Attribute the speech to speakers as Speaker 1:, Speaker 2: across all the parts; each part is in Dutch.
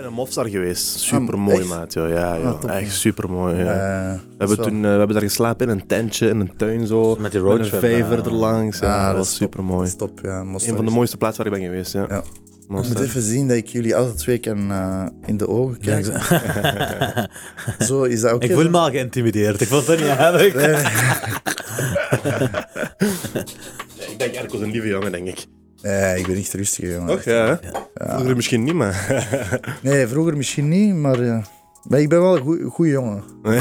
Speaker 1: ben in Mofsar geweest. Super mooi, maat. joh. Ja, joh.
Speaker 2: Ah,
Speaker 1: echt super mooi. Ja.
Speaker 2: Eh,
Speaker 1: we, hebben
Speaker 2: zo.
Speaker 1: toen, eh, we hebben daar geslapen in een tentje, in een tuin zo.
Speaker 3: Met die
Speaker 1: Met een
Speaker 3: roadtrip.
Speaker 1: vijver
Speaker 3: eh,
Speaker 1: erlangs. Ja,
Speaker 2: Ah,
Speaker 1: dat was super mooi.
Speaker 2: Stop, ja.
Speaker 1: Een van de
Speaker 2: is-
Speaker 1: mooiste plaatsen waar ik ben geweest. Ja.
Speaker 2: Ja. Ik moet even zien dat ik jullie alle twee kan eh, in de ogen
Speaker 3: ik-
Speaker 2: Zo, is dat oké?
Speaker 3: Ik voel me al geïntimideerd. Ik vond het niet aardig.
Speaker 2: Nee,
Speaker 1: Ik denk Erko is een lieve jongen, denk ik.
Speaker 2: Nee, ik ben echt rustig, jongen.
Speaker 1: Toch? Ja, hè? Vroeger misschien niet, maar...
Speaker 2: Nee, vroeger misschien niet, maar, eh, maar ik ben wel een goede jongen.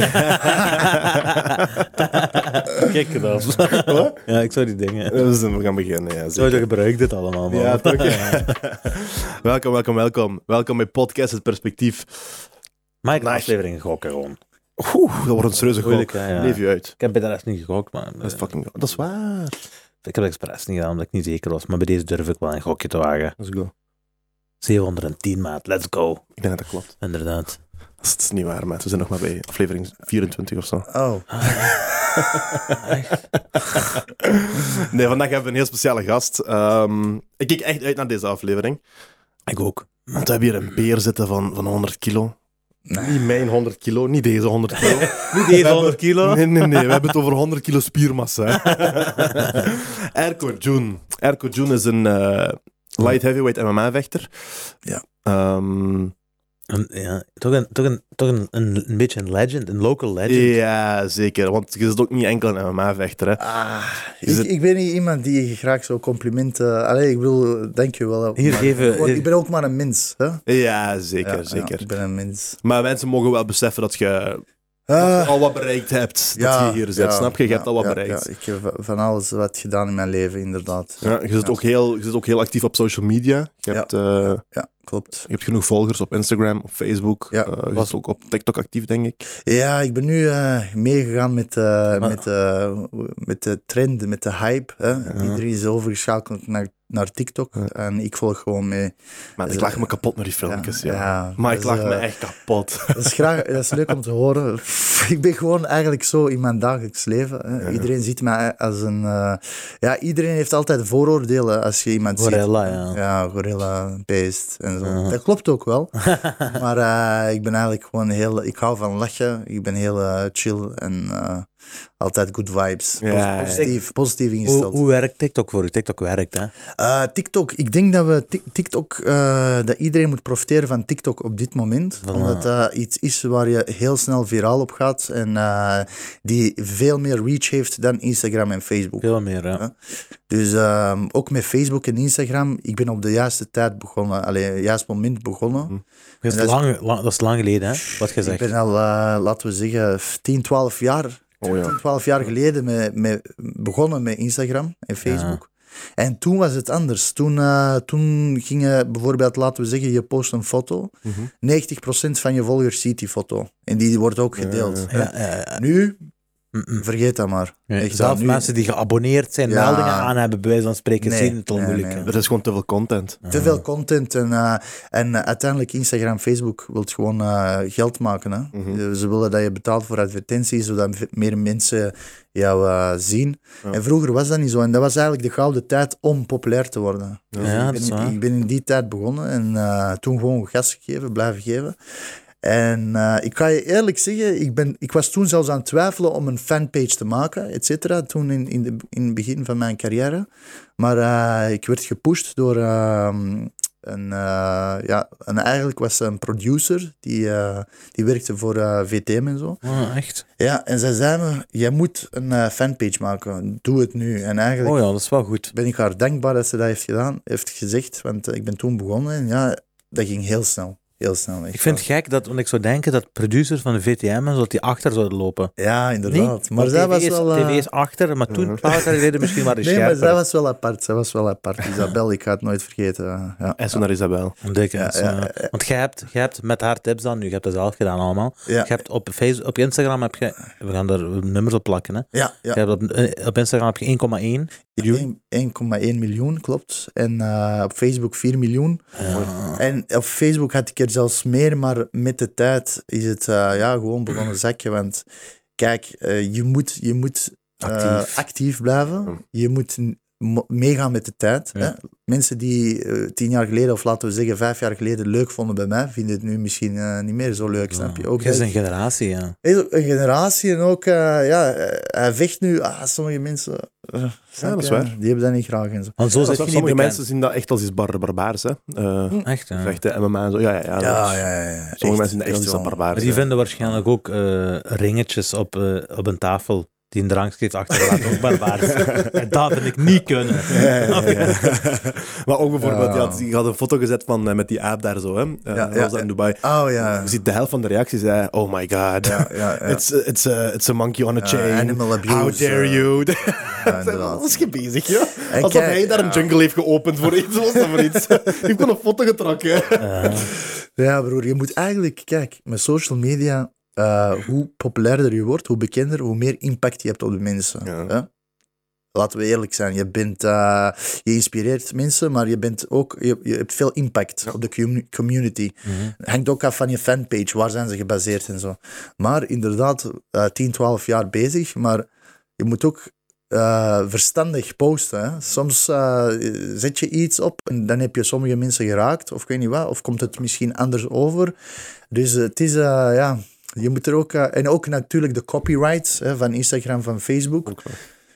Speaker 3: Kijk dan. Ja, ik zou die dingen.
Speaker 1: Dus we gaan beginnen, ja.
Speaker 3: Zo,
Speaker 1: Zeker.
Speaker 3: je gebruikt dit allemaal, man.
Speaker 1: Ja, toch? welkom, welkom, welkom. Welkom bij Podcast Het Perspectief.
Speaker 3: Maar ik heb
Speaker 1: Nice.
Speaker 3: aflevering gokken gewoon.
Speaker 1: Oeh, dat wordt een serieuze
Speaker 3: Moeilijk,
Speaker 1: gok.
Speaker 3: hè, ja.
Speaker 1: Leef je uit.
Speaker 3: Ik heb bij de rest niet gegokt, maar...
Speaker 1: Dat is fucking... Dat is waar.
Speaker 3: Ik heb het expres niet gedaan, omdat ik niet zeker was. Maar bij deze durf ik wel een gokje te wagen.
Speaker 1: Let's go.
Speaker 3: 710, maat. Let's go.
Speaker 1: Ik denk dat dat klopt.
Speaker 3: Inderdaad.
Speaker 1: Dat is, dat is niet waar, maat. We zijn nog maar bij aflevering 24 of zo.
Speaker 2: Oh,
Speaker 1: nee, vandaag hebben we een heel speciale gast. Ehm, ik kijk echt uit naar deze aflevering.
Speaker 3: Ik ook.
Speaker 1: Want we hebben hier een beer zitten van, van 100 kilo.
Speaker 2: Nee.
Speaker 1: Niet mijn 100 kilo, niet deze 100 kilo.
Speaker 3: Niet deze 100 kilo.
Speaker 1: Nee, nee, nee. We hebben het over 100 kilo spiermassa. Erko June. Erko June is een eh, light heavyweight MMA-vechter.
Speaker 2: Ja.
Speaker 1: Ehm,
Speaker 3: Een- ja, toch een, toch, een, toch een, een, een beetje een legend, een local legend.
Speaker 1: ja, zeker. Want je zit ook niet enkel een MMA-vechter. hè.
Speaker 2: Ah, ik,
Speaker 1: het-
Speaker 2: ik ben niet iemand die graag zo complimenten... Allee, ik bedoel, dank je wel.
Speaker 3: Hier
Speaker 2: Maar
Speaker 3: geven-
Speaker 2: Ik ben ook maar een mens, hè?
Speaker 1: Ja, zeker,
Speaker 2: Ja, ja,
Speaker 1: zeker.
Speaker 2: ik ben een mens.
Speaker 1: Maar mensen mogen wel beseffen dat je
Speaker 2: Ah,
Speaker 1: al wat bereikt hebt. Dat
Speaker 2: ja,
Speaker 1: je hier zit,
Speaker 2: ja,
Speaker 1: snap je? Je
Speaker 2: ja,
Speaker 1: hebt al wat
Speaker 2: ja,
Speaker 1: bereikt.
Speaker 2: ja, ik heb van alles wat gedaan in mijn leven, inderdaad.
Speaker 1: Ja, je, zit
Speaker 2: Ja.
Speaker 1: Ook heel, je zit ook heel actief op social media. Je
Speaker 2: Ja.
Speaker 1: hebt, eh,
Speaker 2: Ja, klopt.
Speaker 1: je hebt genoeg volgers op Instagram, op Facebook.
Speaker 2: Ja.
Speaker 1: Eh, je zit ook op TikTok actief, denk ik.
Speaker 2: Ja, ik ben nu eh, meegegaan met, eh, met, eh, met de trend, met de hype. Hè? Iedereen is overgeschakeld naar, naar TikTok
Speaker 1: Ja.
Speaker 2: en ik volg gewoon mee.
Speaker 1: Maar ik
Speaker 2: Dus,
Speaker 1: lach me kapot naar die filmpjes. Ja,
Speaker 2: ja,
Speaker 1: maar ik
Speaker 2: dus,
Speaker 1: lach me
Speaker 2: eh,
Speaker 1: echt kapot.
Speaker 2: Dat is, graag, dat is leuk om te horen. Ik ben gewoon eigenlijk zo in mijn dagelijks leven. Iedereen ziet mij als een... eh, ja, iedereen heeft altijd vooroordelen als je iemand
Speaker 3: Gorilla,
Speaker 2: ziet.
Speaker 3: ja.
Speaker 2: Ja, gorilla, beest en zo.
Speaker 3: Ja.
Speaker 2: Dat klopt ook wel. maar eh, ik ben eigenlijk gewoon heel... Ik hou van lachen. Ik ben heel eh, chill en eh, altijd good vibes.
Speaker 1: Ja, ja.
Speaker 2: positief, positief
Speaker 3: Hoe,
Speaker 2: ingesteld.
Speaker 3: hoe werkt TikTok voor u? TikTok werkt, hè?
Speaker 2: Eh, TikTok, ik denk dat we Tik- TikTok, eh, dat iedereen moet profiteren van TikTok op dit moment.
Speaker 3: Voilà.
Speaker 2: Omdat dat iets is waar je heel snel viraal op gaat en eh, die veel meer reach heeft dan Instagram en Facebook.
Speaker 3: Veel meer, ja.
Speaker 2: Dus ehm, ook met Facebook en Instagram, ik ben op de juiste tijd begonnen, alleen het juiste moment begonnen.
Speaker 3: Dat, is
Speaker 2: En dat is-
Speaker 3: lang, dat is lang geleden, hè? Wat je
Speaker 2: Ik ben al, eh, laten we zeggen, 10, 12 jaar,
Speaker 1: Oh ja.
Speaker 2: 10, 12 jaar geleden met, met, begonnen met Instagram en Facebook. En toen was het anders. Toen, eh, toen ging je bijvoorbeeld, laten we zeggen, je post een foto.
Speaker 1: Mhm.
Speaker 2: 90% van je volgers ziet die foto. En die wordt ook gedeeld.
Speaker 1: Ja.
Speaker 2: Nu,
Speaker 3: Mm-mm.
Speaker 2: vergeet dat maar.
Speaker 3: Ja,
Speaker 2: Echt,
Speaker 3: Zelfs
Speaker 2: nu-
Speaker 3: mensen die geabonneerd zijn,
Speaker 2: Ja.
Speaker 3: meldingen aan hebben, bij wijze van spreken,
Speaker 2: Nee,
Speaker 3: zien het al
Speaker 2: nee,
Speaker 3: moeilijk.
Speaker 2: nee.
Speaker 1: Er is gewoon te veel content.
Speaker 2: Te veel content en, eh, en eh, uiteindelijk Instagram, Facebook wilt gewoon eh, geld maken. Hè?
Speaker 1: Mhm.
Speaker 2: Ze willen dat je betaalt voor advertenties, zodat meer mensen jou eh, zien.
Speaker 1: Ja.
Speaker 2: En vroeger was dat niet zo. En dat was eigenlijk de gouden tijd om populair te worden.
Speaker 1: Ja.
Speaker 2: Dus
Speaker 3: Ja,
Speaker 2: ik,
Speaker 3: dat is
Speaker 2: ben,
Speaker 3: waar.
Speaker 2: ik ben in die tijd begonnen en eh, toen gewoon gas gegeven, blijven geven. En eh, ik ga je eerlijk zeggen, ik, ben, ik was toen zelfs aan het twijfelen om een fanpage te maken, et cetera, toen in, in, de, in het begin van mijn carrière. Maar eh, ik werd gepusht door ehm, een, eh, ja, en eigenlijk was ze een producer, die, die werkte voor VTM en zo.
Speaker 3: Ah, echt?
Speaker 2: Ja, en zij zei me, jij moet een fanpage maken, doe het nu. En eigenlijk
Speaker 3: Oh ja, dat is wel goed.
Speaker 2: ben ik haar dankbaar dat ze dat heeft gedaan, heeft gezegd, want ik ben toen begonnen en ja, dat ging heel snel. Heel snel. echt
Speaker 3: Ik vind het gek dat, want ik zou denken dat producers van de VTM en zo, dat die achter zouden lopen.
Speaker 2: Ja,
Speaker 3: Nee,
Speaker 2: inderdaad. maar
Speaker 3: want
Speaker 2: zij was
Speaker 3: is,
Speaker 2: wel... eh,
Speaker 3: TV is achter, maar toen, een paar jaar geleden, misschien waren die
Speaker 2: Nee, maar
Speaker 3: scherper.
Speaker 2: zij was wel apart. Zij was wel apart. Isabel, ik ga het nooit vergeten. eh, Ja.
Speaker 1: En zo naar Isabel.
Speaker 3: Dikke,
Speaker 2: Ja, ja,
Speaker 3: ja.
Speaker 2: ja.
Speaker 3: Want jij hebt, jij hebt met haar tips dan, nu, je hebt dat zelf gedaan allemaal.
Speaker 2: Ja,
Speaker 3: Je hebt op, Facebook, op Instagram heb je, we gaan er nummers op plakken, hè.
Speaker 2: ja, ja.
Speaker 3: Je hebt op, eh, op Instagram heb je 1,1 miljoen.
Speaker 2: 1,1 miljoen, klopt. En eh, op Facebook 4 miljoen.
Speaker 3: Ja.
Speaker 2: En op Facebook had ik er zelfs meer, maar met de tijd is het eh, ja, gewoon begonnen zakje. Want kijk, eh, je moet, je moet
Speaker 3: Actief.
Speaker 2: actief blijven. Je moet meegaan met de tijd.
Speaker 3: Ja.
Speaker 2: Hè? Mensen die eh, tien jaar geleden, of laten we zeggen vijf jaar geleden, leuk vonden bij mij, vinden het nu misschien eh, niet meer zo leuk, snap je? Ook
Speaker 3: Jij is een generatie, ja.
Speaker 2: Is een generatie en ook, eh, ja, hij vecht nu, ah, sommige mensen, snap
Speaker 1: dat is waar.
Speaker 2: die hebben dat niet graag en zo.
Speaker 3: Want zo
Speaker 1: Ja,
Speaker 3: zit je niet
Speaker 1: sommige
Speaker 3: bekend.
Speaker 1: mensen zien dat echt als iets bar barbaars. Hè. Eh
Speaker 3: Echt, ja.
Speaker 1: Vechten, MMA en zo. Ja, ja, ja.
Speaker 2: Ja, ja, ja. ja.
Speaker 1: Sommige
Speaker 2: Echt,
Speaker 1: mensen zien dat echt als iets
Speaker 2: wel.
Speaker 1: barbaars.
Speaker 3: Maar die vinden waarschijnlijk ook eh, ringetjes op, op een tafel die een drankje achterlaten ook barbaars. en dat vind ik niet kunnen.
Speaker 1: maar ook bijvoorbeeld, die had een foto gezet van, eh, met die aap daar zo. Hè. Eh,
Speaker 2: ja,
Speaker 1: was dat in Dubai.
Speaker 2: Oh ja.
Speaker 1: Je ziet de helft van de reacties, hè. oh my god.
Speaker 2: Ja, ja, ja.
Speaker 1: It's, a, it's, a, it's a monkey on a chain.
Speaker 2: animal abuse,
Speaker 1: How dare
Speaker 2: eh,
Speaker 1: you?
Speaker 2: Ja.
Speaker 1: Wat is je bezig, ja?
Speaker 2: En
Speaker 1: Alsof
Speaker 2: kijk,
Speaker 1: hij daar een jungle heeft geopend voor iets. Was dat voor iets? Hij heeft gewoon een foto getrokken.
Speaker 2: Ja, broer, je moet eigenlijk, kijk, met social media, eh, hoe populairder je wordt, hoe bekender, hoe meer impact je hebt op de mensen.
Speaker 1: Ja.
Speaker 2: hè? Laten we eerlijk zijn, je, bent, eh, je inspireert mensen, maar je, bent ook, je, je hebt veel impact op de commu- community. Het hangt ook af van je fanpage, waar zijn ze gebaseerd en zo. Maar inderdaad, eh 10, 12 jaar bezig, maar je moet ook eh, verstandig posten. Hè. Soms zet je iets op en dan heb je sommige mensen geraakt, of ik weet niet wat, of komt het misschien anders over. Dus het is, ja, je moet er ook, eh, en ook natuurlijk de copyrights hè, van Instagram, van Facebook.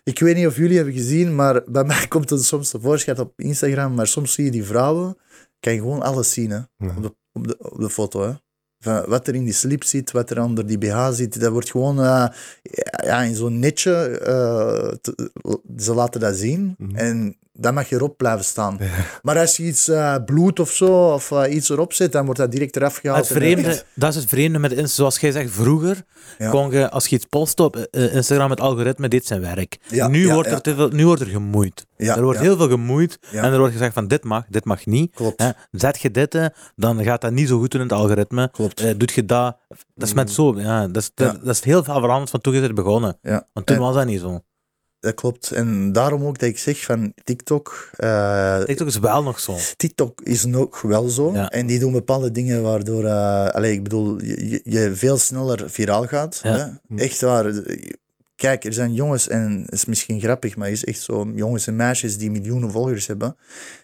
Speaker 2: Ik weet niet of jullie hebben gezien, maar bij mij komt het soms tevoorschijn op Instagram, maar soms zie je die vrouwen, kan je gewoon alles zien hè,
Speaker 1: Ja.
Speaker 2: op, de, op, de, op de foto. Hè. Van wat er in die slip zit, wat er onder die BH zit, dat wordt gewoon eh, ja, in zo'n netje. eh, te- ze laten dat zien
Speaker 1: Mhm.
Speaker 2: en dan mag je erop blijven staan. Maar als je iets eh, bloed of zo, of eh, iets erop zet, dan wordt dat direct eraf gehaald.
Speaker 3: Het vreemde, dat is het vreemde met Insta. Zoals jij zegt, vroeger
Speaker 2: Ja.
Speaker 3: kon je, als je iets post op eh, Instagram, het algoritme deed zijn werk.
Speaker 2: Ja,
Speaker 3: nu, wordt er te veel, nu wordt er gemoeid. Er wordt heel veel gemoeid en er wordt gezegd van dit mag, dit mag niet.
Speaker 2: Klopt.
Speaker 3: Hè, zet je dit, dan gaat dat niet zo goed doen in het algoritme.
Speaker 2: Klopt.
Speaker 3: Doet je dat, dat is met zo, ja, dat, is, dat, is heel veel veranderd van toen je er begonnen.
Speaker 2: Ja.
Speaker 3: Want toen
Speaker 2: En-
Speaker 3: was dat niet zo.
Speaker 2: Dat klopt. En daarom ook dat ik zeg van TikTok. eh,
Speaker 3: TikTok is wel nog zo.
Speaker 2: TikTok is nog wel zo.
Speaker 3: Ja.
Speaker 2: En die doen bepaalde dingen waardoor, eh allee, ik bedoel, je, je- je veel sneller viraal gaat.
Speaker 3: Ja.
Speaker 2: Hè? Echt waar. Kijk, er zijn jongens, en het is misschien grappig, maar het is echt zo, jongens en meisjes die miljoenen volgers hebben.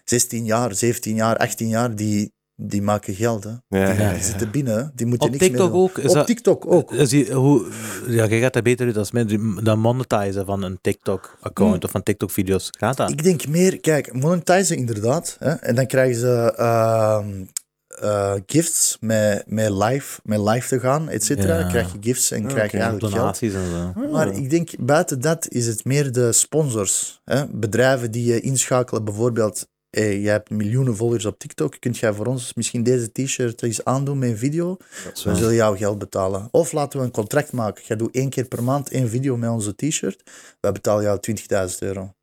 Speaker 2: 16 jaar, 17 jaar, 18 jaar, die, die maken geld. Hè.
Speaker 1: Ja, ja,
Speaker 2: Die
Speaker 1: ja.
Speaker 2: zitten binnen, die moeten
Speaker 3: Op
Speaker 2: niks meer
Speaker 3: TikTok
Speaker 2: doen.
Speaker 3: ook?
Speaker 2: Op
Speaker 3: dat-
Speaker 2: TikTok ook.
Speaker 3: Is die, hoe, ja, jij gaat dat beter uit als die- dan monetizen van een TikTok-account of van TikTok-video's. Gaat dat?
Speaker 2: Ik denk meer, kijk, monetizen inderdaad. Hè? En dan krijgen ze ehm, eh, gifts met, met, live, met live te gaan, et cetera.
Speaker 3: Ja.
Speaker 2: Dan krijg je gifts en krijg je eigenlijk geld.
Speaker 3: Donaties en zo.
Speaker 2: Maar ik denk, buiten dat is het meer de sponsors. Hè? Bedrijven die je inschakelen, bijvoorbeeld... Hey, jij hebt miljoenen volgers op TikTok. Kunt jij voor ons misschien deze t-shirt eens aandoen met een video? We zullen jou geld betalen. Of laten we een contract maken. Jij doet één keer per maand één video met onze t-shirt. Wij betalen jou 20.000 euro.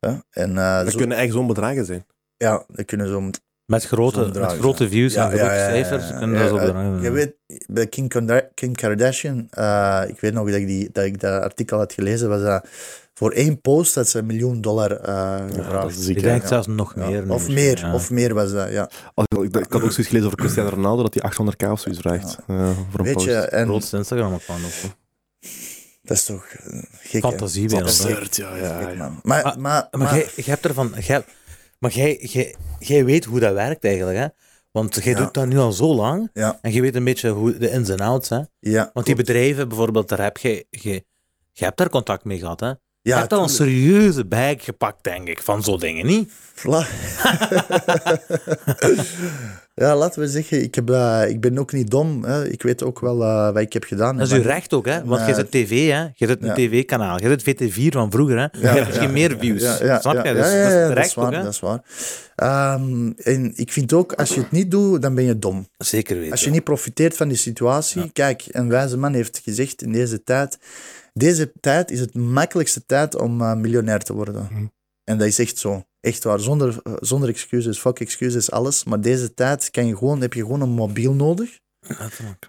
Speaker 1: Ja.
Speaker 2: En eh,
Speaker 1: Dat
Speaker 2: zo-
Speaker 1: kunnen echt zo'n bedragen zijn.
Speaker 2: ja, dat kunnen zo
Speaker 3: Met grote, met grote views en grote cijfers.
Speaker 2: ja.
Speaker 3: kunnen dat.
Speaker 2: Je weet, bij Kim, Karda- Kim Kardashian, eh, ik weet nog dat ik, die, dat ik dat artikel had gelezen, was dat voor één post dat ze een miljoen dollar eh
Speaker 1: dat
Speaker 2: gevraagd.
Speaker 3: Ik denk
Speaker 2: Ja.
Speaker 3: zelfs nog
Speaker 2: Ja,
Speaker 3: meer.
Speaker 2: Of meer,
Speaker 3: ja.
Speaker 2: of meer was dat, ja.
Speaker 1: Als- Ik, ik had ook zoiets gelezen over Cristiano Ronaldo, dat hij 800k of zoiets vraagt. eh, voor een
Speaker 2: Weet
Speaker 1: post.
Speaker 2: je, en
Speaker 3: grootste Instagram-account ook.
Speaker 2: dat is toch gek?
Speaker 3: Fantasie.
Speaker 1: Absurd, ja, ja,
Speaker 2: Gek,
Speaker 1: ja.
Speaker 2: man. Maar,
Speaker 3: Maar-
Speaker 2: maar,
Speaker 3: Maar. Jij, maar jij, jij, jij weet hoe dat werkt eigenlijk, hè? Want jij
Speaker 2: Ja.
Speaker 3: doet dat nu al zo lang.
Speaker 2: Ja.
Speaker 3: En je weet een beetje hoe de ins en outs, hè?
Speaker 2: ja,
Speaker 3: Want die bedrijven, bijvoorbeeld, daar heb je... je je hebt daar contact mee gehad, hè? Je
Speaker 2: ja,
Speaker 3: hebt al een serieuze bag gepakt, denk ik, van zo'n dingen, niet?
Speaker 2: Ja, laten we zeggen, ik, heb, eh, ik ben ook niet dom. Hè. Ik weet ook wel eh, wat ik heb gedaan.
Speaker 3: Dat is uw recht ook, hè? Want je zit tv, hè? Je zit een
Speaker 2: Ja.
Speaker 3: tv-kanaal. Je zit VT4 van vroeger, hè? je hebt misschien meer views. Snap je? Dus dat is
Speaker 2: is waar.
Speaker 3: ook, hè?
Speaker 2: dat is waar. Ehm, en ik vind ook, als je het niet doet, dan ben je dom.
Speaker 3: Zeker weten.
Speaker 2: Als je niet profiteert van die situatie. Kijk, een wijze man heeft gezegd in deze tijd. Deze tijd is het makkelijkste tijd om eh, miljonair te worden.
Speaker 1: Mhm.
Speaker 2: En dat is echt zo. Echt waar. Zonder, eh, zonder excuses. Fuck excuses, alles. Maar deze tijd kan je gewoon, heb je gewoon een mobiel nodig.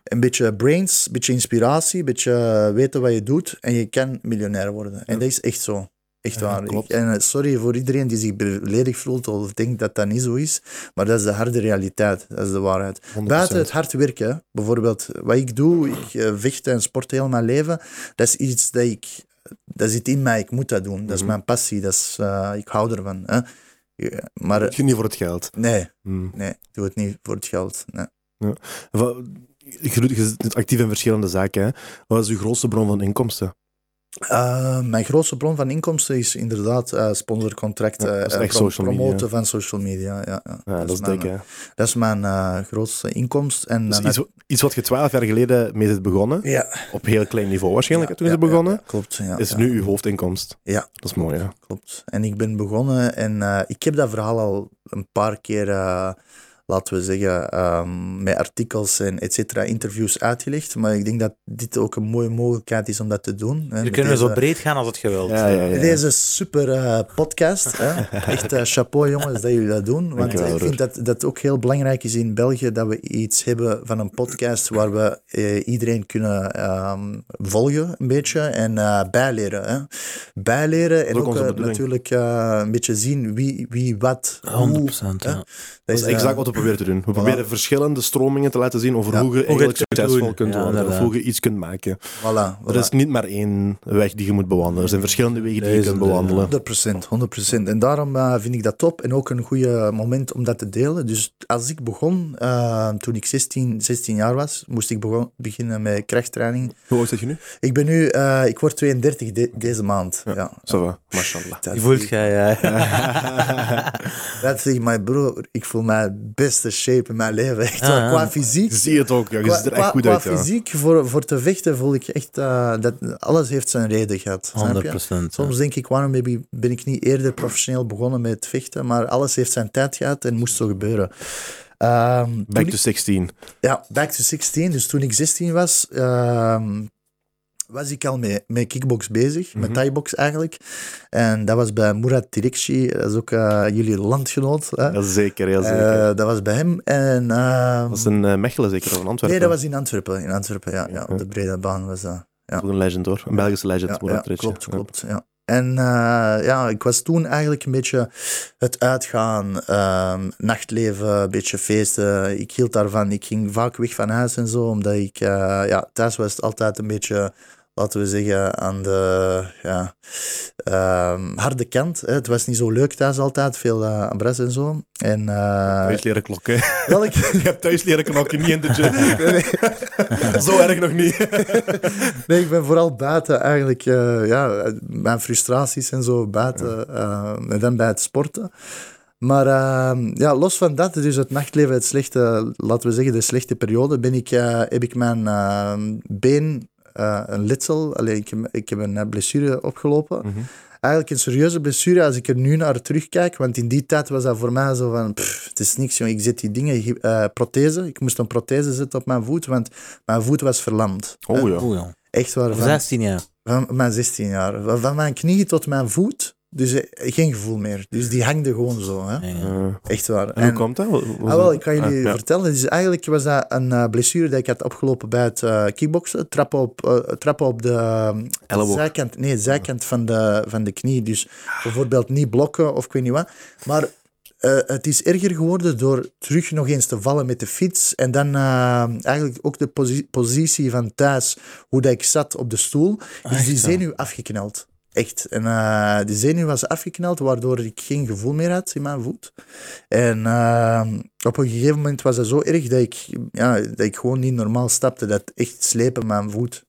Speaker 2: Een beetje brains, een beetje inspiratie, een beetje eh, weten wat je doet. En je kan miljonair worden. En dat is echt zo. Echt
Speaker 1: Ja,
Speaker 2: waar. Ik- en eh, sorry voor iedereen die zich beledigd voelt of denkt dat dat niet zo is. Maar dat is de harde realiteit. Dat is de waarheid.
Speaker 1: 100%.
Speaker 2: Buiten het hard werken, bijvoorbeeld wat ik doe, ik eh, vecht en sport heel mijn leven, dat is iets dat ik dat zit in mij, ik moet dat doen. Dat is
Speaker 1: Mhm.
Speaker 2: mijn passie, dat is, eh, ik hou ervan. Hè. Ja, Maar
Speaker 1: Doe
Speaker 2: eh,
Speaker 1: je niet voor het geld.
Speaker 2: nee,
Speaker 1: Hmm.
Speaker 2: nee, ik doe het niet voor het geld. Nee.
Speaker 1: Doet- je bent actief in verschillende zaken. Hè? Wat is uw grootste bron van inkomsten?
Speaker 2: Eh, mijn grootste bron van inkomsten is inderdaad eh sponsorcontracten.
Speaker 1: Ja,
Speaker 2: eh, pro-
Speaker 1: media.
Speaker 2: promoten van social media. Ja, ja.
Speaker 1: Ja, dat, is
Speaker 2: mijn,
Speaker 1: dik, hè?
Speaker 2: Dat is mijn grootste inkomst. En,
Speaker 1: Dus iets, iets wat je twaalf jaar geleden mee bent begonnen,
Speaker 2: ja,
Speaker 1: op heel klein niveau waarschijnlijk, toen bent begonnen,
Speaker 2: klopt. Ja,
Speaker 1: is nu uw hoofdinkomst.
Speaker 2: Ja.
Speaker 1: Dat is mooi, hè?
Speaker 2: Klopt. En ik ben begonnen en ik heb dat verhaal al een paar keer, laten we zeggen, ehm, met artikels en et cetera, interviews uitgelegd. Maar ik denk dat dit ook een mooie mogelijkheid is om dat te doen. hè,
Speaker 3: kunnen we zo breed gaan als het geweld.
Speaker 1: Ja, ja, ja.
Speaker 2: Deze super eh, podcast. Hè? Echt eh, chapeau jongens dat jullie dat doen. Want
Speaker 1: Dankjewel,
Speaker 2: ik vind dat dat het ook heel belangrijk is in België dat we iets hebben van een podcast waar we eh, iedereen kunnen ehm, volgen een beetje en eh, bijleren. Hè? Bijleren en
Speaker 1: ook
Speaker 2: natuurlijk eh, een beetje zien wie, wie wat,
Speaker 3: 100%.
Speaker 2: hoe.
Speaker 3: ja.
Speaker 1: Dat is exact wat proberen te doen. We proberen verschillende stromingen te laten zien over
Speaker 2: Ja.
Speaker 1: hoe je
Speaker 3: je
Speaker 1: eigenlijk succesvol
Speaker 3: doen.
Speaker 1: kunt
Speaker 3: Ja,
Speaker 1: worden. Of hoe je iets kunt maken.
Speaker 2: Voilà, voilà.
Speaker 1: Er is niet maar één weg die je moet bewandelen. Er zijn verschillende wegen die je kunt bewandelen.
Speaker 2: 100%, 100%. En daarom eh, vind ik dat top en ook een goede moment om dat te delen. Dus als ik begon, eh, toen ik 16, 16 jaar was, moest ik begon, beginnen met krachttraining.
Speaker 1: Hoe oud zit je nu?
Speaker 2: Ik ben nu, eh, ik word 32 de- deze maand. Ja.
Speaker 1: Zo, mashallah.
Speaker 2: Dat
Speaker 3: Die voelt
Speaker 2: ik-
Speaker 3: jij, ja.
Speaker 2: Dat zeg ik, mijn broer, ik voel mijn beste shape in mijn leven. Echt
Speaker 3: Ah, ja.
Speaker 2: qua fysiek.
Speaker 1: Je ziet het ook, ja. je
Speaker 2: Qua,
Speaker 1: ziet er
Speaker 2: qua-
Speaker 1: echt goed
Speaker 2: qua
Speaker 1: uit. Ja.
Speaker 2: fysiek, voor, voor te vechten, voel ik echt uh, dat alles heeft zijn reden gehad. snap je?
Speaker 3: 100 procent.
Speaker 2: Soms denk ik, waarom maybe ben ik niet eerder professioneel begonnen met vechten? Maar alles heeft zijn tijd gehad en moest zo gebeuren. Ehm,
Speaker 1: Back
Speaker 2: ik-
Speaker 1: to 16.
Speaker 2: ja, back to 16. Dus toen ik 16 was, ehm, was ik al met, met kickbox bezig, met
Speaker 1: Mhm.
Speaker 2: thai-box eigenlijk. En dat was bij Murat Tirikci, dat is ook eh, jullie landgenoot. Hè?
Speaker 1: Ja, zeker, ja, zeker.
Speaker 2: Eh, dat was bij hem. En, ehm,
Speaker 1: dat is in eh, Mechelen zeker, of in Antwerpen.
Speaker 2: nee, dat was in Antwerpen. In Antwerpen, ja. ja op de brede baan was dat. Ja.
Speaker 1: Ook een legend hoor. Een Belgische legend.
Speaker 2: Ja,
Speaker 1: Murat
Speaker 2: ja, klopt, klopt. Ja. En eh, ja, ik was toen eigenlijk een beetje het uitgaan, ehm, nachtleven, een beetje feesten. Ik hield daarvan. Ik ging vaak weg van huis en zo, omdat ik, eh, ja, thuis was het altijd een beetje, laten we zeggen, aan de ja, ehm, harde kant. Hè. Het was niet zo leuk thuis altijd, veel uh, abres en zo. En, eh,
Speaker 1: Thuis leren klokken.
Speaker 2: welk,
Speaker 1: Je hebt thuis leren knokken, niet in de gym. Zo erg nog niet.
Speaker 2: Nee, ik ben vooral buiten eigenlijk, eh, ja, mijn frustraties en zo buiten, en dan bij het sporten. Maar eh, ja, los van dat, dus het nachtleven, het slechte, laten we zeggen, de slechte periode, ben ik, heb ik mijn eh, been, eh, een letsel, allee, ik, heb- ik heb een eh, blessure opgelopen.
Speaker 1: Mhm.
Speaker 2: Eigenlijk een serieuze blessure als ik er nu naar terugkijk, want in die tijd was dat voor mij zo van, pff, het is niks, jongen. ik zet die dingen, eh prothese, ik moest een prothese zetten op mijn voet, want mijn voet was verlamd.
Speaker 1: Oh ja.
Speaker 3: Ja.
Speaker 2: Echt waar. Van-
Speaker 3: 16 jaar.
Speaker 2: van mijn 16 jaar. Van, van mijn knie tot mijn voet. Dus eh, geen gevoel meer. Dus die hangde gewoon zo. Hè?
Speaker 3: Ja, ja.
Speaker 2: Echt waar.
Speaker 1: en hoe komt dat?
Speaker 2: Ah, wel, ik kan jullie
Speaker 1: Ah, ja.
Speaker 2: vertellen. Dus eigenlijk was dat een eh, blessure die ik had opgelopen bij het eh, kickboksen. Trappen op, eh, trappen op de eh,
Speaker 1: Elleboog.
Speaker 2: zijkant, nee, zijkant van, de, van de knie. Dus bijvoorbeeld niet blokken of ik weet niet wat. Maar eh, het is erger geworden door terug nog eens te vallen met de fiets. En dan eh, eigenlijk ook de posi- positie van thuis, hoe dat ik zat op de stoel, is die
Speaker 3: Echt, ja.
Speaker 2: zenuw afgeknald. Echt. En eh die zenuw was afgeknald, waardoor ik geen gevoel meer had in mijn voet. En eh, op een gegeven moment was dat zo erg dat ik, ja, dat ik gewoon niet normaal stapte. Dat echt slepen mijn voet.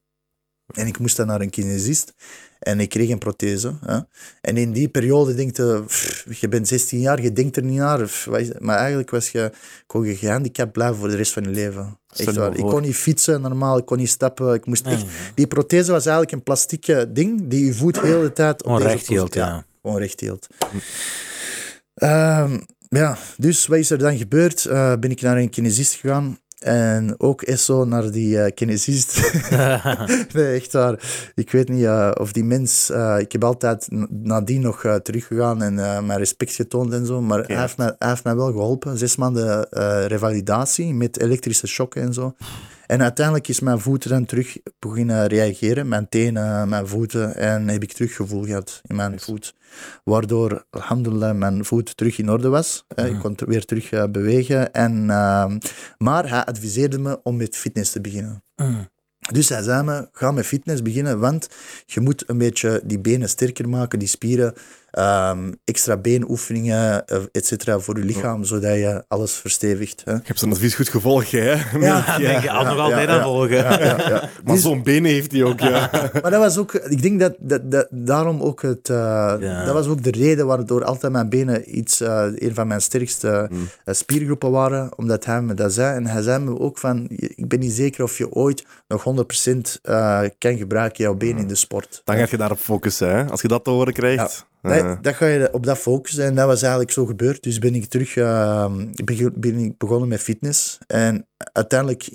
Speaker 2: En ik moest dan naar een kinesist. En ik kreeg een prothese. Hè. En in die periode denk je, pff, je bent 16 jaar, je denkt er niet naar. pff? Maar eigenlijk was je, kon je gehandicapt blijven voor de rest van je leven. Echt waar. Ik kon niet fietsen normaal, ik kon niet stappen. Ik moest
Speaker 3: Ja,
Speaker 2: echt...
Speaker 3: ja.
Speaker 2: Die prothese was eigenlijk een plastieke ding die je voet de hele tijd op
Speaker 3: Gewoon
Speaker 2: deze
Speaker 3: recht hield, ja.
Speaker 2: gewoon recht hield. Ehm, ja, dus wat is er dan gebeurd? Eh, ben ik naar een kinesist gegaan. En ook ESO naar die eh kinesist. nee, echt waar. Ik weet niet eh, of die mens... eh, ik heb altijd nadien nog teruggegaan en mijn respect getoond en zo. Maar hij, heeft mij, hij heeft mij wel geholpen. Zes maanden revalidatie met elektrische shocken en zo. En uiteindelijk is mijn voeten dan terug beginnen reageren. Mijn tenen, mijn voeten. En heb ik terug gevoel gehad in mijn voet. Waardoor, alhamdulillah, mijn voet terug in orde was. Eh, Ik kon ter- weer terug eh, bewegen. En, ehm, maar hij adviseerde me om met fitness te beginnen.
Speaker 3: Mm.
Speaker 2: Dus hij zei me, ga met fitness beginnen, want je moet een beetje die benen sterker maken, die spieren, ehm, extra beenoefeningen, eh, et cetera, voor je lichaam, zodat je alles verstevigt. Hè.
Speaker 1: Je hebt zijn advies goed gevolgd, hè?
Speaker 3: Ja, denk je al nog altijd aan volgen.
Speaker 2: Ja, ja, ja.
Speaker 1: Maar
Speaker 2: Dus-
Speaker 1: zo'n benen heeft hij ook, ja.
Speaker 2: maar dat was ook, ik denk dat, dat, dat daarom ook het, eh,
Speaker 3: Ja.
Speaker 2: dat was ook de reden waardoor altijd mijn benen iets, eh, een van mijn sterkste eh, spiergroepen waren, omdat hij me dat zei. En hij zei me ook van, ik ben niet zeker of je ooit nog 100% eh, kan gebruiken, jouw benen in de sport.
Speaker 1: Dan ga je daarop focussen, hè? Als je dat te horen krijgt.
Speaker 2: Nee,
Speaker 1: eh,
Speaker 2: dat ga je op dat focussen en dat was eigenlijk zo gebeurd. Dus ben ik terug beg- ben ik begonnen met fitness. En uiteindelijk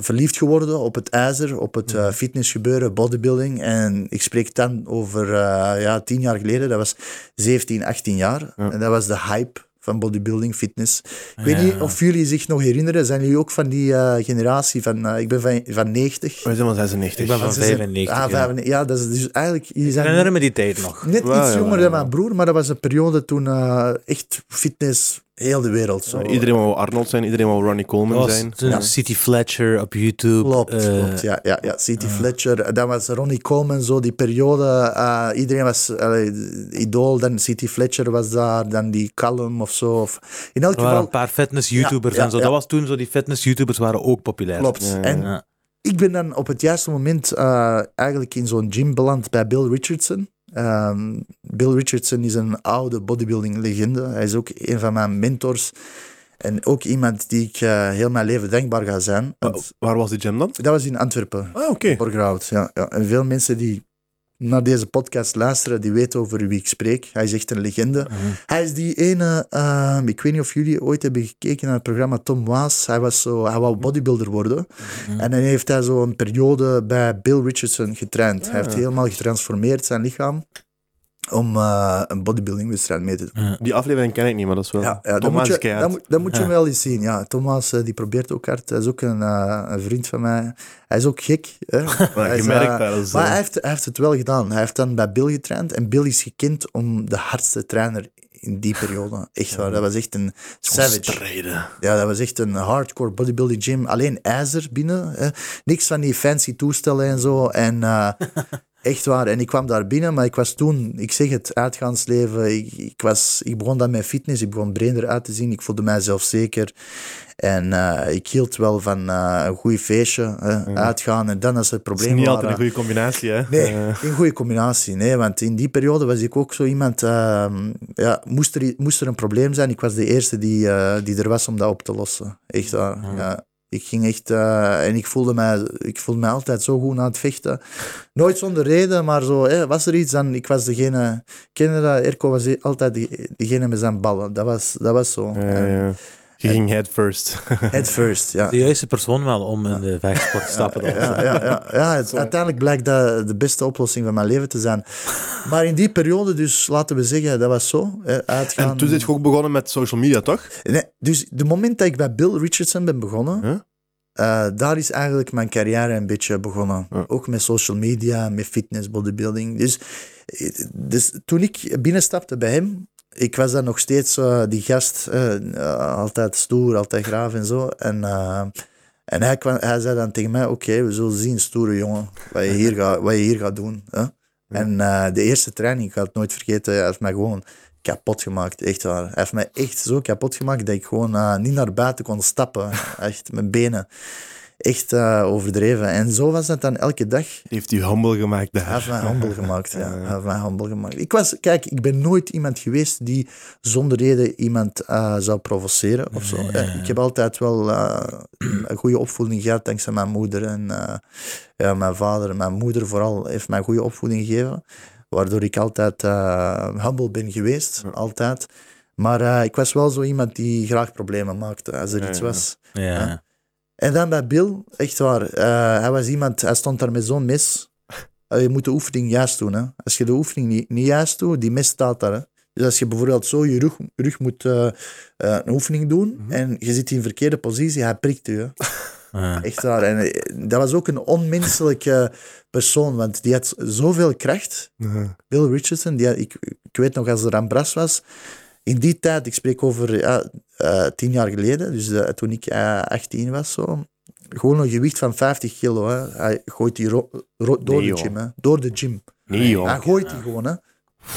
Speaker 2: verliefd geworden op het ijzer, op het eh, fitnessgebeuren, bodybuilding. En ik spreek dan over eh, ja, tien jaar geleden, dat was 17, 18 jaar. En dat was de hype van bodybuilding, fitness. Ik weet
Speaker 3: Ja.
Speaker 2: niet of jullie zich nog herinneren, zijn jullie ook van die eh, generatie van, eh, ik ben van, van 90.
Speaker 1: wij zijn van 96.
Speaker 3: Ik ben van
Speaker 2: Ze zijn-
Speaker 3: 95.
Speaker 2: Ah,
Speaker 3: ja.
Speaker 2: 95. Ja, dat is dus eigenlijk... jullie zijn
Speaker 3: herinner me die tijd nog.
Speaker 2: Net iets jonger
Speaker 1: ja.
Speaker 2: dan mijn broer, maar dat was een periode toen eh, echt fitness heel de wereld. Zo.
Speaker 1: Iedereen wou Arnold zijn, iedereen wou Ronnie Coleman
Speaker 3: was
Speaker 1: zijn.
Speaker 3: toen City Fletcher op YouTube.
Speaker 2: Klopt,
Speaker 3: eh,
Speaker 2: klopt. Ja, ja, ja. City Fletcher, dat was Ronnie Coleman, zo die periode. eh, iedereen was eh, idool, dan City Fletcher was daar, dan die Callum of zo. Of, in elk
Speaker 3: Er waren een
Speaker 2: geval,
Speaker 3: paar fitness-YouTubers
Speaker 2: Ja, ja,
Speaker 3: en zo.
Speaker 2: ja.
Speaker 3: Dat was toen zo, die fitness-YouTubers waren ook populair.
Speaker 2: klopt.
Speaker 1: Ja, ja,
Speaker 2: En
Speaker 3: Ja.
Speaker 2: ik ben dan op het juiste moment eh, eigenlijk in zo'n gym beland bij Bill Richardson. Ehm, Bill Richardson is een oude bodybuilding legende. Hij is ook een van mijn mentors. En ook iemand die ik eh, heel mijn leven dankbaar ga zijn. Want
Speaker 1: Waar was die gym dan?
Speaker 2: dat was in Antwerpen,
Speaker 1: Ah, oké.
Speaker 2: Borgerhout. Ja, ja. En veel mensen die naar deze podcast luisteren, die weten over wie ik spreek. Hij is echt een legende. Hij is die ene, ehm, ik weet niet of jullie ooit hebben gekeken naar het programma Tom Waas. Hij, was zo, hij wou bodybuilder worden. En dan heeft hij zo een periode bij Bill Richardson getraind. Hij heeft helemaal getransformeerd zijn lichaam om eh, een bodybuildingwedstrijd mee te doen.
Speaker 1: Die aflevering ken ik niet, maar dat is wel...
Speaker 2: Ja, ja, dat,
Speaker 1: Thomas
Speaker 2: moet je,
Speaker 1: is
Speaker 2: dat, moet, dat moet je wel eens zien. Ja, Thomas eh, die probeert ook hard. Hij is ook een, eh, een vriend van mij. Hij is ook gek. Hè?
Speaker 1: Maar
Speaker 2: Hij is,
Speaker 1: merkt
Speaker 2: maar hij heeft, hij heeft het wel gedaan. Hij heeft dan bij Bill getraind. En Bill is gekend om de hardste trainer in die periode. Echt waar. Dat was echt een savage.
Speaker 1: strijden.
Speaker 2: Ja, dat was echt een hardcore bodybuilding gym. Alleen ijzer binnen. Hè. Niks van die fancy toestellen en zo. En eh, echt waar. En ik kwam daar binnen, maar ik was toen, ik zeg het, uitgaansleven. Ik, ik, was, ik begon dan met fitness. Ik begon breder uit te zien. Ik voelde mijzelf zeker. En eh, ik hield wel van eh, een goed feestje, uitgaan. En dan als
Speaker 1: Dat is
Speaker 2: problemen
Speaker 1: niet
Speaker 2: waren...
Speaker 1: altijd een goede combinatie, hè?
Speaker 2: Nee,
Speaker 1: Eh,
Speaker 2: geen goede combinatie. Nee, want in die periode was ik ook zo iemand. ehm, ja, moest, er, moest er een probleem zijn, ik was de eerste die, die er was om dat op te lossen. Echt waar. Ja. Ik ging echt. eh, en ik voelde, mij, ik voelde mij altijd zo goed aan het vechten. Nooit zonder reden, maar zo. Was er iets, dan. Ik was degene. Kende dat? Erko was altijd die- degene met zijn ballen. Dat was, dat was zo.
Speaker 1: ja, ja. Je ging head first.
Speaker 2: Head first, ja.
Speaker 3: De juiste persoon wel om in de vechtsport te stappen. dan.
Speaker 2: Ja, ja, ja, ja het- uiteindelijk blijkt dat de beste oplossing van mijn leven te zijn. Maar in die periode, dus laten we zeggen, dat was zo. hè, Uitgaan.
Speaker 1: En toen zit je ook begonnen met social media, toch?
Speaker 2: Nee, dus de moment dat ik bij Bill Richardson ben begonnen,
Speaker 1: Huh?
Speaker 2: eh, daar is eigenlijk mijn carrière een beetje begonnen.
Speaker 1: Ja.
Speaker 2: Ook met social media, met fitness, bodybuilding. Dus, eh, dus toen ik binnenstapte bij hem, ik was dan nog steeds eh, die gast, eh, eh, altijd stoer, altijd graaf en zo. En, en hij, kwam, hij zei dan tegen mij, oké, we zullen zien, stoere jongen, wat je hier gaat, wat je hier gaat doen. Hè? En de eerste training, ik ga het nooit vergeten, hij heeft mij gewoon kapot gemaakt, echt waar. Hij heeft mij echt zo kapot gemaakt dat ik gewoon niet naar buiten kon stappen. Echt, mijn benen. Echt eh, overdreven. En zo was dat dan elke dag.
Speaker 1: Heeft u humble gemaakt
Speaker 2: Hij
Speaker 1: daar.
Speaker 2: heeft mij humble gemaakt. Ja. Hij heeft mij humble gemaakt. Ik was, kijk, ik ben nooit iemand geweest die zonder reden iemand eh, zou provoceren of zo. Eh, Ik heb altijd wel eh, een goede opvoeding gehad dankzij mijn moeder en eh, ja, mijn vader. en Mijn moeder vooral heeft mij een goede opvoeding gegeven, waardoor ik altijd eh, humble ben geweest, altijd. Maar eh, ik was wel zo iemand die graag problemen maakte als er iets
Speaker 1: ja.
Speaker 2: was.
Speaker 3: Ja.
Speaker 2: En dan bij Bill, echt waar. eh, hij was iemand, hij stond daar met zo'n mes. Eh, je moet de oefening juist doen. Hè. Als je de oefening niet, niet juist doet, die mes staat daar. Hè. Dus als je bijvoorbeeld zo je rug, rug moet eh, een oefening doen en je zit in verkeerde positie, hij prikt.
Speaker 3: Ja.
Speaker 2: Echt waar. En dat was ook een onmenselijke persoon, want die had zoveel kracht. Bill Richardson, die had- ik, ik weet nog als er aan Bras was. In die tijd, ik spreek over ja, eh, tien jaar geleden, dus eh, toen ik eh, 18 was, zo, gewoon een gewicht van 50 kilo. Hè. Hij gooit die door
Speaker 1: Nee,
Speaker 2: de gym. Hè. Door de gym.
Speaker 1: Nee, joh.
Speaker 2: Hij gooit die gewoon. Hè.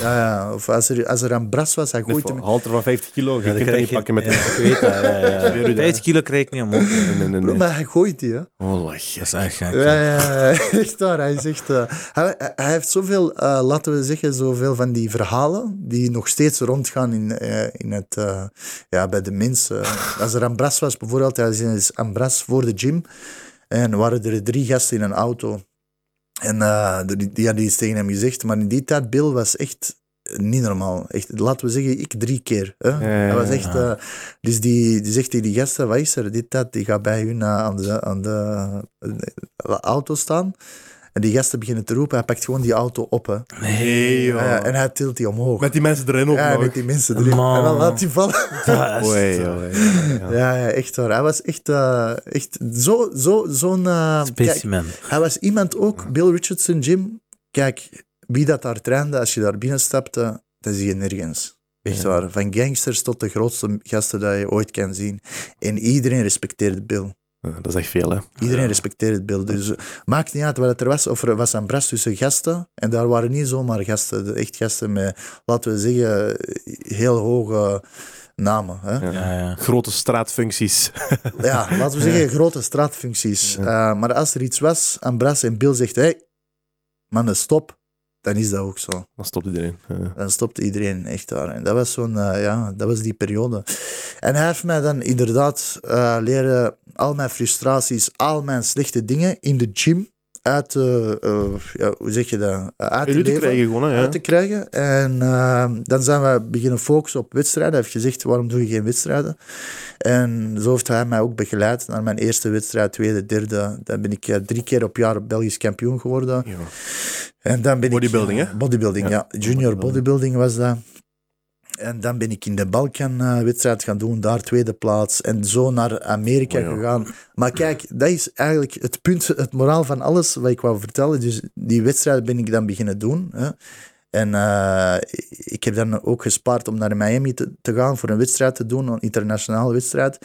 Speaker 2: Ja, ja. Of als er, als er een bras was, hij gooit hem.
Speaker 1: Een halter van 50 kilo, je
Speaker 3: Ja,
Speaker 1: kunt niet pakken met
Speaker 3: ja, ik weet dat. Ja, ja.
Speaker 1: Zweer u dat.
Speaker 3: 50 kilo krijg ik niet omhoog.
Speaker 1: Nee, nee, nee, nee.
Speaker 2: Maar hij gooit die, hè.
Speaker 1: Oh,
Speaker 3: Dat is echt gek.
Speaker 2: Ja, ja, echt waar. Hij, echt, eh, hij, hij heeft zoveel, eh, laten we zeggen, zoveel van die verhalen die nog steeds rondgaan in, eh, in het, eh, ja, bij de mensen. Als er Ambras was bijvoorbeeld, hij is Ambras voor de gym en waren er drie gasten in een auto. En eh, die, die iets tegen hem gezegd, maar in die tijd, Bill was echt niet normaal. Echt, laten we zeggen, ik drie keer. Hè?
Speaker 1: ja,
Speaker 2: was echt... eh, dus die, die zegt tegen die gasten, wat is er? Dit, dat, die gaat bij hun eh, aan, de, aan de, auto staan. En die gasten beginnen te roepen, hij pakt gewoon die auto op. Hè.
Speaker 1: Nee, joh.
Speaker 2: Ja, en hij tilt die omhoog.
Speaker 1: Met die mensen erin ook
Speaker 2: ja,
Speaker 1: nog.
Speaker 2: met die mensen erin.
Speaker 3: Man.
Speaker 2: En dan laat hij vallen.
Speaker 3: Dat is-
Speaker 1: Oei, oei, oei, ja.
Speaker 2: Ja, ja, echt waar. Hij was echt, eh, echt zo, zo, zo'n... eh, kijk,
Speaker 3: Specimen.
Speaker 2: hij was iemand ook, Bill Richardson Gym. Kijk, wie dat daar trainde, als je daar binnenstapte, dat zie je nergens. Echt
Speaker 1: Ja.
Speaker 2: waar. Van gangsters tot de grootste gasten dat je ooit kan zien. En iedereen respecteerde Bill.
Speaker 1: Ja, Dat is echt veel, hè.
Speaker 2: Iedereen respecteerde Bill. Dus eh, maakt niet uit wat het er was. Of er was een bras tussen gasten. En daar waren niet zomaar gasten. de- Echt gasten met, laten we zeggen, heel hoge namen. Hè?
Speaker 1: Ja.
Speaker 3: Ja, ja.
Speaker 1: Grote straatfuncties.
Speaker 2: Ja, laten we zeggen, grote straatfuncties.
Speaker 1: Ja.
Speaker 2: Eh, maar als er iets was aan Bras en Bill zegt, hey, mannen, stop, dan is dat ook zo.
Speaker 1: Dan stopt iedereen. Ja.
Speaker 2: Dan stopte iedereen echt daar. En dat was zo'n, eh, ja, dat was die periode. En hij heeft mij dan inderdaad eh, leren al mijn frustraties, al mijn slechte dingen in de gym uit, eh, eh, ja, hoe zeg je dat, Uh, uit te
Speaker 1: te
Speaker 2: leven
Speaker 1: krijgen gewoon, hè. Ja.
Speaker 2: uit te krijgen. En eh, dan zijn we beginnen focussen op wedstrijden. Hij heeft gezegd, waarom doe je geen wedstrijden? En zo heeft hij mij ook begeleid naar mijn eerste wedstrijd, tweede, derde. Dan ben ik eh, drie keer op jaar Belgisch kampioen geworden.
Speaker 1: Ja.
Speaker 2: En dan ben
Speaker 1: Bodybuilding,
Speaker 2: ik,
Speaker 1: hè?
Speaker 2: Bodybuilding, ja.
Speaker 1: Ja,
Speaker 2: Junior
Speaker 1: bodybuilding
Speaker 2: was dat. En dan ben ik in de Balkan-wedstrijd gaan doen, daar tweede plaats. En zo naar Amerika
Speaker 1: Oh ja.
Speaker 2: gegaan. Maar kijk, dat is eigenlijk het punt, het moraal van alles wat ik wou vertellen. Dus die wedstrijd ben ik dan beginnen doen. Hè. En eh, ik heb dan ook gespaard om naar Miami te, te gaan voor een wedstrijd te doen, een internationale wedstrijd.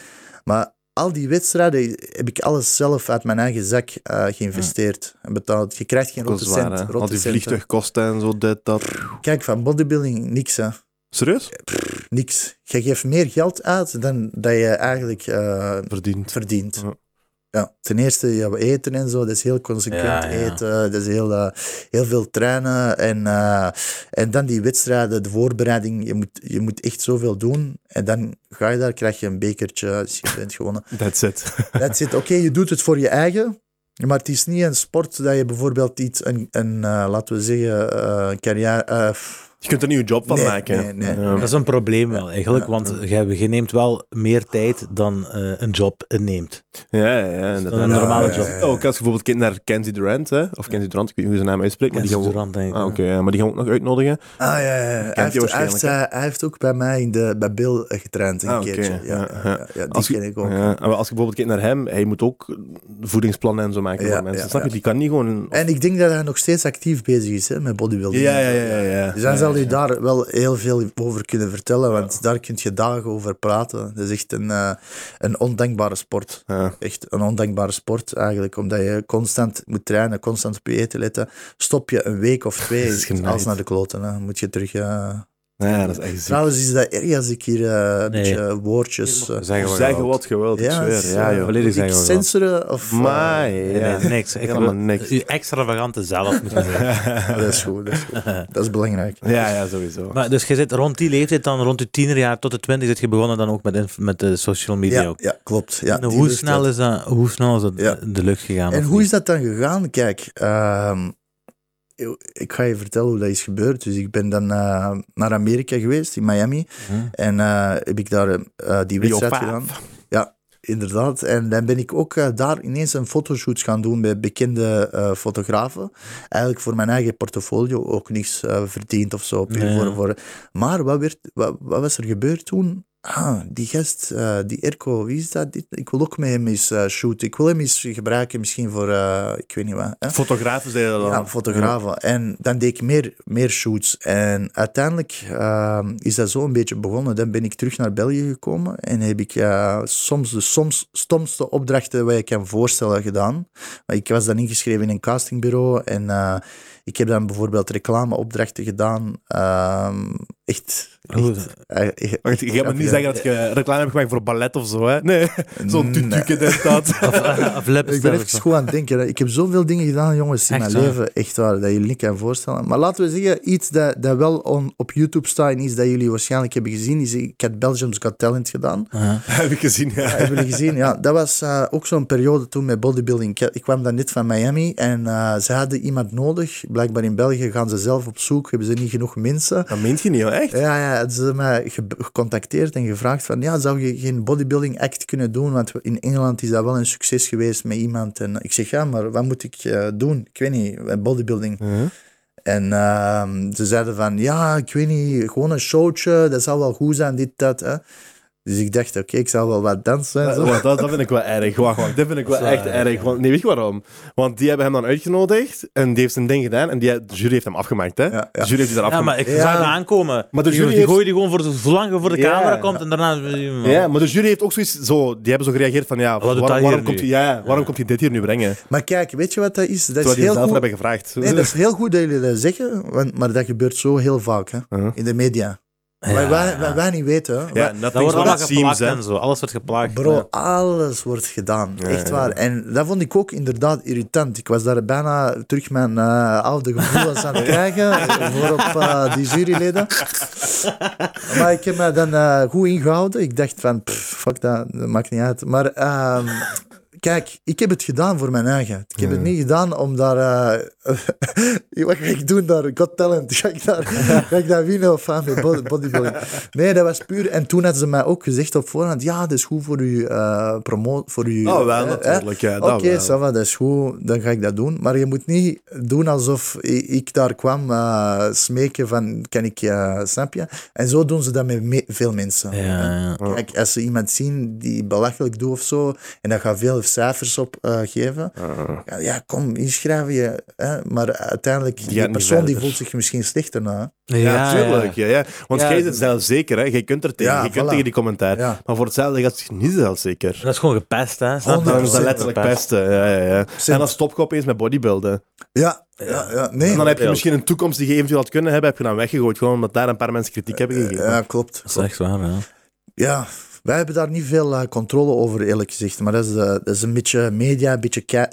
Speaker 2: Maar al die wedstrijden heb ik alles zelf uit mijn eigen zak eh, geïnvesteerd en betaald. Je krijgt geen rotte cent.
Speaker 1: Al die vliegtuigkosten en zo, dit, dat.
Speaker 2: Kijk, van bodybuilding, niks hè.
Speaker 1: Serieus?
Speaker 2: Niks. Je geeft meer geld uit dan dat je eigenlijk eh,
Speaker 1: Verdiend.
Speaker 2: verdient.
Speaker 1: Ja.
Speaker 2: Ja, ten eerste ja, we eten en zo, dat is heel consequent
Speaker 3: Ja, ja.
Speaker 2: eten, dat is heel, eh, heel veel trainen en, eh, en dan die wedstrijden, de voorbereiding, je moet, je moet echt zoveel doen en dan ga je daar, krijg je een bekertje als je bent gewonnen.
Speaker 1: That's it.
Speaker 2: That's it. Oké, je doet het voor je eigen, maar het is niet een sport dat je bijvoorbeeld iets, een, een eh, laten we zeggen, eh, een carrière...
Speaker 1: Je kunt er niet je job van
Speaker 2: Nee,
Speaker 1: maken.
Speaker 2: nee, nee.
Speaker 1: Ja.
Speaker 3: Dat is een probleem wel, eigenlijk,
Speaker 2: Ja.
Speaker 3: want je, je neemt wel meer tijd dan eh, een job inneemt.
Speaker 1: Ja, ja.
Speaker 3: Dan een normale
Speaker 2: Ja,
Speaker 3: job.
Speaker 2: ja, ja.
Speaker 1: Ook als je bijvoorbeeld kijkt naar Kenzie Durant, hè? of Kenzie Durant, ik weet niet hoe zijn naam uitspreekt, maar die gaan we...
Speaker 3: Durant, denk ik.
Speaker 1: Ah, oké, ja, maar die gaan we ook nog uitnodigen.
Speaker 2: Ah ja, ja. Hij, heeft, hij, eh, hij heeft ook bij mij in de, bij Bill eh, getraind een
Speaker 1: Ah, oké,
Speaker 2: keertje. Ja,
Speaker 1: ja,
Speaker 2: ja,
Speaker 1: ja.
Speaker 2: ja, ja, die
Speaker 1: Als je-
Speaker 2: ken ik ook.
Speaker 1: Ja, maar als je bijvoorbeeld kijkt naar hem, hij moet ook voedingsplannen en zo maken
Speaker 2: Ja,
Speaker 1: voor mensen.
Speaker 2: ja,
Speaker 1: Snap je? Die kan niet gewoon...
Speaker 2: En ik denk dat hij nog steeds actief bezig is hè, met bodybuilding.
Speaker 1: Ja, ja, ja, ja,
Speaker 2: zal u daar wel heel veel over kunnen vertellen, want daar kun je dagen over praten. Dat is echt een, eh, een ondankbare sport. Echt een ondankbare sport eigenlijk, omdat je constant moet trainen, constant op je eten letten. Stop je een week of twee, als naar de kloten. Hè. Moet je terug... eh,
Speaker 1: Ja, dat is echt ziek.
Speaker 2: Trouwens is dat erg als ik hier eh, een
Speaker 3: Nee.
Speaker 2: beetje woordjes... eh,
Speaker 3: Zeggen we
Speaker 1: Zeggen wat je wilt, ik
Speaker 2: Ja,
Speaker 1: zweer. Ja,
Speaker 2: eh,
Speaker 1: joh.
Speaker 3: volledig zeggen
Speaker 2: censoren? Of,
Speaker 1: Maar,
Speaker 3: Nee,
Speaker 1: ja.
Speaker 3: nee, niks. Ik
Speaker 1: Helemaal niks.
Speaker 3: Uw extravagante zelf moet je zeggen.
Speaker 2: dat is goed, dat is goed. Dat is belangrijk.
Speaker 1: Ja, ja, sowieso.
Speaker 3: Maar dus je zit rond die leeftijd, dan rond je tienerjaar tot de twintig, zit je begonnen dan ook met, met de social media
Speaker 2: Ja,
Speaker 3: ook.
Speaker 2: ja, klopt. Ja,
Speaker 3: En hoe, snel is dat, hoe snel is dat
Speaker 2: Ja.
Speaker 3: de lucht gegaan?
Speaker 2: En hoe
Speaker 3: niet?
Speaker 2: is dat dan gegaan? Kijk, ehm, ik ga je vertellen hoe dat is gebeurd. Dus ik ben dan eh, naar Amerika geweest, in Miami.
Speaker 3: Hm?
Speaker 2: En eh, heb ik daar eh, die wedstrijd
Speaker 1: vijf.
Speaker 2: gedaan. Ja, inderdaad. En dan ben ik ook daar ineens een fotoshoot gaan doen bij bekende fotografen. Eigenlijk voor mijn eigen portfolio ook niks verdiend of zo.
Speaker 3: Ja.
Speaker 2: Voor, voor. Maar wat, werd, wat, wat was er gebeurd toen? Ah, die gast, eh, die Erko, wie is dat? Dit- Ik wil ook met hem eens eh, shooten. Ik wil hem eens gebruiken misschien voor, eh, ik weet niet wat. Hè?
Speaker 1: Fotografen zeiden dat dan.
Speaker 2: Ja, fotografen. En dan deed ik meer, meer shoots. En uiteindelijk ehm, is dat zo een beetje begonnen. Dan ben ik terug naar België gekomen en heb ik soms de soms stomste opdrachten wat je kan voorstellen gedaan. Maar Ik was dan ingeschreven in een castingbureau en ik heb dan bijvoorbeeld reclameopdrachten gedaan. Ehm, echt. Eh, echt-
Speaker 1: Wacht, je gaat me niet zeggen dat je reclame hebt gemaakt voor ballet of zo, hè? Nee, zo'n
Speaker 2: Nee.
Speaker 1: tutuke dit, dat.
Speaker 3: Of,
Speaker 2: Ik ben even goed aan het denken. hè. Ik heb zoveel dingen gedaan, jongens, in
Speaker 3: Echt
Speaker 2: mijn
Speaker 3: waar?
Speaker 2: leven. Echt waar, dat je niet kan voorstellen. Maar laten we zeggen, iets dat, dat wel on- op YouTube staat en iets dat jullie waarschijnlijk hebben gezien, is ik had Belgium's Got Talent gedaan.
Speaker 1: Heb ik gezien, ja.
Speaker 2: Hebben jullie gezien? Ja, dat was eh, ook zo'n periode toen met bodybuilding. Ik, ik kwam dan net van Miami en eh, ze hadden iemand nodig. Blijkbaar in België gaan ze zelf op zoek, hebben ze niet genoeg mensen.
Speaker 1: Dat meent je niet, hoor. Echt?
Speaker 2: Ja, ja, ze mij ge- gecontacteerd en gevraagd van, ja, zou je geen bodybuilding act kunnen doen? Want in Engeland is dat wel een succes geweest met iemand. En ik zeg, ja, maar wat moet ik eh, doen? Ik weet niet, eh, bodybuilding.
Speaker 1: Uh-huh.
Speaker 2: En ehm, ze zeiden van, ja, ik weet niet, gewoon een showtje, dat zal wel goed zijn, dit, dat. Hè. Dus ik dacht, oké, ik zal wel wat dansen.
Speaker 1: Want dat, dat vind ik wel erg. Wacht, wacht. Dat vind ik wel echt erg. Want, nee, weet je waarom? Want die hebben hem dan uitgenodigd en die heeft zijn ding gedaan en die, de jury heeft hem afgemaakt, hè?
Speaker 2: Ja, ja.
Speaker 1: De jury heeft die daar
Speaker 3: Ja,
Speaker 1: afgemaakt.
Speaker 3: maar ik
Speaker 2: Ja.
Speaker 3: zag het aankomen.
Speaker 1: Maar de
Speaker 3: die,
Speaker 1: jury
Speaker 3: die
Speaker 1: heeft-
Speaker 3: gooi die gewoon voor de, zolang je voor de
Speaker 1: Ja.
Speaker 3: camera komt en daarna...
Speaker 1: Ja, maar de jury heeft ook zoiets zo... Die hebben zo gereageerd van, ja, waarom, komt, hij, ja, waarom komt hij dit hier nu brengen?
Speaker 2: Maar kijk, weet je wat dat is? Dat
Speaker 1: Terwijl
Speaker 2: is heel
Speaker 1: zelf
Speaker 2: goed.
Speaker 1: hebben gevraagd.
Speaker 2: Nee, dat is heel goed dat jullie dat zeggen, want, maar dat gebeurt zo heel vaak hè,
Speaker 1: Uh-huh.
Speaker 2: in de media.
Speaker 3: Ja.
Speaker 2: Wij, wij niet weten.
Speaker 1: Ja,
Speaker 2: Wij-
Speaker 3: Dat wordt allemaal
Speaker 1: hè.
Speaker 3: en zo. Alles wordt geplakt.
Speaker 2: Bro, alles wordt gedaan. Echt waar. En dat vond ik ook inderdaad irritant. Ik was daar bijna terug mijn eh, oude gevoelens aan het krijgen voor op eh, die juryleden. Maar ik heb me dan eh, goed ingehouden. Ik dacht van, pff, fuck dat, dat maakt niet uit. Maar ehm, kijk, ik heb het gedaan voor mijn eigen. Ik heb het niet gedaan om daar... eh, wat ga ik doen daar? Got Talent. Ga ik daar, ga ik daar winnen of aan bodybuilding? Nee, dat was puur... En toen hadden ze mij ook gezegd op voorhand, ja, dat is goed voor u eh promo voor u.
Speaker 1: Oh, wel,
Speaker 2: eh,
Speaker 1: natuurlijk. Ja,
Speaker 2: Oké,
Speaker 1: wel.
Speaker 2: ça va, dat is goed, dan ga ik dat doen. Maar je moet niet doen alsof ik daar kwam smeken van, kan ik, eh snap je? En zo doen ze dat met me- veel mensen.
Speaker 3: Ja, ja.
Speaker 2: Kijk, als ze iemand zien die belachelijk doet of zo, en dat gaat veel cijfers op eh, geven, ja, ja, kom, inschrijven je. Hè? Maar uiteindelijk, die,
Speaker 1: niet
Speaker 2: persoon die voelt zich misschien slechter na.
Speaker 1: Ja, tuurlijk. Ja, ja. Want
Speaker 3: Ja,
Speaker 1: jij
Speaker 3: dat-
Speaker 1: zit zelfzeker, hè. Jij kunt er tegen.
Speaker 2: Ja,
Speaker 1: je kunt
Speaker 2: voilà.
Speaker 1: tegen die commentaar.
Speaker 2: Ja.
Speaker 1: Maar voor hetzelfde gaat het niet zelfzeker.
Speaker 3: Dat is gewoon gepest, hè? Snap je?
Speaker 1: Is dat
Speaker 2: 100%
Speaker 1: letterlijk pesten. Ja, ja, ja. En dan stop je opeens met bodybuilden.
Speaker 2: Ja, ja, ja. nee.
Speaker 1: En dan heb je misschien een toekomst die je eventueel had kunnen hebben, heb je dan weggegooid. Gewoon omdat daar een paar mensen kritiek hebben gegeven.
Speaker 2: ja, klopt.
Speaker 3: Dat is echt waar, ja.
Speaker 2: Ja, wij hebben daar niet veel eh, controle over, eerlijk gezegd. Maar dat is, eh, dat is een beetje media, een beetje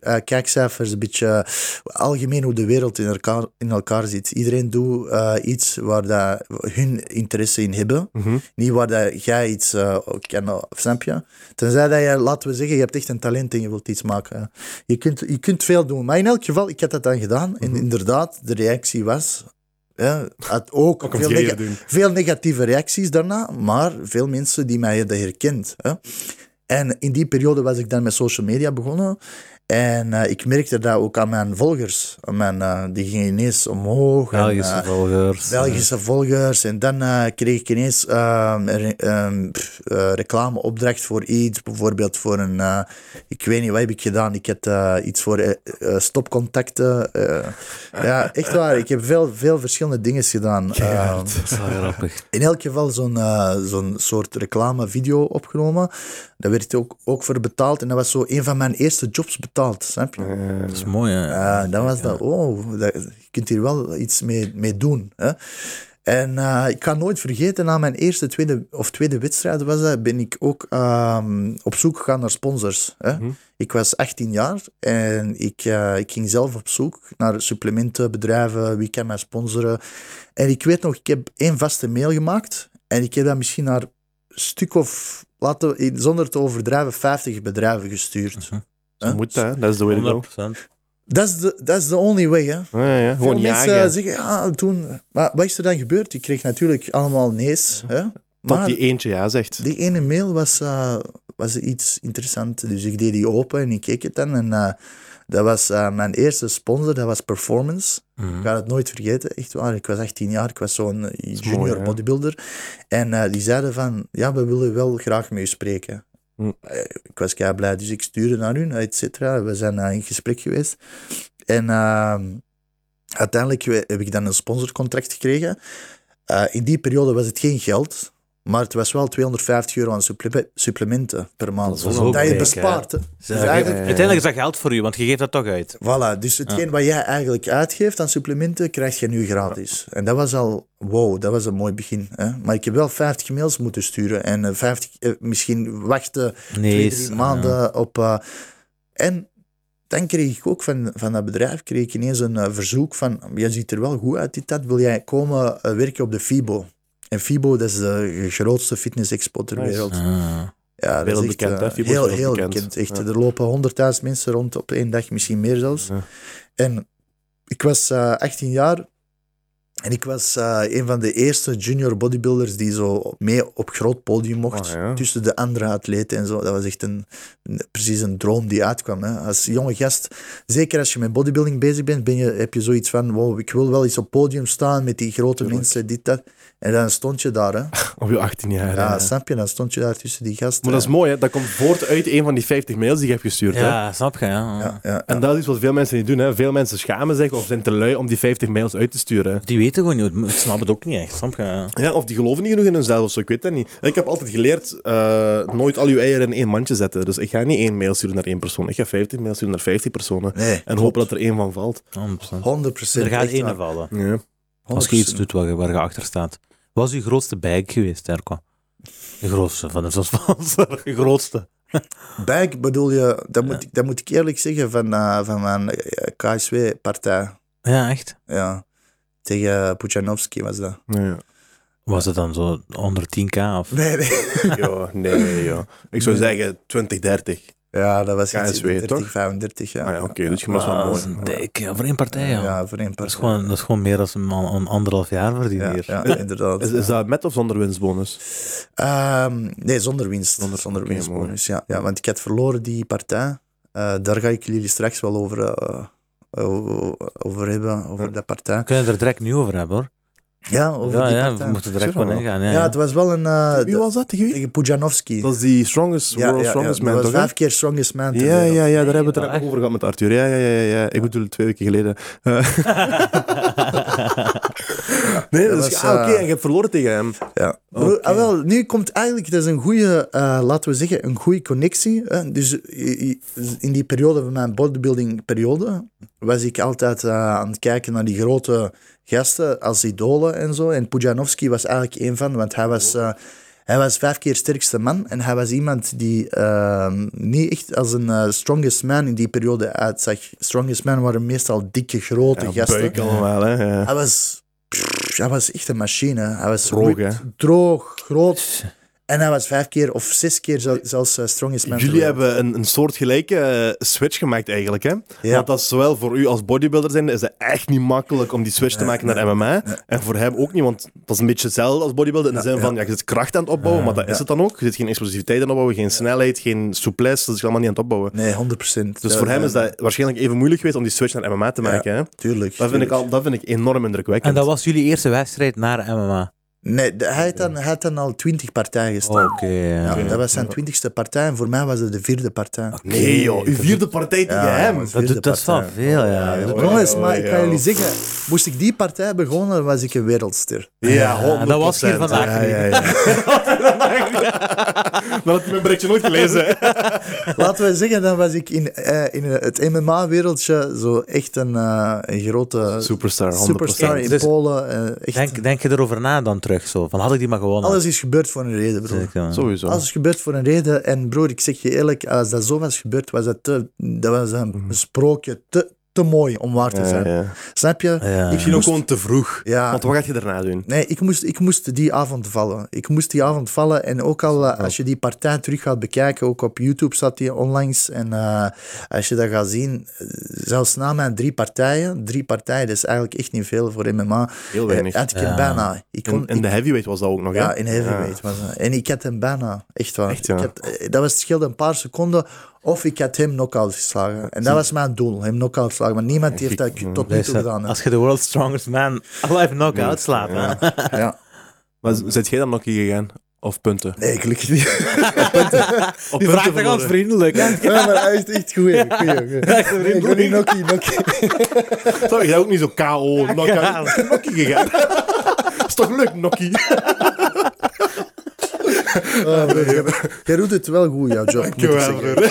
Speaker 2: eh, kijkcijfers, een beetje algemeen hoe de wereld in elkaar, in elkaar zit. Iedereen doet iets waar dat hun interesse in hebben.
Speaker 1: Mhm.
Speaker 2: Niet waar dat jij iets eh, kan, snap je? Tenzij dat je, laten we zeggen, je hebt echt een talent en je wilt iets maken. Je kunt, je kunt veel doen. Maar in elk geval, ik had dat dan gedaan. En inderdaad, de reactie was... Ja, had ook,
Speaker 1: doen.
Speaker 2: veel negatieve reacties daarna, maar veel mensen die mij hadden herkend. Hè. En in die periode was ik dan met social media begonnen. En eh, ik merkte dat ook aan mijn volgers. Aan mijn, eh, die gingen ineens omhoog. en,
Speaker 3: Belgische
Speaker 2: eh,
Speaker 3: volgers.
Speaker 2: Belgische volgers. En dan kreeg ik ineens ehm, re- ehm, eh, reclameopdracht voor iets. Bijvoorbeeld voor een... ik weet niet, wat heb ik gedaan? Ik had iets voor stopcontacten. ja, echt waar. Ik heb veel, veel verschillende dingen gedaan. Ehm,
Speaker 3: Dat is wel grappig.
Speaker 2: in elk geval zo'n zo'n soort reclame-video opgenomen. Daar werd ook, ook voor betaald. En dat was zo een van mijn eerste jobs betaald. Snap je?
Speaker 3: Dat is mooi, hè?
Speaker 2: Ja, dan was dat, oh, dat, je kunt hier wel iets mee, mee doen. Hè? En eh, ik ga nooit vergeten, na mijn eerste tweede, of tweede wedstrijd was dat, ben ik ook ehm, op zoek gegaan naar sponsors. Hè? Ik was 18 jaar en ik, eh, ik ging zelf op zoek naar supplementenbedrijven, wie kan mij sponsoren. En ik weet nog, ik heb één vaste mail gemaakt en ik heb dat misschien naar een stuk of, laten we, zonder te overdrijven, 50 bedrijven gestuurd.
Speaker 1: Zo moet dat, hè. dat is de way to go.
Speaker 3: 100%.
Speaker 2: Dat is de that's the only way, hè.
Speaker 1: Ja, ja. Gewoon
Speaker 2: Veel mensen
Speaker 1: jagen.
Speaker 2: zeggen, ja, toen... Maar wat is er dan gebeurd? Ik kreeg natuurlijk allemaal nee's. Hè?
Speaker 1: Tot
Speaker 2: Maar
Speaker 1: die eentje ja zegt.
Speaker 2: die ene mail was, eh, was iets interessants. Dus ik deed die open en ik keek het dan. En eh, dat was eh, mijn eerste sponsor, dat was Performance.
Speaker 3: Mhm.
Speaker 2: Ik ga het nooit vergeten, echt waar. Ik was 18 jaar, ik was zo'n
Speaker 1: is
Speaker 2: junior
Speaker 1: mooi,
Speaker 2: bodybuilder. En eh, die zeiden van, ja, we willen wel graag met u spreken.
Speaker 1: Hm.
Speaker 2: Eh, ik was kei blij, dus ik stuurde naar hun, et cetera. We zijn in gesprek geweest. En ehm, uiteindelijk heb ik dan een sponsorcontract gekregen. Eh, in die periode was het geen geld, maar het was wel 250 euro aan supple- supplementen per maand.
Speaker 3: Dat is
Speaker 2: Dat,
Speaker 3: ook
Speaker 2: je bespaart. Dus eigenlijk,
Speaker 3: Uiteindelijk is dat geld voor u, want je geeft dat toch uit.
Speaker 2: Voilà, dus hetgeen wat jij eigenlijk uitgeeft aan supplementen, krijg je nu gratis. En dat was al, wow, dat was een mooi begin. Hè? Maar ik heb wel 50 mails moeten sturen en eh, 50, eh, misschien wachten
Speaker 3: Nee,
Speaker 2: twee, drie maanden op... eh, en dan kreeg ik ook van, van dat bedrijf kreeg ik ineens een eh, verzoek van, je ziet er wel goed uit dit dat, wil jij komen eh, werken op de FIBO? En FIBO, dat is de grootste fitness-expo ter wereld.
Speaker 3: Ah.
Speaker 2: Ja, dat is echt,
Speaker 1: hè?
Speaker 2: eh,
Speaker 1: FIBO is
Speaker 2: heel, heel bekend. Echt,
Speaker 1: Ja.
Speaker 2: Er lopen honderdduizend mensen rond op één dag, misschien meer zelfs.
Speaker 1: Ja.
Speaker 2: En ik was eh 18 jaar en ik was eh, een van de eerste junior bodybuilders die zo mee op groot podium mocht.
Speaker 1: Ah, ja.
Speaker 2: Tussen de andere atleten en zo. Dat was echt een, een- precies een droom die uitkwam. Hè. Als jonge gast, zeker als je met bodybuilding bezig bent, ben je, heb je zoiets van: wow, ik wil wel eens op podium staan met die grote
Speaker 1: Tuurlijk.
Speaker 2: mensen, dit, dat. En dan stond je daar. Hè.
Speaker 1: Op je 18 jaar.
Speaker 2: Ja,
Speaker 1: hè.
Speaker 2: snap je? Dan stond je daar tussen die gasten.
Speaker 1: Maar dat is mooi, hè? Dat komt voort uit een van die 50 mails die je hebt gestuurd. Hè?
Speaker 3: Ja, snap je, ja.
Speaker 2: ja, ja,
Speaker 1: En dat is wat veel mensen niet doen. Hè? Veel mensen schamen zich of zijn te lui om die 50 mails uit te sturen. hè.
Speaker 3: Die weten gewoon niet, ik snap het ook niet echt, snap je? Ja.
Speaker 1: Ja, of die geloven niet genoeg in hunzelf of zo, ik weet dat niet. Ik heb altijd geleerd, eh, nooit al je eieren in één mandje zetten. Dus ik ga niet één mail sturen naar één persoon. Ik ga 50 mails sturen naar 50 personen.
Speaker 2: Nee,
Speaker 1: En hopen dat er één van valt.
Speaker 3: 100%.
Speaker 2: 100 procent.
Speaker 3: Er gaat één vallen.
Speaker 1: Ja.
Speaker 3: Als je iets doet waar je, waar je achter staat. Wat is je grootste bag geweest, Erko? De grootste van de sponsor. De grootste.
Speaker 2: Bag bedoel je, dat moet,
Speaker 3: Ja.
Speaker 2: ik, dat moet ik eerlijk zeggen, van, eh, van mijn KSW-partij.
Speaker 3: Ja, echt?
Speaker 2: Ja. Tegen Puchanovski was dat.
Speaker 1: Ja.
Speaker 3: Was het dan zo onder 10k? Of?
Speaker 2: Nee, nee.
Speaker 1: ja, nee, ja. Ik zou zeggen 20, 30.
Speaker 2: Ja, dat was iets
Speaker 1: KSW,
Speaker 2: 30,
Speaker 1: toch?
Speaker 2: 35. Ja,
Speaker 1: Ah ja, oké, dus je was wel mooi.
Speaker 3: dat is een dik, ja, voor één partij,
Speaker 2: ja.
Speaker 3: ja.
Speaker 2: voor één
Speaker 3: Dat, is
Speaker 2: partij.
Speaker 3: gewoon, dat is gewoon meer dan een, man- een anderhalf jaar verdienen
Speaker 2: Ja,
Speaker 3: hier.
Speaker 2: ja, inderdaad.
Speaker 1: Is, is dat met of zonder winstbonus?
Speaker 2: Ehm, nee, zonder winst.
Speaker 1: Zonder-
Speaker 2: Zonder, winstbonus, ja, ja. Want ik had verloren die partij. Eh, daar ga ik jullie straks wel over, eh, eh, over hebben, over
Speaker 1: Ja.
Speaker 2: dat partij.
Speaker 3: We kunnen er direct nu over hebben, hoor.
Speaker 2: Ja, over
Speaker 3: Ja,
Speaker 2: die
Speaker 3: ja,
Speaker 2: partij.
Speaker 3: we moeten er direct gewoon ingaan. Ja,
Speaker 2: Ja, het was wel een... eh,
Speaker 1: Wie was dat tegen wie?
Speaker 2: tegen Pujanovski.
Speaker 1: Dat is die strongest,
Speaker 2: Ja,
Speaker 1: world
Speaker 2: ja,
Speaker 1: strongest
Speaker 2: ja,
Speaker 1: man,
Speaker 2: dat was
Speaker 1: toch?
Speaker 2: vijf keer strongest man.
Speaker 1: Ja, ja, ja, daar hebben we het er
Speaker 3: echt?
Speaker 1: over gehad met Arthur. Ja, ja, ja, ja. Ik bedoel, twee weken geleden. Nee,
Speaker 2: dat
Speaker 1: is,
Speaker 2: was,
Speaker 1: ah, oké,
Speaker 2: eh,
Speaker 1: en je hebt verloren tegen hem.
Speaker 2: Ja.
Speaker 1: Oké.
Speaker 2: Ah, wel, nu komt eigenlijk, dat is een goede, eh, laten we zeggen, een goede connectie. Hè? Dus in die periode van mijn bodybuilding periode was ik altijd eh, aan het kijken naar die grote gasten als idolen en zo. En Pujanovski was eigenlijk een van, want hij was, eh, hij was vijf keer sterkste man. En hij was iemand die eh, niet echt als een eh, strongest man in die periode uitzag. Strongest man waren meestal dikke, grote
Speaker 1: Ja,
Speaker 2: gasten.
Speaker 1: allemaal, hè. Ja.
Speaker 2: Hij was, pff, hij was echt een machine. Hij was
Speaker 1: Droog,
Speaker 2: goed, droog, groot. En hij was vijf keer of zes keer zel- zelfs eh, strongest man.
Speaker 1: Jullie hebben een, een soortgelijke eh, switch gemaakt eigenlijk, hè?
Speaker 2: Ja.
Speaker 1: Want dat is zowel voor u als bodybuilder zijn, is het echt niet makkelijk om die switch te
Speaker 2: Nee,
Speaker 1: maken naar MMA. En voor hem ook niet, want dat is een beetje hetzelfde als bodybuilder. In de
Speaker 2: Ja,
Speaker 1: zin van, ja, je zit kracht aan het opbouwen, maar dat is het dan ook. Je zit geen explosiviteit aan het opbouwen, geen snelheid, geen souplesse, dat is allemaal niet aan het opbouwen.
Speaker 2: Nee, 100 procent.
Speaker 1: Dus voor hem is dat waarschijnlijk even moeilijk geweest om die switch naar MMA te maken. Hè?
Speaker 2: Tuurlijk.
Speaker 1: Dat, vind ik al, dat vind ik enorm indrukwekkend.
Speaker 3: En dat was jullie eerste wedstrijd naar MMA?
Speaker 2: Nee, de- hij, had dan, hij had dan al twintig partijen gestaan.
Speaker 3: Oké,
Speaker 2: Ja,
Speaker 3: ja.
Speaker 2: dat was zijn twintigste partij en voor mij was het de vierde partij.
Speaker 1: Nee joh, uw vierde partij tegen
Speaker 2: Ja,
Speaker 1: hem.
Speaker 3: Dat, doet- dat is wel veel, ja. Dat-.
Speaker 2: Jongens, maar ik kan jullie zeggen, moest ik die partij begonnen, was ik een wereldster.
Speaker 1: Ja, 100%.
Speaker 3: dat was hier vandaag
Speaker 1: Ja,
Speaker 3: niet.
Speaker 1: ja, ja. Dan had hij mijn berichtje nooit gelezen.
Speaker 2: Laten we zeggen, dan was ik in, eh, in het MMA-wereldje zo echt een, eh, een grote
Speaker 1: Superstar, 100%.
Speaker 2: superstar in Polen. eh, echt.
Speaker 3: Denk, denk je erover na dan terug? Zo? Van had ik die maar gewonnen?
Speaker 2: Alles is gebeurd voor een reden, broer.
Speaker 1: Sowieso.
Speaker 2: Alles is gebeurd voor een reden. En broer, ik zeg je eerlijk, als dat zo was gebeurd, was dat te, dat was een sprookje te, te mooi om waar te zijn.
Speaker 1: ja.
Speaker 2: Snap je?
Speaker 3: Ja.
Speaker 1: Misschien ook gewoon te vroeg.
Speaker 2: Ja.
Speaker 1: Want wat gaat je daarna doen?
Speaker 2: Nee, ik moest, ik moest die avond vallen. Ik moest die avond vallen. En ook al eh, als je die partij terug gaat bekijken, ook op YouTube staat die onlangs. En eh, als je dat gaat zien, eh, zelfs na mijn drie partijen, drie partijen, dat is eigenlijk echt niet veel voor MMA.
Speaker 1: Heel weinig.
Speaker 2: had ik hem bijna. Ik kon,
Speaker 1: In, in
Speaker 2: ik-
Speaker 1: de heavyweight was dat ook nog,
Speaker 2: ja, in heavyweight was. En ik had hem bijna, echt waar.
Speaker 1: Echt, ja.
Speaker 2: ik had, dat was het scheelde een paar seconden. Of ik had hem knock-out geslagen. En dat was mijn doel, hem knock-out slagen. Maar niemand heeft dat tot nu toe gedaan. hè.
Speaker 3: als je de world's strongest man alive knock-out slaat.
Speaker 2: Ja.
Speaker 1: Maar zit jij dan nog hier gegaan? Of punten?
Speaker 2: Nee, gelukkig niet.
Speaker 1: Op
Speaker 3: Die vraagt toch vriendelijk, hè?
Speaker 2: Ja, maar hij is echt goed. hè. Ik ben niet nokkie, nokkie.
Speaker 1: Zou jij ook niet zo KO
Speaker 3: Ja.
Speaker 1: knock Nokkie gegaan? is toch leuk, Nokkie?
Speaker 2: Oh, broer, jij- Jij doet het wel goed, jouw job.
Speaker 1: Dankjewel, broer.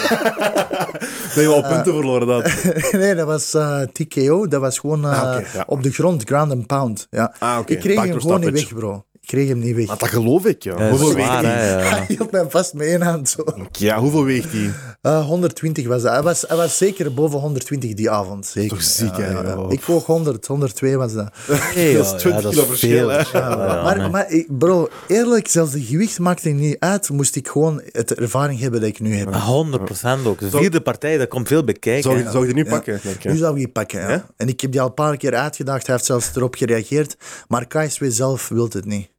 Speaker 1: Ben je al punten verloren dat?
Speaker 2: Nee, dat was eh, TKO. Dat was gewoon eh,
Speaker 1: Ah, ja.
Speaker 2: op de grond, ground and pound. Ja.
Speaker 1: Ah.
Speaker 2: Ik kreeg hem gewoon niet weg, bro. Ik kreeg hem niet weg.
Speaker 1: Maar dat geloof ik, ja. Hoeveel weegt hij?
Speaker 2: Hij hield mij vast met één hand zo.
Speaker 1: Ja, hoeveel weegt hij?
Speaker 2: Eh, 120 was dat. Hij was, hij was zeker boven 120 die avond. Zeker.
Speaker 1: Toch ziek,
Speaker 2: Ja,
Speaker 1: hè,
Speaker 2: ja. Ik woog 100, 102 was dat.
Speaker 3: Hey,
Speaker 1: Dat is
Speaker 3: joh,
Speaker 1: 20
Speaker 3: ja,
Speaker 1: kilo
Speaker 3: is
Speaker 1: verschil,
Speaker 2: maar,
Speaker 3: nee.
Speaker 2: maar ik- bro, eerlijk, zelfs de gewicht maakt er niet uit. Moest ik gewoon het ervaring hebben dat ik nu heb.
Speaker 3: 100% ook. De vierde partij, dat komt veel bekijken.
Speaker 1: Zou zou je die nu
Speaker 2: Ja.
Speaker 1: pakken? denk je?
Speaker 2: Nu zou ik die pakken, ja.
Speaker 1: Ja?
Speaker 2: En ik heb die al een paar keer uitgedaagd. Hij heeft zelfs erop gereageerd. Maar KSW zelf wil het niet.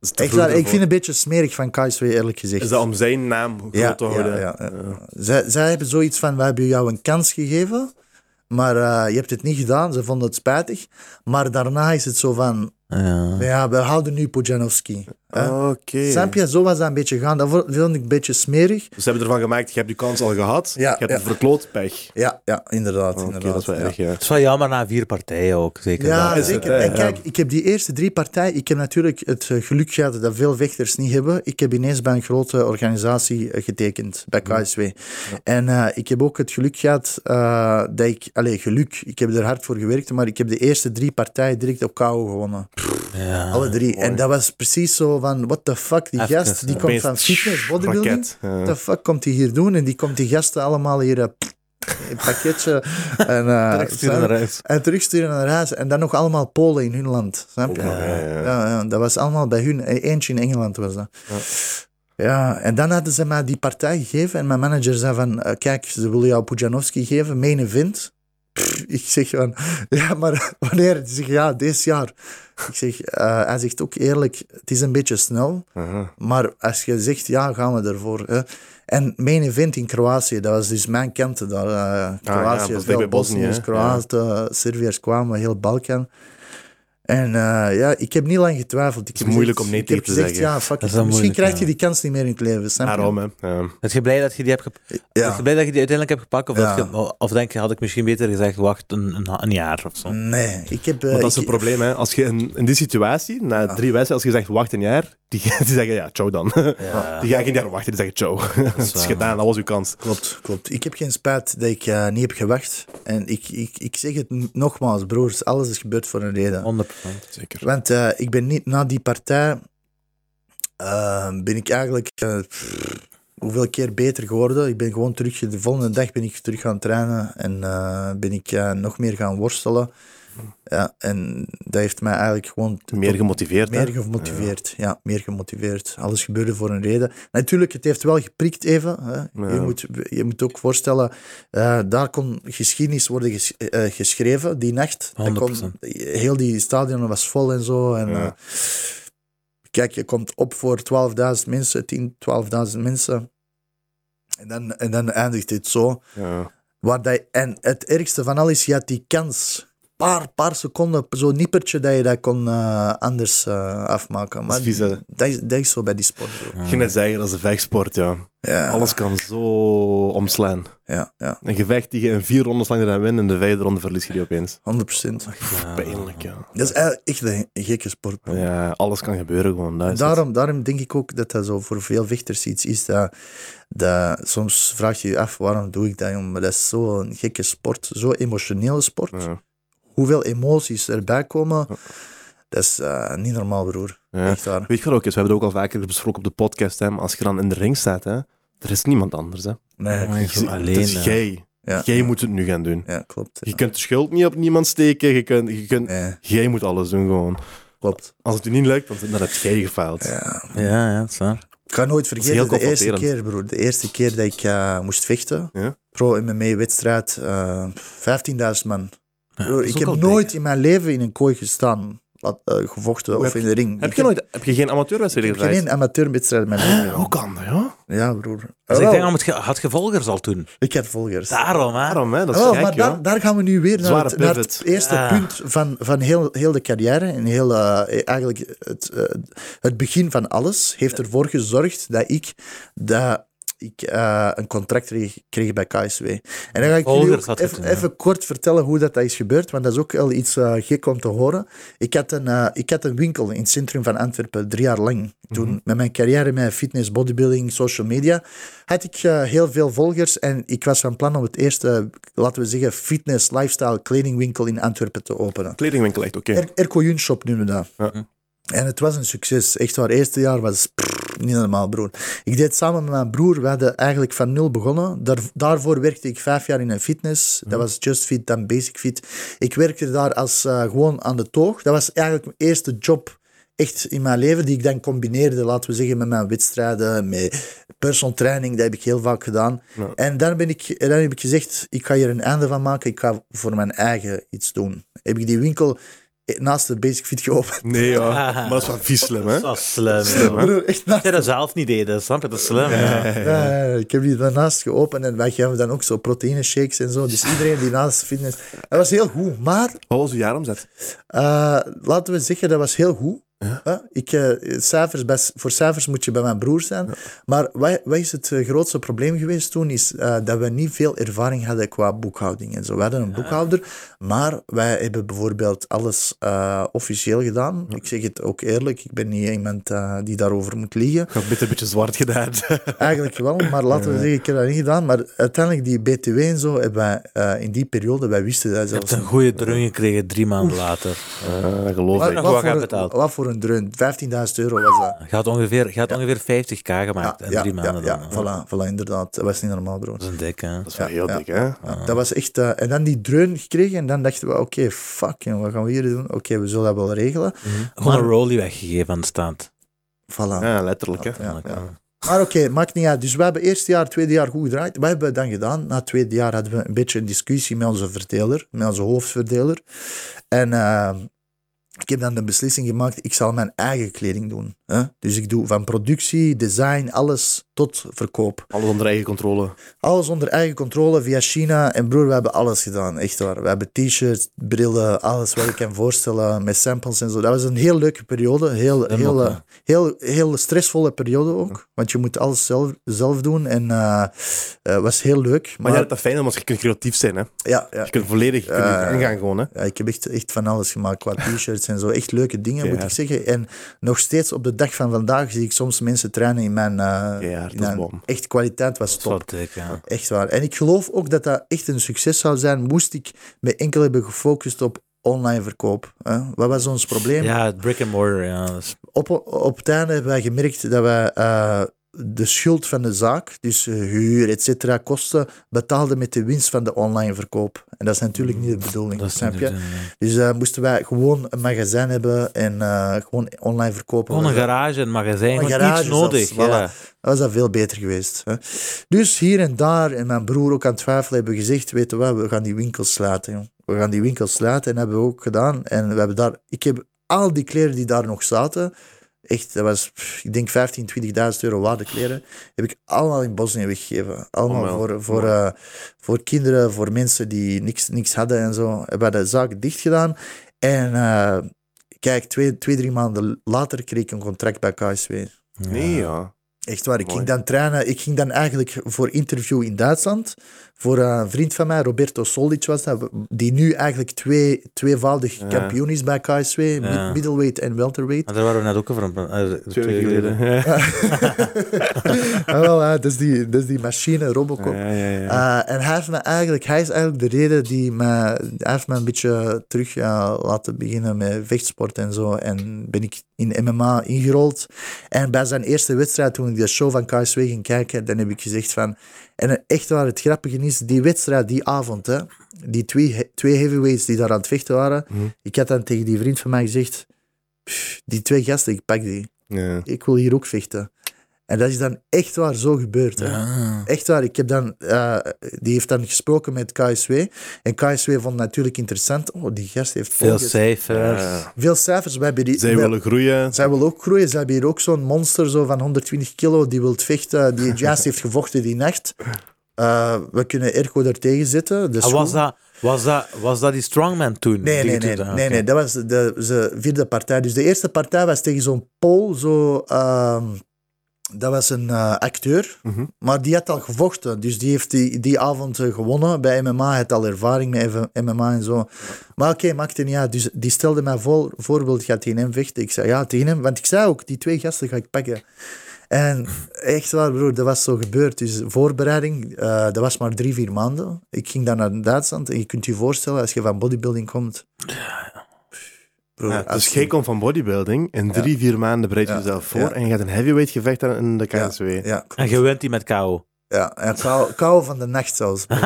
Speaker 1: Is
Speaker 2: ik
Speaker 1: ervoor.
Speaker 2: vind het een beetje smerig van KSW, eerlijk gezegd.
Speaker 1: Is dat om zijn naam groot
Speaker 2: ja,
Speaker 1: te houden?
Speaker 2: ja, ja, ja. Zij, zij hebben zoiets van, we hebben jou een kans gegeven, maar eh, je hebt het niet gedaan. Ze vonden het spijtig. Maar daarna is het zo van,
Speaker 3: Ja.
Speaker 2: ja, we houden nu Pujanovski.
Speaker 1: Oké.
Speaker 2: Snap je? Zo was dat een beetje gaan. Dat vond ik een beetje smerig.
Speaker 1: Dus ze hebben ervan gemaakt, je hebt die kans al gehad.
Speaker 2: Ja,
Speaker 1: je hebt
Speaker 2: ja.
Speaker 1: het verkloot, pech.
Speaker 2: Ja, ja inderdaad.
Speaker 1: Oké,
Speaker 2: inderdaad
Speaker 1: dat is wel
Speaker 2: ja.
Speaker 1: erg, ja.
Speaker 3: Het is wel jammer na vier partijen ook, zeker.
Speaker 2: Ja,
Speaker 3: dat.
Speaker 2: zeker. en kijk, ik heb die eerste drie partijen. Ik heb natuurlijk het eh, geluk gehad dat veel vechters niet hebben. Ik heb ineens bij een grote organisatie eh, getekend, bij KSW. En eh, ik heb ook het geluk gehad eh, dat ik, allez, geluk, ik heb er hard voor gewerkt, maar ik heb de eerste drie partijen direct op KO gewonnen.
Speaker 3: Ja.
Speaker 2: Alle drie. En dat was precies zo van, what the fuck, die
Speaker 3: Even,
Speaker 2: gast, die komt van fitness, bodybuilding.
Speaker 1: Ja.
Speaker 2: What the fuck komt hij hier doen? En die komt die gasten allemaal hier eh, een pakketje. En, eh,
Speaker 3: Terugsturen naar huis.
Speaker 2: en terugsturen naar huis. En dan nog allemaal Polen in hun land. Snap je?
Speaker 1: Ja, ja, ja.
Speaker 2: Ja, ja, dat was allemaal bij hun. Eentje in Engeland was dat. Ja. en dan hadden ze mij die partij gegeven. En mijn manager zei van, eh, kijk, ze willen jou Pujanovski geven, main event. Pff, ik zeg van, ja, maar wanneer? Hij zegt, ja, dit jaar. Ik zeg, eh, hij zegt ook eerlijk, het is een beetje snel. Maar als je zegt, ja, gaan we ervoor. Hè. En main event in Kroatië, dat was dus mijn kant daar. eh,
Speaker 1: ja,
Speaker 2: Kroatië,
Speaker 1: is
Speaker 2: veel
Speaker 1: bij Bosnië.
Speaker 2: Kroaten, Serviërs kwamen, heel Balkan. En eh, ja, ik heb niet lang getwijfeld. Ik
Speaker 1: is
Speaker 2: heb
Speaker 1: moeilijk
Speaker 2: gezegd-
Speaker 1: om nee
Speaker 2: ik heb
Speaker 1: tegen te
Speaker 2: gezegd,
Speaker 1: zeggen.
Speaker 2: Ja, fuck
Speaker 3: Dat
Speaker 2: it.
Speaker 3: is wel
Speaker 2: Misschien
Speaker 3: moeilijk,
Speaker 2: krijg je die kans niet meer in het leven. Snap je?
Speaker 1: Daarom, hè. Ja.
Speaker 3: Ben je blij dat je die hebt gepakt? Ben
Speaker 2: Ja.
Speaker 3: je blij dat je die uiteindelijk hebt gepakt? Of,
Speaker 2: Ja.
Speaker 3: dat je, of denk je, had ik misschien beter gezegd, wacht een, een, een jaar of zo?
Speaker 2: Nee, ik heb... eh,
Speaker 1: Want dat is
Speaker 2: ik-
Speaker 1: het probleem, hè. Als je in, in die situatie, na drie wedstrijden, als je zegt wacht een jaar, die, die zeggen ja, ciao dan.
Speaker 3: Ja.
Speaker 1: Die gaan geen jaar wachten, die zeggen ciao. Het is gedaan, dat was uw kans.
Speaker 2: Klopt, klopt. Ik heb geen spijt dat ik eh, niet heb gewacht. En ik, ik, ik zeg het nogmaals, broers, alles is gebeurd voor een reden.
Speaker 3: 100%.
Speaker 1: Zeker.
Speaker 2: Want eh, ik ben niet na die partij. eh, ben ik eigenlijk. eh, pff, hoeveel keer beter geworden. Ik ben gewoon terug. De volgende dag ben ik terug gaan trainen. En eh, ben ik nog meer gaan worstelen. Ja, en dat heeft mij eigenlijk gewoon.
Speaker 1: Meer gemotiveerd, hè.
Speaker 2: Meer gemotiveerd, ja. meer gemotiveerd. Alles gebeurde voor een reden. Natuurlijk, het heeft wel geprikt even. Hè.
Speaker 1: Ja.
Speaker 2: Je, moet, je moet ook voorstellen, eh, daar kon geschiedenis worden ges- eh, geschreven die nacht. Kon-
Speaker 3: 100%.
Speaker 2: heel die stadion was vol en zo. En,
Speaker 1: Ja.
Speaker 2: eh, kijk, je komt op voor 12.000 mensen, 10, 12.000 mensen. En dan, en dan eindigt het zo.
Speaker 1: Ja.
Speaker 2: Waar dat, en het ergste van al is, je had die kans. Paar, paar seconden, zo'n nippertje dat je dat kon eh, anders eh, afmaken. Maar
Speaker 1: Dat is vies,
Speaker 2: dat is, dat is zo bij die sport. bro.
Speaker 1: Ik ging net zeggen, dat is een vechtsport, ja.
Speaker 2: Ja,
Speaker 1: Alles kan zo omslaan.
Speaker 2: ja, ja,
Speaker 1: Een gevecht die je in vier rondes lang dan wint, en de vijfde ronde verlies je die opeens.
Speaker 2: 100%.
Speaker 3: Ja.
Speaker 1: Pijnlijk, ja.
Speaker 2: Dat is eigenlijk echt een, gekke sport.
Speaker 1: Ja, alles kan gebeuren gewoon. Het.
Speaker 2: Daarom, daarom denk ik ook dat dat zo voor veel vechters iets is dat, dat soms vraag je je af waarom doe ik dat, jongen? Maar dat is zo'n gekke sport, zo'n emotionele sport.
Speaker 1: Ja.
Speaker 2: Hoeveel emoties erbij komen, dat is eh, niet normaal, broer.
Speaker 1: Ja.
Speaker 2: Echt waar.
Speaker 1: Weet je wat ook is? We hebben het ook al vaker besproken op de podcast, hè. maar als je dan in de ring staat, hè, er is niemand anders. Hè.
Speaker 2: Nee,
Speaker 3: zo
Speaker 1: Het
Speaker 3: alleen.
Speaker 1: is jij.
Speaker 2: Ja,
Speaker 1: Jij
Speaker 2: ja.
Speaker 1: moet het nu gaan doen.
Speaker 2: Ja, klopt.
Speaker 1: Je kunt de schuld niet op niemand steken. Je kunt, je kunt,
Speaker 2: Nee,
Speaker 1: Jij moet alles doen gewoon.
Speaker 2: klopt.
Speaker 1: Als het je niet lukt, dan, heb jij gefaald.
Speaker 2: Ja.
Speaker 3: Ja, ja, dat is waar.
Speaker 2: Ik ga nooit vergeten, de eerste keer, broer. De eerste keer dat ik eh, moest vechten.
Speaker 1: Ja?
Speaker 2: Pro-MMA-wedstrijd. eh 15.000 man.
Speaker 3: Ja,
Speaker 2: ik heb nooit
Speaker 3: dik.
Speaker 2: in mijn leven in een kooi gestaan. laat- eh, gevochten
Speaker 1: Hoe
Speaker 2: of in de ring.
Speaker 1: Heb je, nooit, heb je geen amateurwedstrijden
Speaker 2: ik heb
Speaker 1: gedraaid?
Speaker 2: geen amateurwedstrijd in mijn leven gedaan.
Speaker 1: Hoe kan dat, ja?
Speaker 2: Ja, broer.
Speaker 3: Dus ik denk, dat het had je volgers al toen.
Speaker 2: ik heb volgers.
Speaker 3: Daarom, hè.
Speaker 1: Waarom, hè? Dat is
Speaker 2: wel,
Speaker 1: gek,
Speaker 2: maar daar, daar gaan we nu weer naar het, naar
Speaker 1: pivot.
Speaker 2: het eerste
Speaker 3: Ja.
Speaker 2: punt van, van heel, heel de carrière. En heel, eh, eigenlijk het, eh, het begin van alles heeft ervoor gezorgd dat ik, dat ik eh, een contract kreeg, kreeg bij KSW. En dan ga ik jullie even, even kort vertellen hoe dat, dat is gebeurd, want dat is ook wel iets eh, gek om te horen. Ik had, een, eh, ik had een winkel in het centrum van Antwerpen, drie jaar lang. Toen,
Speaker 3: Mhm.
Speaker 2: met mijn carrière met fitness, bodybuilding, social media, had ik heel veel volgers. En ik was van plan om het eerste, laten we zeggen, fitness, lifestyle kledingwinkel in Antwerpen te openen.
Speaker 1: Kledingwinkel echt, oké.
Speaker 2: Er Erco Shop noemen we dat.
Speaker 1: Ja.
Speaker 2: En het was een succes. Echt waar, het eerste jaar was prrr, niet normaal, broer. Ik deed samen met mijn broer, we hadden eigenlijk van nul begonnen. Daar, daarvoor werkte ik vijf jaar in een fitness. Dat was Just Fit, dan Basic Fit. Ik werkte daar als eh, gewoon aan de toog. Dat was eigenlijk mijn eerste job echt in mijn leven, die ik dan combineerde, laten we zeggen, met mijn wedstrijden, met personal training, dat heb ik heel vaak gedaan.
Speaker 1: Ja.
Speaker 2: En dan, ben ik, dan heb ik gezegd, ik ga hier een einde van maken, ik ga voor mijn eigen iets doen. Heb ik die winkel naast de Basic Fit geopend.
Speaker 1: Nee, ja. Maar dat is wel vies slim, hè?
Speaker 3: Dat is slim.
Speaker 1: Slim, hè?
Speaker 2: Broer, echt naast
Speaker 3: je dat zelf niet deed, snap je? Dat is slim. Ja.
Speaker 2: Ja, ja, ik heb die daarnaast geopend en wij geven dan ook zo proteïne shakes en zo. Dus iedereen die naast fitness. Dat was heel goed. Maar
Speaker 1: Wat was uw jaaromzet?
Speaker 2: eh, laten we zeggen, dat was heel goed. Ik, eh, cijfers, bij- voor cijfers moet je bij mijn broer zijn. Maar wat, wat is het eh, grootste probleem geweest toen? Is eh, dat we niet veel ervaring hadden qua boekhouding en zo. We hadden een boekhouder, maar wij hebben bijvoorbeeld alles officieel gedaan. Ik zeg het ook eerlijk, ik ben niet iemand eh, die daarover moet liegen.
Speaker 1: Ik had het een beetje zwart gedaan.
Speaker 2: Eigenlijk wel, maar laten we zeggen, ik heb dat niet gedaan. Maar uiteindelijk, die BTW en zo, hebben wij in die periode, wij wisten dat
Speaker 3: Je hebt
Speaker 2: zelfs.
Speaker 3: een goede dreun gekregen drie maanden later.
Speaker 1: Dat geloof
Speaker 2: Wat,
Speaker 1: ik.
Speaker 3: nog
Speaker 2: wat,
Speaker 3: wat
Speaker 2: voor wat voor een dreun? 15.000 euro was dat.
Speaker 3: Je had ongeveer, je had ongeveer 50k gemaakt in drie maanden.
Speaker 2: ja,
Speaker 3: dan.
Speaker 2: ja, voilà, voilà, inderdaad. Dat was niet normaal, bro.
Speaker 3: Dat is een dik, hè?
Speaker 1: Dat is wel
Speaker 2: Ja,
Speaker 1: heel
Speaker 2: ja.
Speaker 1: dik, hè?
Speaker 2: Ja, dat was echt... eh, en dan die dreun gekregen en dan dachten we, oké, fuck, joh, wat gaan we hier doen? Oké, we zullen dat wel regelen.
Speaker 3: Gewoon een rollie weggegeven aan de stand.
Speaker 2: Voilà.
Speaker 1: Ja, letterlijk, hè?
Speaker 2: Ja, ja. Maar oké, maakt niet uit. Dus we hebben eerste jaar, tweede jaar goed gedraaid. Wat hebben we dan gedaan? Na het tweede jaar hadden we een beetje een discussie met onze verdeler, met onze hoofdverdeler. En eh, ik heb dan de beslissing gemaakt, ik zal mijn eigen kleding doen. Hè? Dus ik doe van productie, design, alles tot verkoop.
Speaker 1: Alles onder eigen controle.
Speaker 2: Alles onder eigen controle via China. En broer, we hebben alles gedaan. Echt waar. We hebben t-shirts, brillen, alles wat je kan voorstellen. Met samples en zo. Dat was een heel leuke periode. Heel, heel, eh, heel, heel stressvolle periode ook. Want je moet alles zelf, zelf doen. En eh, was heel leuk.
Speaker 1: Maar, ja, dat is fijn, want je kunt creatief zijn, hè?
Speaker 2: ja, ja,
Speaker 1: Je kunt volledig je kunt
Speaker 2: Ja.
Speaker 1: ingaan gewoon, hè?
Speaker 2: ja, ik heb echt, echt van alles gemaakt qua t-shirts en zo. Echt leuke dingen, moet ik zeggen. En nog steeds op de dag van vandaag zie ik soms mensen trainen in mijn...
Speaker 1: Dat is bom.
Speaker 2: echt kwaliteit was top.
Speaker 3: ja.
Speaker 2: Echt waar. En ik geloof ook dat dat echt een succes zou zijn, moest ik me enkel hebben gefocust op online verkoop. Hè? Wat was ons probleem?
Speaker 3: Ja, het brick and mortar, ja.
Speaker 2: Op, op het einde hebben wij gemerkt dat wij eh, de schuld van de zaak, dus eh, huur, et cetera, kosten, betaalden met de winst van de online verkoop. En dat is natuurlijk niet de bedoeling,
Speaker 3: dat
Speaker 2: snap je?
Speaker 3: ja.
Speaker 2: Dus eh, moesten wij gewoon een magazijn hebben en eh, gewoon online verkopen.
Speaker 3: Gewoon een garage, een magazijn,
Speaker 2: Een garage
Speaker 3: iets nodig.
Speaker 2: zelfs, voilà.
Speaker 3: ja.
Speaker 2: Dat was dat veel beter geweest. Hè. Dus hier en daar, en mijn broer ook aan het twijfelen, hebben we gezegd, weet je wat, we gaan die winkels sluiten. We gaan die winkels sluiten en dat hebben we ook gedaan. En we hebben daar, ik heb al die kleren die daar nog zaten, echt, dat was, pff, ik denk 15, 20.000 euro waarde kleren, heb ik allemaal in Bosnië weggegeven. Allemaal
Speaker 1: Oh,
Speaker 2: voor, voor, eh, voor kinderen, voor mensen die niks, niks hadden en zo. Hebben we de zaak dicht gedaan. En eh, kijk, twee, twee, drie maanden later kreeg ik een contract bij KSW.
Speaker 1: Nee, ja.
Speaker 2: Echt waar, ik
Speaker 1: Mooi.
Speaker 2: ging dan trainen. Ik ging dan eigenlijk voor interview in Duitsland. Voor een vriend van mij, Roberto Solic was dat, die nu eigenlijk twee, tweevoudig
Speaker 1: Ja.
Speaker 2: kampioen is bij KSW, mid-
Speaker 3: Ja.
Speaker 2: middleweight en welterweight.
Speaker 3: Maar daar waren we net ook over. een- eh,
Speaker 1: Twee weken geleden. Ja,
Speaker 2: ah, wel, is die, dat is die machine, Robocop.
Speaker 1: ja, ja. ja.
Speaker 2: Uh, en hij, heeft me eigenlijk, hij is eigenlijk de reden die me, hij heeft me een beetje terug ja, laten beginnen met vechtsport en zo. En ben ik in MMA ingerold. En bij zijn eerste wedstrijd, toen ik de show van KSW ging kijken, dan heb ik gezegd van, En echt waar, het grappige is, die wedstrijd die avond, hè, die twee, twee heavyweights die daar aan het vechten waren,
Speaker 1: Mhm.
Speaker 2: ik had dan tegen die vriend van mij gezegd, "Pff, die twee gasten, ik pak die.
Speaker 1: Ja.
Speaker 2: Ik wil hier ook vechten. En dat is dan echt waar zo gebeurd. Hè. Echt waar, ik heb dan, eh, die heeft dan gesproken met KSW. En KSW vond het natuurlijk interessant. Oh, die gast heeft
Speaker 3: Veel
Speaker 2: volgers.
Speaker 3: cijfers.
Speaker 1: Ja.
Speaker 2: veel cijfers. We hebben die,
Speaker 1: Zij
Speaker 2: we-
Speaker 1: willen groeien.
Speaker 2: zij wil ook groeien. Ze hebben hier ook zo'n monster zo van 120 kilo die wil vechten. Die juist heeft gevochten die nacht. Eh, we kunnen Erko er tegen zetten. Dus
Speaker 3: Ah, was, dat, was, dat, was dat die strongman toen?
Speaker 2: Nee,
Speaker 3: Die
Speaker 2: nee,
Speaker 3: je
Speaker 2: nee,
Speaker 3: toen- ah,
Speaker 2: nee. Dat was de, de vierde partij. Dus de eerste partij was tegen zo'n Pool, zo, ehm, dat was een eh, acteur,
Speaker 1: Mhm.
Speaker 2: maar die had al gevochten. Dus die heeft die, die avond eh, gewonnen bij MMA. Hij had al ervaring met MMA en zo. Maar oké, maakte niet uit. Dus die stelde mij voor, voorbeeld, ga tegen hem vechten. Ik zei ja, tegen hem. Want ik zei ook, die twee gasten ga ik pakken. En echt waar, broer, dat was zo gebeurd. Dus voorbereiding, eh, dat was maar drie, vier maanden. Ik ging dan naar Duitsland en je kunt je voorstellen, als je van bodybuilding komt... Broer,
Speaker 1: Ja,
Speaker 2: als
Speaker 1: dus
Speaker 2: je-
Speaker 1: jij komt van bodybuilding. In drie, vier maanden bereid je
Speaker 2: Ja.
Speaker 1: jezelf voor.
Speaker 2: Ja.
Speaker 1: En je gaat een heavyweight gevecht aan in de KSW.
Speaker 2: Ja, ja,
Speaker 3: En je wint die met KO.
Speaker 2: ja, en kou, kou van de nacht zelfs.
Speaker 1: een-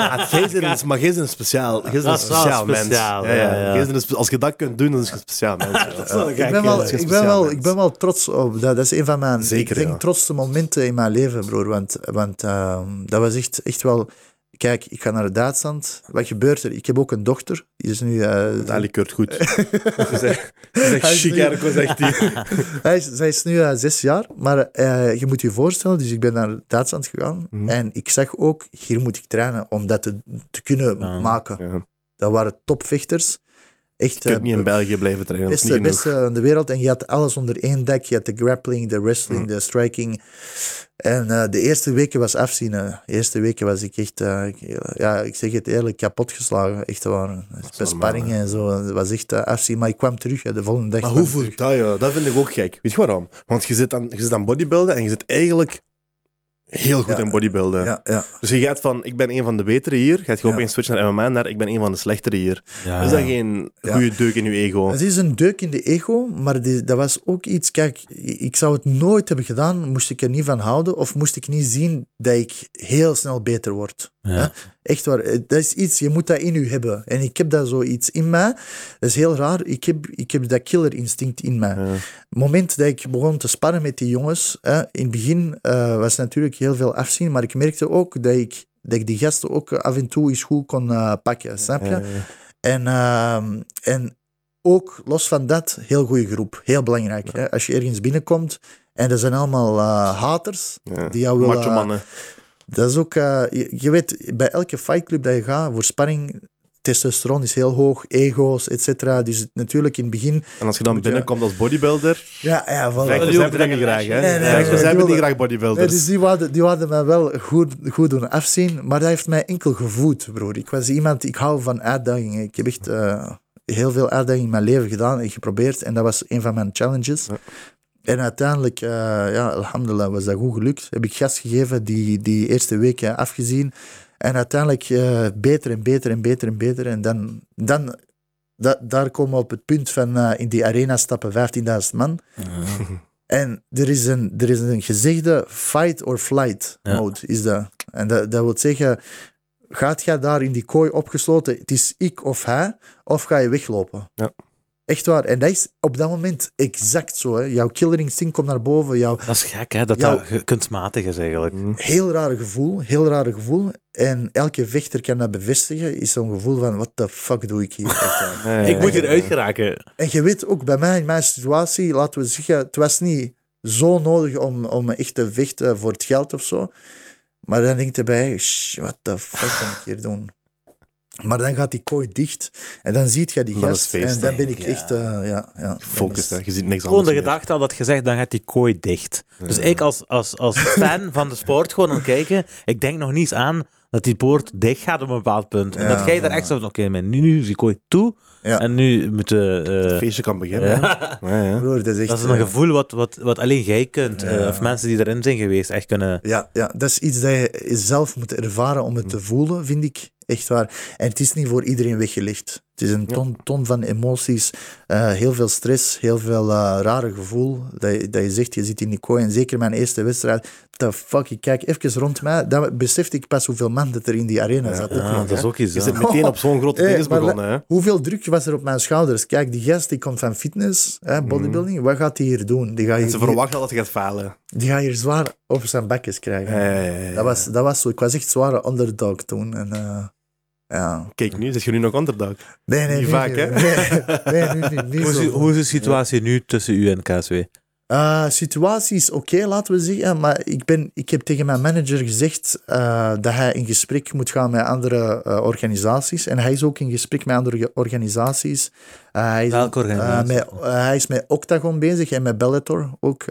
Speaker 1: maar jij bent een speciaal, jij een
Speaker 3: is wel
Speaker 1: speciaal mens.
Speaker 3: speciaal,
Speaker 1: Ja, een als je dat kunt doen, dan is je een speciaal mens. Ja.
Speaker 2: ik, ben wel,
Speaker 1: is een
Speaker 2: ik, ben wel, ik ben wel trots op dat. Dat is een van mijn
Speaker 1: Zeker,
Speaker 2: ik denk,
Speaker 1: ja.
Speaker 2: trotste momenten in mijn leven, broer. Want, want ehm, dat was echt, echt wel... Kijk, ik ga naar Duitsland. Wat gebeurt er? Ik heb ook een dochter. Die is nu...
Speaker 1: Ali keurt goed. Ze
Speaker 2: is
Speaker 1: chic, hij.
Speaker 2: is, zij is nu eh, zes jaar. Maar eh, je moet je voorstellen, dus ik ben naar Duitsland gegaan.
Speaker 1: Mhm.
Speaker 2: En ik zag ook, hier moet ik trainen om dat te, te kunnen
Speaker 3: Ja.
Speaker 2: maken.
Speaker 1: Ja.
Speaker 2: Dat waren topvechters. Echt,
Speaker 1: Je kunt
Speaker 2: eh,
Speaker 1: niet in België blijven trainen. Is
Speaker 2: beste, beste in de wereld. En je had alles onder één dak. Je had de grappling, de wrestling,
Speaker 1: Mm.
Speaker 2: de striking. En eh, de eerste weken was afzien. De eerste weken was ik echt, eh, ik- ja, ik zeg het eerlijk, kapot geslagen. Echt waar. Sparringen en zo. Het was echt eh, afzien. Maar ik kwam terug de volgende dag.
Speaker 1: Maar hoe
Speaker 2: ik
Speaker 1: voelt dat, joh? Dat vind ik ook gek. Weet je waarom? Want je zit aan, je zit aan bodybuilden en je zit eigenlijk heel goed
Speaker 2: Ja,
Speaker 1: in bodybuilden.
Speaker 2: Ja, ja.
Speaker 1: Dus je gaat van, ik ben een van de betere hier, gaat je
Speaker 2: Ja.
Speaker 1: opeens switchen naar MMA, naar ik ben een van de slechtere hier.
Speaker 3: Ja,
Speaker 1: is dat geen
Speaker 2: Ja.
Speaker 1: goede deuk in je ego?
Speaker 2: Het is een deuk in de ego, maar die- dat was ook iets. Kijk, ik zou het nooit hebben gedaan, moest ik er niet van houden, of moest ik niet zien dat ik heel snel beter word.
Speaker 3: Ja.
Speaker 2: Echt waar, eh, dat is iets, je moet dat in je hebben. En ik heb dat zoiets in mij. Dat is heel raar, ik heb, ik heb dat killer instinct in mij.
Speaker 1: Ja.
Speaker 2: Het moment dat ik begon te sparren met die jongens, hè, in het begin eh, was natuurlijk heel veel afzien, maar ik merkte ook dat ik, dat ik die gasten ook af en toe eens goed kon eh, pakken, snap je?
Speaker 1: Ja.
Speaker 2: En, ehm, en ook los van dat, heel goede groep. Heel belangrijk. Hè? Als je ergens binnenkomt en er zijn allemaal haters die jou willen...
Speaker 1: Macho mannen.
Speaker 2: Dat is ook... eh, je, je weet, bij elke fightclub dat je gaat, voor sparring, testosteron is heel hoog, ego's, et cetera. Dus natuurlijk in het begin...
Speaker 1: En als je dan
Speaker 2: je-
Speaker 1: binnenkomt als bodybuilder,
Speaker 2: Ja, ja, voilà.
Speaker 1: vechters
Speaker 3: die
Speaker 1: hebben dat niet graag, hè?
Speaker 3: Nee,
Speaker 2: nee,
Speaker 1: Vechters
Speaker 2: nee,
Speaker 1: hebben
Speaker 2: ik
Speaker 1: niet graag bodybuilders.
Speaker 2: Nee, dus die wilden, die wilden mij wel goed, goed doen afzien, maar dat heeft mij enkel gevoed, broer. Ik was iemand, ik hou van uitdagingen. Ik heb echt eh, heel veel uitdagingen in mijn leven gedaan en geprobeerd en dat was een van mijn challenges.
Speaker 1: Ja.
Speaker 2: En uiteindelijk, eh, ja, alhamdulillah, was dat goed gelukt. Heb ik gas gegeven, die, die eerste weken afgezien. En uiteindelijk eh, beter en beter en beter en beter. En dan, dan da- daar komen we op het punt van eh, in die arena stappen 15.000 man. En er is een, er is een gezegde fight or flight
Speaker 3: Ja.
Speaker 2: mode, is dat. En dat, dat wil zeggen, gaat jij daar in die kooi opgesloten, het is ik of hij, of ga je weglopen?
Speaker 1: Ja.
Speaker 2: Echt waar. En dat is op dat moment exact zo. Hè. Jouw killer instinct komt naar boven, jouw
Speaker 3: Dat is gek, hè? Dat dat kunstmatig is eigenlijk.
Speaker 1: Mm.
Speaker 2: heel rare gevoel, heel rare gevoel. En elke vechter kan dat bevestigen, is zo'n gevoel van, what the fuck doe ik hier? Echt
Speaker 3: Ik moet hier uitgeraken.
Speaker 2: En je weet ook, bij mij, in mijn situatie, laten we zeggen, het was niet zo nodig om, om echt te vechten voor het geld of zo. Maar dan denk je erbij, "Shh, what the fuck kan ik hier doen? Maar dan gaat die kooi dicht en dan ziet je die gast.
Speaker 1: feest,
Speaker 2: en dan ben ik
Speaker 3: Ja.
Speaker 2: echt, eh, ja, ja.
Speaker 1: Focus, hè. Je ziet niks
Speaker 3: Gewoon
Speaker 1: anders
Speaker 3: de gedachte al dat je zegt, dan gaat die kooi dicht. Dus ik als, als, als fan van de sport gewoon aan het kijken, ik denk nog niet eens aan dat die poort dicht gaat op een bepaald punt. En
Speaker 2: Ja,
Speaker 3: dat jij daar
Speaker 2: ja.
Speaker 3: echt zo van, oké, maar nu, nu is die kooi toe
Speaker 2: Ja.
Speaker 3: en nu moeten... eh,
Speaker 1: Het feestje kan beginnen.
Speaker 3: ja.
Speaker 1: Ja, ja.
Speaker 2: Broer, dat is echt...
Speaker 3: Dat is een
Speaker 2: eh,
Speaker 3: gevoel wat, wat, wat alleen jij kunt,
Speaker 2: Ja.
Speaker 3: of mensen die erin zijn geweest, echt kunnen...
Speaker 2: Ja, ja, dat is iets dat je zelf moet ervaren om het te voelen, vind ik. Echt waar. En het is niet voor iedereen weggelegd. Het is een ton, ton van emoties, eh, heel veel stress, heel veel eh, rare gevoel. Dat je, dat je zegt, je zit in die kooi. En zeker mijn eerste wedstrijd, the fuck, ik kijk even rond mij. Dan besefte ik pas hoeveel man dat er in die arena zat. ook
Speaker 3: Ja,
Speaker 2: nog,
Speaker 3: dat is ook iets.
Speaker 1: Je
Speaker 3: ja.
Speaker 1: zit meteen op zo'n grote
Speaker 2: Hey,
Speaker 1: ding is
Speaker 2: maar
Speaker 1: begonnen, hè.
Speaker 2: Hoeveel druk was er op mijn schouders? Kijk, die gast die komt van fitness, hè, bodybuilding. Wat gaat hij hier doen? Die gaat
Speaker 1: En
Speaker 2: hier,
Speaker 1: ze verwachten dat je gaat falen.
Speaker 2: die gaat hier zwaar op zijn bakjes krijgen.
Speaker 1: Ja, ja, ja, ja.
Speaker 2: Dat, was, dat was zo. Ik was echt zware underdog toen. En, eh, ja.
Speaker 1: Kijk nu, zit je nu nog underdog?
Speaker 2: Nee, nee,
Speaker 1: Niet
Speaker 2: nu
Speaker 1: vaak, hè?
Speaker 2: Nee, nee, niet. niet
Speaker 3: Hoe is,
Speaker 2: zo.
Speaker 3: hoe is de situatie nu tussen u en KSW?
Speaker 2: Eh, situatie is oké, laten we zeggen. Maar ik, ben, ik heb tegen mijn manager gezegd eh, dat hij in gesprek moet gaan met andere eh, organisaties. En hij is ook in gesprek met andere organisaties. Eh, hij, is,
Speaker 3: Welke
Speaker 2: eh,
Speaker 3: organisatie?
Speaker 2: met, eh, hij is met Octagon bezig en met Bellator ook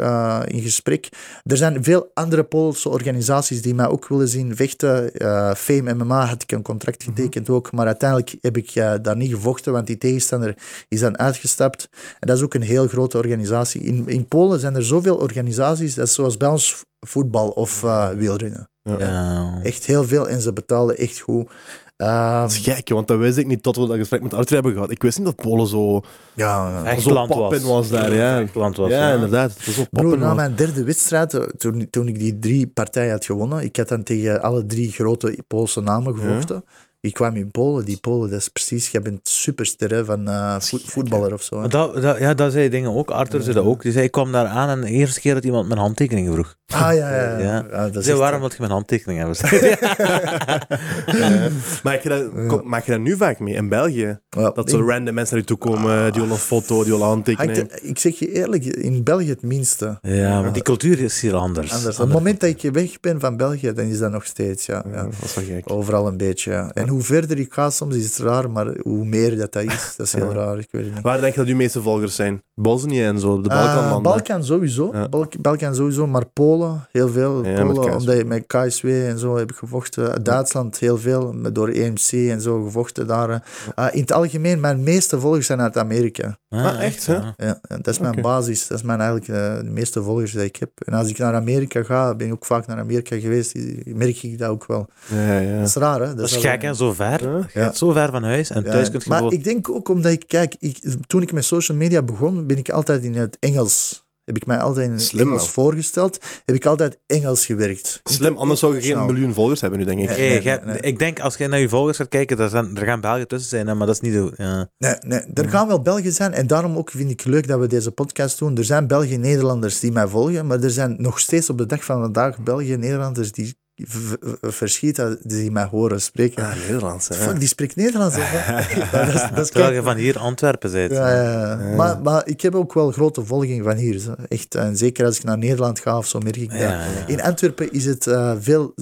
Speaker 2: in gesprek. Er zijn veel andere Poolse organisaties die mij ook willen zien vechten. Fame MMA had ik een contract getekend ook. Maar uiteindelijk heb ik daar niet gevochten, want die tegenstander is dan uitgestapt. En dat is ook een heel grote organisatie. In, in Polen zijn er zoveel organisaties, dat is zoals bij ons voetbal of eh wielrennen.
Speaker 3: Ja.
Speaker 2: Echt heel veel en ze betalen echt goed. Ehm,
Speaker 1: Dat is gek, want dat wist ik niet tot we dat gesprek met Arthur hebben gehad. Ik wist niet dat Polen zo,
Speaker 2: ja,
Speaker 3: Echt
Speaker 1: zo
Speaker 3: land was.
Speaker 1: was daar. Ja,
Speaker 3: Echt land was.
Speaker 1: ja
Speaker 3: ja.
Speaker 1: inderdaad. Het was zo poppin
Speaker 2: na
Speaker 1: was.
Speaker 2: mijn derde wedstrijd, eh, toen, toen ik die drie partijen had gewonnen, ik had dan tegen alle drie grote Poolse namen gevochten. Ik kwam in Polen, die Polen, dat is precies, jij bent superster hè, van eh, voet- voetballer of zo. hè.
Speaker 3: Dat, dat, ja, dat zei dingen ook. Arthur zei dat ook. Die zei, ik kwam daar aan en de eerste keer dat iemand mijn handtekening vroeg.
Speaker 2: Ah ja, ja, ja.
Speaker 3: Ja.
Speaker 2: Ja, dat
Speaker 3: zei, waarom wil je mijn handtekening hebben?
Speaker 1: Maak je, dat, kom- maak je dat nu vaak mee in België?
Speaker 2: Ja,
Speaker 1: Dat zo random mensen naar je toe komen, die willen een foto, die willen een handtekening.
Speaker 2: hangt- ik zeg je eerlijk, in België het minste.
Speaker 3: ja, maar die cultuur is hier anders.
Speaker 2: Anders. Op het moment dat ik weg ben van België, dan is dat nog steeds, ja.
Speaker 1: Ja,
Speaker 2: ja.
Speaker 1: dat is wel gek.
Speaker 2: Overal een beetje, ja. En hoe verder ik ga, soms is het raar, maar hoe meer dat, dat is, dat is heel raar. Ik weet niet.
Speaker 1: Waar denk je dat uw meeste volgers zijn? Bosnië en zo, de Balkanlanden.
Speaker 2: Balkan sowieso.
Speaker 1: Ja.
Speaker 2: Balk- Balkan sowieso, maar Polen heel veel.
Speaker 1: Ja,
Speaker 2: Polen, omdat je met KSW en zo heb ik gevochten. Duitsland heel veel, door EMC en zo gevochten daar. eh. Eh, in het algemeen, mijn meeste volgers zijn uit Amerika.
Speaker 1: Ah, echt, hè?
Speaker 3: ja.
Speaker 2: Dat is mijn basis. Dat is mijn eigenlijk de meeste volgers die ik heb. En als ik naar Amerika ga, ben ik ook vaak naar Amerika geweest, merk ik dat ook wel.
Speaker 1: Ja, ja.
Speaker 2: Dat is raar, hè?
Speaker 3: Dat is
Speaker 2: wel-
Speaker 3: gek, hè? Zo ver.
Speaker 1: Ja.
Speaker 3: Je gaat Zo ver van huis en
Speaker 2: Ja,
Speaker 3: thuis kun je
Speaker 2: maar ik denk ook omdat ik, kijk, ik, toen ik met social media begon, ben ik altijd in het Engels. Heb ik mij altijd in het
Speaker 1: Slim,
Speaker 2: Engels
Speaker 1: man.
Speaker 2: voorgesteld. Heb ik altijd Engels gewerkt.
Speaker 1: Slim, anders zou je geen miljoen volgers hebben nu, denk ik.
Speaker 2: Nee.
Speaker 3: Hey, jij-
Speaker 2: nee.
Speaker 3: Ik denk, als je naar je volgers gaat kijken, er, zijn, er gaan Belgen tussen zijn, hè, maar dat is niet... de- Ja.
Speaker 2: Nee, nee, er gaan wel Belgen zijn en daarom ook vind ik leuk dat we deze podcast doen. Er zijn Belgen Nederlanders die mij volgen, maar er zijn nog steeds op de dag van vandaag Belgen Nederlanders die v- v- verschieten, die mij horen spreken.
Speaker 1: Ah, Nederlands, hè.
Speaker 2: Fuck, die spreekt Nederlands. hè? Ja, dat is, dat is
Speaker 3: Terwijl je van hier Antwerpen bent.
Speaker 2: Ja, ja, ja. Maar, maar ik heb ook wel grote volging van hier. zo. Echt, en zeker als ik naar Nederland ga of zo, merk ik dat.
Speaker 3: Ja, ja.
Speaker 2: In Antwerpen is het eh, veel...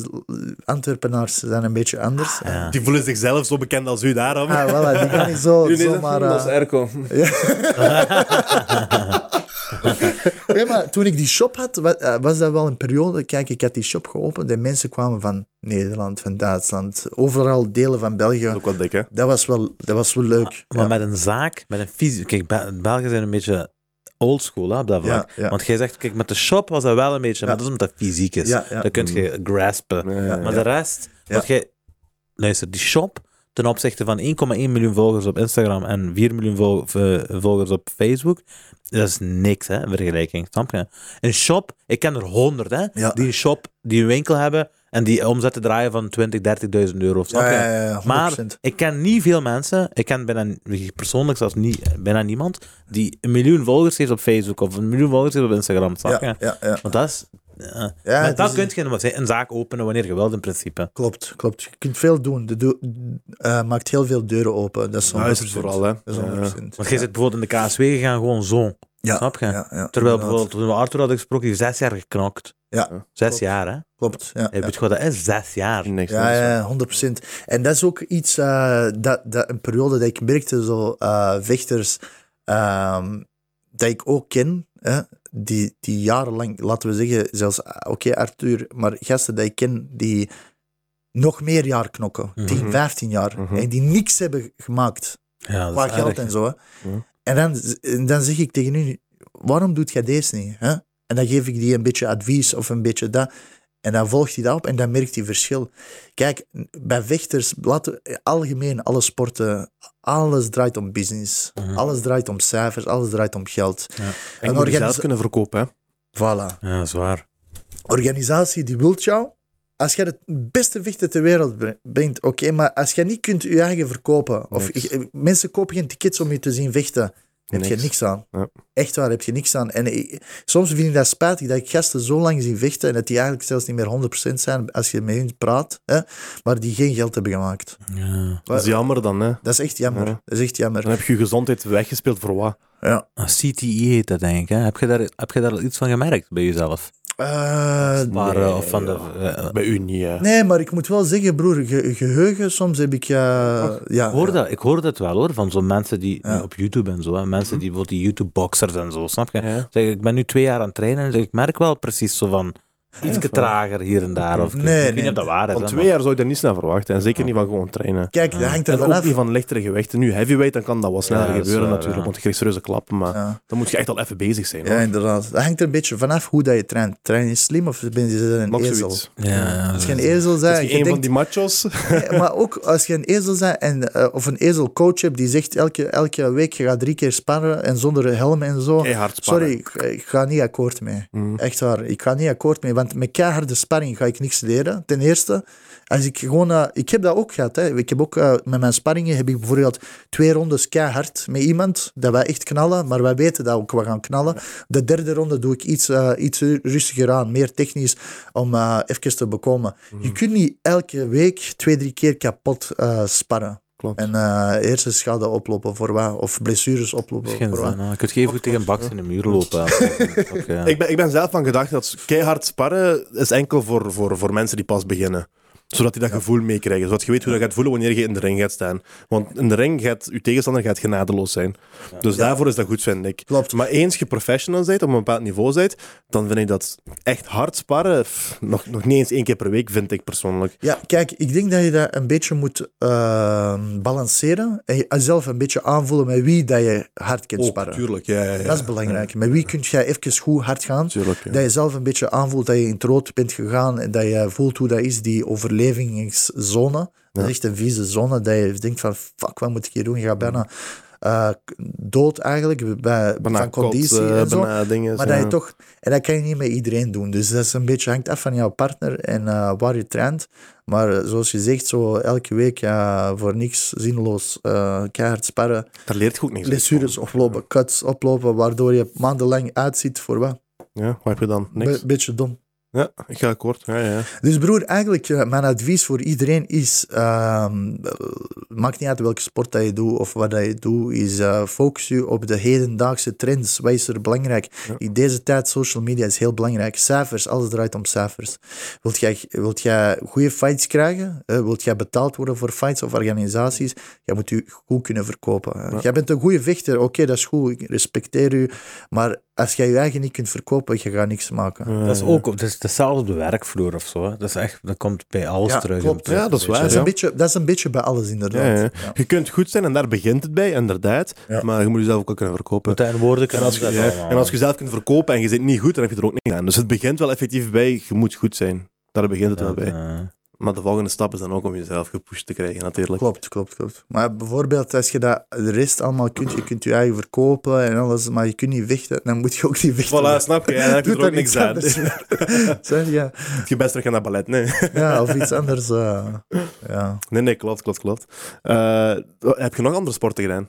Speaker 2: Antwerpenaars zijn een beetje anders.
Speaker 3: Ja.
Speaker 1: Die voelen zichzelf zo bekend als u daarom.
Speaker 2: Ah, voilà, die gaan niet zo,
Speaker 1: U, dat-
Speaker 2: zomaar...
Speaker 1: dat is
Speaker 2: eh,
Speaker 1: Erco.
Speaker 2: Nee, maar toen ik die shop had, eh, was dat wel een periode. Kijk, ik had die shop geopend en mensen kwamen van Nederland, van Duitsland, overal delen van
Speaker 1: Dat
Speaker 2: België.
Speaker 1: ook wel dik, hè.
Speaker 2: Dat was wel, dat was wel leuk.
Speaker 3: Maar
Speaker 2: Ja.
Speaker 3: met een zaak, met een fysiek... Kijk, Bel- Belgen zijn een beetje oldschool hè, op dat vlak.
Speaker 2: Ja, ja.
Speaker 3: Want jij zegt, kijk, met de shop was dat wel een beetje,
Speaker 2: Ja.
Speaker 3: maar dat is omdat het fysiek is.
Speaker 2: Ja, ja.
Speaker 3: Dat kun je graspen.
Speaker 1: Ja, ja,
Speaker 3: Maar
Speaker 1: ja.
Speaker 3: de rest,
Speaker 2: Ja.
Speaker 3: want jij... Luister, die shop, ten opzichte van 1,1 miljoen volgers op Instagram en 4 miljoen vol- volgers op Facebook, dat is niks, hè, in vergelijking. Snap je? Een shop, ik ken er honderd, hè,
Speaker 2: Ja.
Speaker 3: die een shop, die een winkel hebben en die omzetten draaien van 20, 30.000 euro. Snap
Speaker 2: Ja,
Speaker 3: je?
Speaker 2: ja, ja, 100%.
Speaker 3: Maar ik ken niet veel mensen, ik ken bijna, persoonlijk zelfs niet, bijna niemand, die een miljoen volgers heeft op Facebook of een miljoen volgers heeft op Instagram. Snap je?
Speaker 2: ja, ja, ja.
Speaker 3: Want dat is... ja.
Speaker 2: Ja,
Speaker 3: maar
Speaker 2: het
Speaker 3: dat
Speaker 2: is-
Speaker 3: kun je een zaak openen wanneer je wilt, in principe.
Speaker 2: Klopt, klopt. Je kunt veel doen. De do- eh, maakt heel veel deuren open. Dat is 100%.
Speaker 1: Nou is vooral, hè.
Speaker 2: Dat is
Speaker 1: Ja.
Speaker 2: 100%.
Speaker 3: Want jij zit bijvoorbeeld in de KSW gegaan, gewoon zo.
Speaker 2: Ja,
Speaker 3: Snap je?
Speaker 2: ja, ja,
Speaker 3: Terwijl
Speaker 2: inderdaad.
Speaker 3: bijvoorbeeld toen we Arthur hadden gesproken, die zes jaar geknokt.
Speaker 2: Ja,
Speaker 3: Zes
Speaker 2: Klopt.
Speaker 3: jaar, hè?
Speaker 2: klopt. Ja,
Speaker 3: Je
Speaker 2: ja.
Speaker 3: weet gewoon, dat is zes jaar.
Speaker 1: Niks.
Speaker 2: Ja, ja, 100%. En dat is ook iets, eh, dat, dat een periode dat ik merkte, zo eh, vechters, ehm, dat ik ook ken, hè, die, die jarenlang, laten we zeggen, zelfs, eh, oké Arthur, maar gasten die ik ken, die nog meer jaar knokken,
Speaker 3: Mhm.
Speaker 2: 10, 15 jaar,
Speaker 1: Mhm.
Speaker 2: en die niks hebben gemaakt,
Speaker 3: Ja,
Speaker 2: qua geld en zo.
Speaker 1: Ja.
Speaker 2: En, dan, en dan zeg ik tegen u, waarom doet jij deze niet? Hè? En dan geef ik die een beetje advies of een beetje dat. En dan volgt hij dat op en dan merkt hij verschil. Kijk, bij vechters, laten we- algemeen alle sporten, alles draait om business.
Speaker 3: Mhm.
Speaker 2: Alles draait om cijfers, alles draait om geld.
Speaker 1: En
Speaker 2: Een
Speaker 1: je moet je zelf
Speaker 2: organisa-
Speaker 1: kunnen verkopen, hè.
Speaker 2: Voilà.
Speaker 3: Ja, zwaar.
Speaker 2: Organisatie die wilt jou. Als je het beste vechter ter wereld bent, oké, maar als je niet kunt je eigen verkopen, of
Speaker 1: Niks.
Speaker 2: mensen kopen geen tickets om je te zien vechten, heb je
Speaker 1: Niks.
Speaker 2: aan.
Speaker 1: Ja.
Speaker 2: Echt waar, heb je niks aan. En ik- soms vind ik dat spijtig dat ik gasten zo lang zie vechten en dat die eigenlijk zelfs niet meer 100% zijn als je met hen praat, hè, maar die geen geld hebben gemaakt.
Speaker 3: Ja.
Speaker 1: Dat is jammer dan, hè.
Speaker 2: Dat is echt jammer.
Speaker 1: Ja.
Speaker 2: Dat is echt jammer.
Speaker 1: Dan heb je je gezondheid weggespeeld voor wat?
Speaker 2: Ja.
Speaker 3: Ah, CTE heet dat, denk ik. Hè? Heb, je daar, heb je daar iets van gemerkt bij jezelf?
Speaker 2: Eh,
Speaker 3: Maar,
Speaker 1: Nee,
Speaker 3: eh, of van de,
Speaker 1: ja.
Speaker 3: eh,
Speaker 1: Bij u niet, hè.
Speaker 2: nee, maar ik moet wel zeggen, broer, ge- geheugen, soms heb ik... ja,
Speaker 3: ik, hoor dat, ik hoor dat wel hoor, van zo'n mensen die
Speaker 2: Ja.
Speaker 3: op YouTube en zo, hè, mensen die bijvoorbeeld die YouTube-boxers en zo, snap je?
Speaker 1: Ja.
Speaker 3: Zeg, ik ben nu twee jaar aan het trainen en zeg, ik merk wel precies zo van iets trager hier en daar. Of, ik
Speaker 2: Nee,
Speaker 3: weet niet
Speaker 2: nee.
Speaker 3: of dat waar is.
Speaker 1: Van twee jaar zou je daar niet snel verwachten. En zeker niet van gewoon trainen.
Speaker 2: Kijk, dat hangt er
Speaker 1: En ook niet van lichtere gewichten. Nu, heavyweight, dan kan dat wel sneller gebeuren
Speaker 3: waar,
Speaker 1: natuurlijk.
Speaker 3: ja.
Speaker 1: Want je krijgt serieuze klappen. Maar
Speaker 2: Ja.
Speaker 1: dan moet je echt al even bezig zijn.
Speaker 2: Ja,
Speaker 1: hoor.
Speaker 2: inderdaad. Dat hangt er een beetje vanaf hoe dat je traint. Train je slim of ben je een
Speaker 1: Nog
Speaker 2: ezel?
Speaker 3: Ja, ja,
Speaker 2: Als je een ezel bent, en
Speaker 1: je een van die machos?
Speaker 2: Nee, maar ook als je een ezel bent en, eh, of een ezelcoach hebt die zegt elke, elke week je gaat drie keer sparren en zonder helm en zo. Sorry, ik, ik ga niet akkoord mee.
Speaker 1: Mm.
Speaker 2: Echt waar, ik ga niet akkoord mee. Want met keiharde sparring ga ik niks leren. Ten eerste, als ik gewoon... eh, ik heb dat ook gehad. Hè. Ik heb ook eh, met mijn sparringen heb ik bijvoorbeeld twee rondes keihard met iemand. Dat wij echt knallen, maar wij weten dat ook we gaan knallen. De derde ronde doe ik iets, eh, iets rustiger aan, meer technisch, om even te bekomen.
Speaker 1: Mm.
Speaker 2: Je kunt niet elke week twee, drie keer kapot sparren.
Speaker 1: Klopt.
Speaker 2: En eh eerste schade oplopen voor wat, of blessures oplopen
Speaker 3: Geen
Speaker 2: voor
Speaker 3: zin,
Speaker 2: wat.
Speaker 3: hè. Je kunt geen goed tegen een baks in de muur lopen. Ja.
Speaker 1: Ik ben, ik ben zelf van gedacht dat keihard sparren is enkel voor, voor, voor mensen die pas beginnen. Zodat die dat gevoel meekrijgen. Zodat je weet hoe dat gaat voelen wanneer je in de ring gaat staan. Want in de ring gaat je tegenstander gaat genadeloos zijn. Dus daarvoor is dat goed, vind ik.
Speaker 2: Klopt.
Speaker 1: Maar eens je professional bent, op een bepaald niveau bent, dan vind ik dat echt hard sparren, pff, nog, nog niet eens één keer per week, vind ik persoonlijk.
Speaker 2: Ja, kijk, ik denk dat je dat een beetje moet eh, balanceren en jezelf een beetje aanvoelen met wie dat je hard kunt sparren.
Speaker 1: tuurlijk. Ja, ja, ja.
Speaker 2: Dat is belangrijk. Met wie kun je even goed hard gaan,
Speaker 1: Tuurlijk,
Speaker 2: dat je zelf een beetje aanvoelt dat je in het rood bent gegaan en dat je voelt hoe dat is, die overlevingszone. Dat is echt een vieze zone, dat je denkt van, fuck, wat moet ik hier doen? Je gaat bijna eh, dood eigenlijk, bij, van conditie
Speaker 1: kot, eh,
Speaker 2: en zo. Maar dat je toch, en dat kan je niet met iedereen doen. Dus dat is een beetje hangt af van jouw partner en eh, waar je traint. Maar zoals je zegt, zo elke week ja, voor niks zinloos keihard sparren,
Speaker 1: Daar leert ook niks
Speaker 2: blessures oplopen, cuts oplopen, waardoor je maandenlang uitziet voor wat.
Speaker 1: Ja, wat heb je dan? Niks?
Speaker 2: Be- beetje dom.
Speaker 1: Ja, ik ga akkoord. Ja, ja.
Speaker 2: Dus broer, eigenlijk eh, mijn advies voor iedereen is, eh, maakt niet uit welke sport dat je doet of wat dat je doet, is eh, focus je op de hedendaagse trends. Wat is er belangrijk? In deze tijd, social media is heel belangrijk. Cijfers, alles draait om cijfers. Wilt jij, wilt jij goede fights krijgen? Eh, wilt jij betaald worden voor fights of organisaties? Jij moet je goed kunnen verkopen. Jij bent een goede vechter, oké, dat is goed, ik respecteer u. Maar als jij je eigen niet kunt verkopen, je gaat niks maken.
Speaker 3: Dat is ook dat is hetzelfde op de werkvloer of zo. Hè. Dat is echt, dat komt bij alles
Speaker 2: Ja,
Speaker 3: terug.
Speaker 2: klopt.
Speaker 1: Ja, dat is waar.
Speaker 2: Dat is,
Speaker 1: ja.
Speaker 2: een beetje, dat is een beetje bij alles, inderdaad.
Speaker 1: Ja, ja.
Speaker 2: Ja.
Speaker 1: Je kunt goed zijn en daar begint het bij, inderdaad.
Speaker 2: Ja.
Speaker 1: Maar je moet jezelf ook wel kunnen verkopen.
Speaker 3: Moet dat in woorden
Speaker 1: En
Speaker 3: kunnen
Speaker 1: als, je, en als je jezelf kunt verkopen en je zit niet goed, dan heb je er ook niks aan. Dus het begint wel effectief bij, je moet goed zijn. Daar begint het wel bij. Maar de volgende stap is dan ook om jezelf gepusht te krijgen, natuurlijk.
Speaker 2: Klopt, klopt, klopt. Maar bijvoorbeeld, als je dat, de rest allemaal kunt, je kunt je eigen verkopen en alles, maar je kunt niet vechten, dan moet je ook niet vechten.
Speaker 1: Voilà, snap je? Ja, dan heb je
Speaker 2: Doe
Speaker 1: er ook niks aan.
Speaker 2: Zeg, ja.
Speaker 1: Je best terug gaan naar ballet, nee.
Speaker 2: ja, of iets anders. eh, ja.
Speaker 1: Nee, nee, klopt, klopt, klopt. Eh, heb je nog andere sporten gedaan?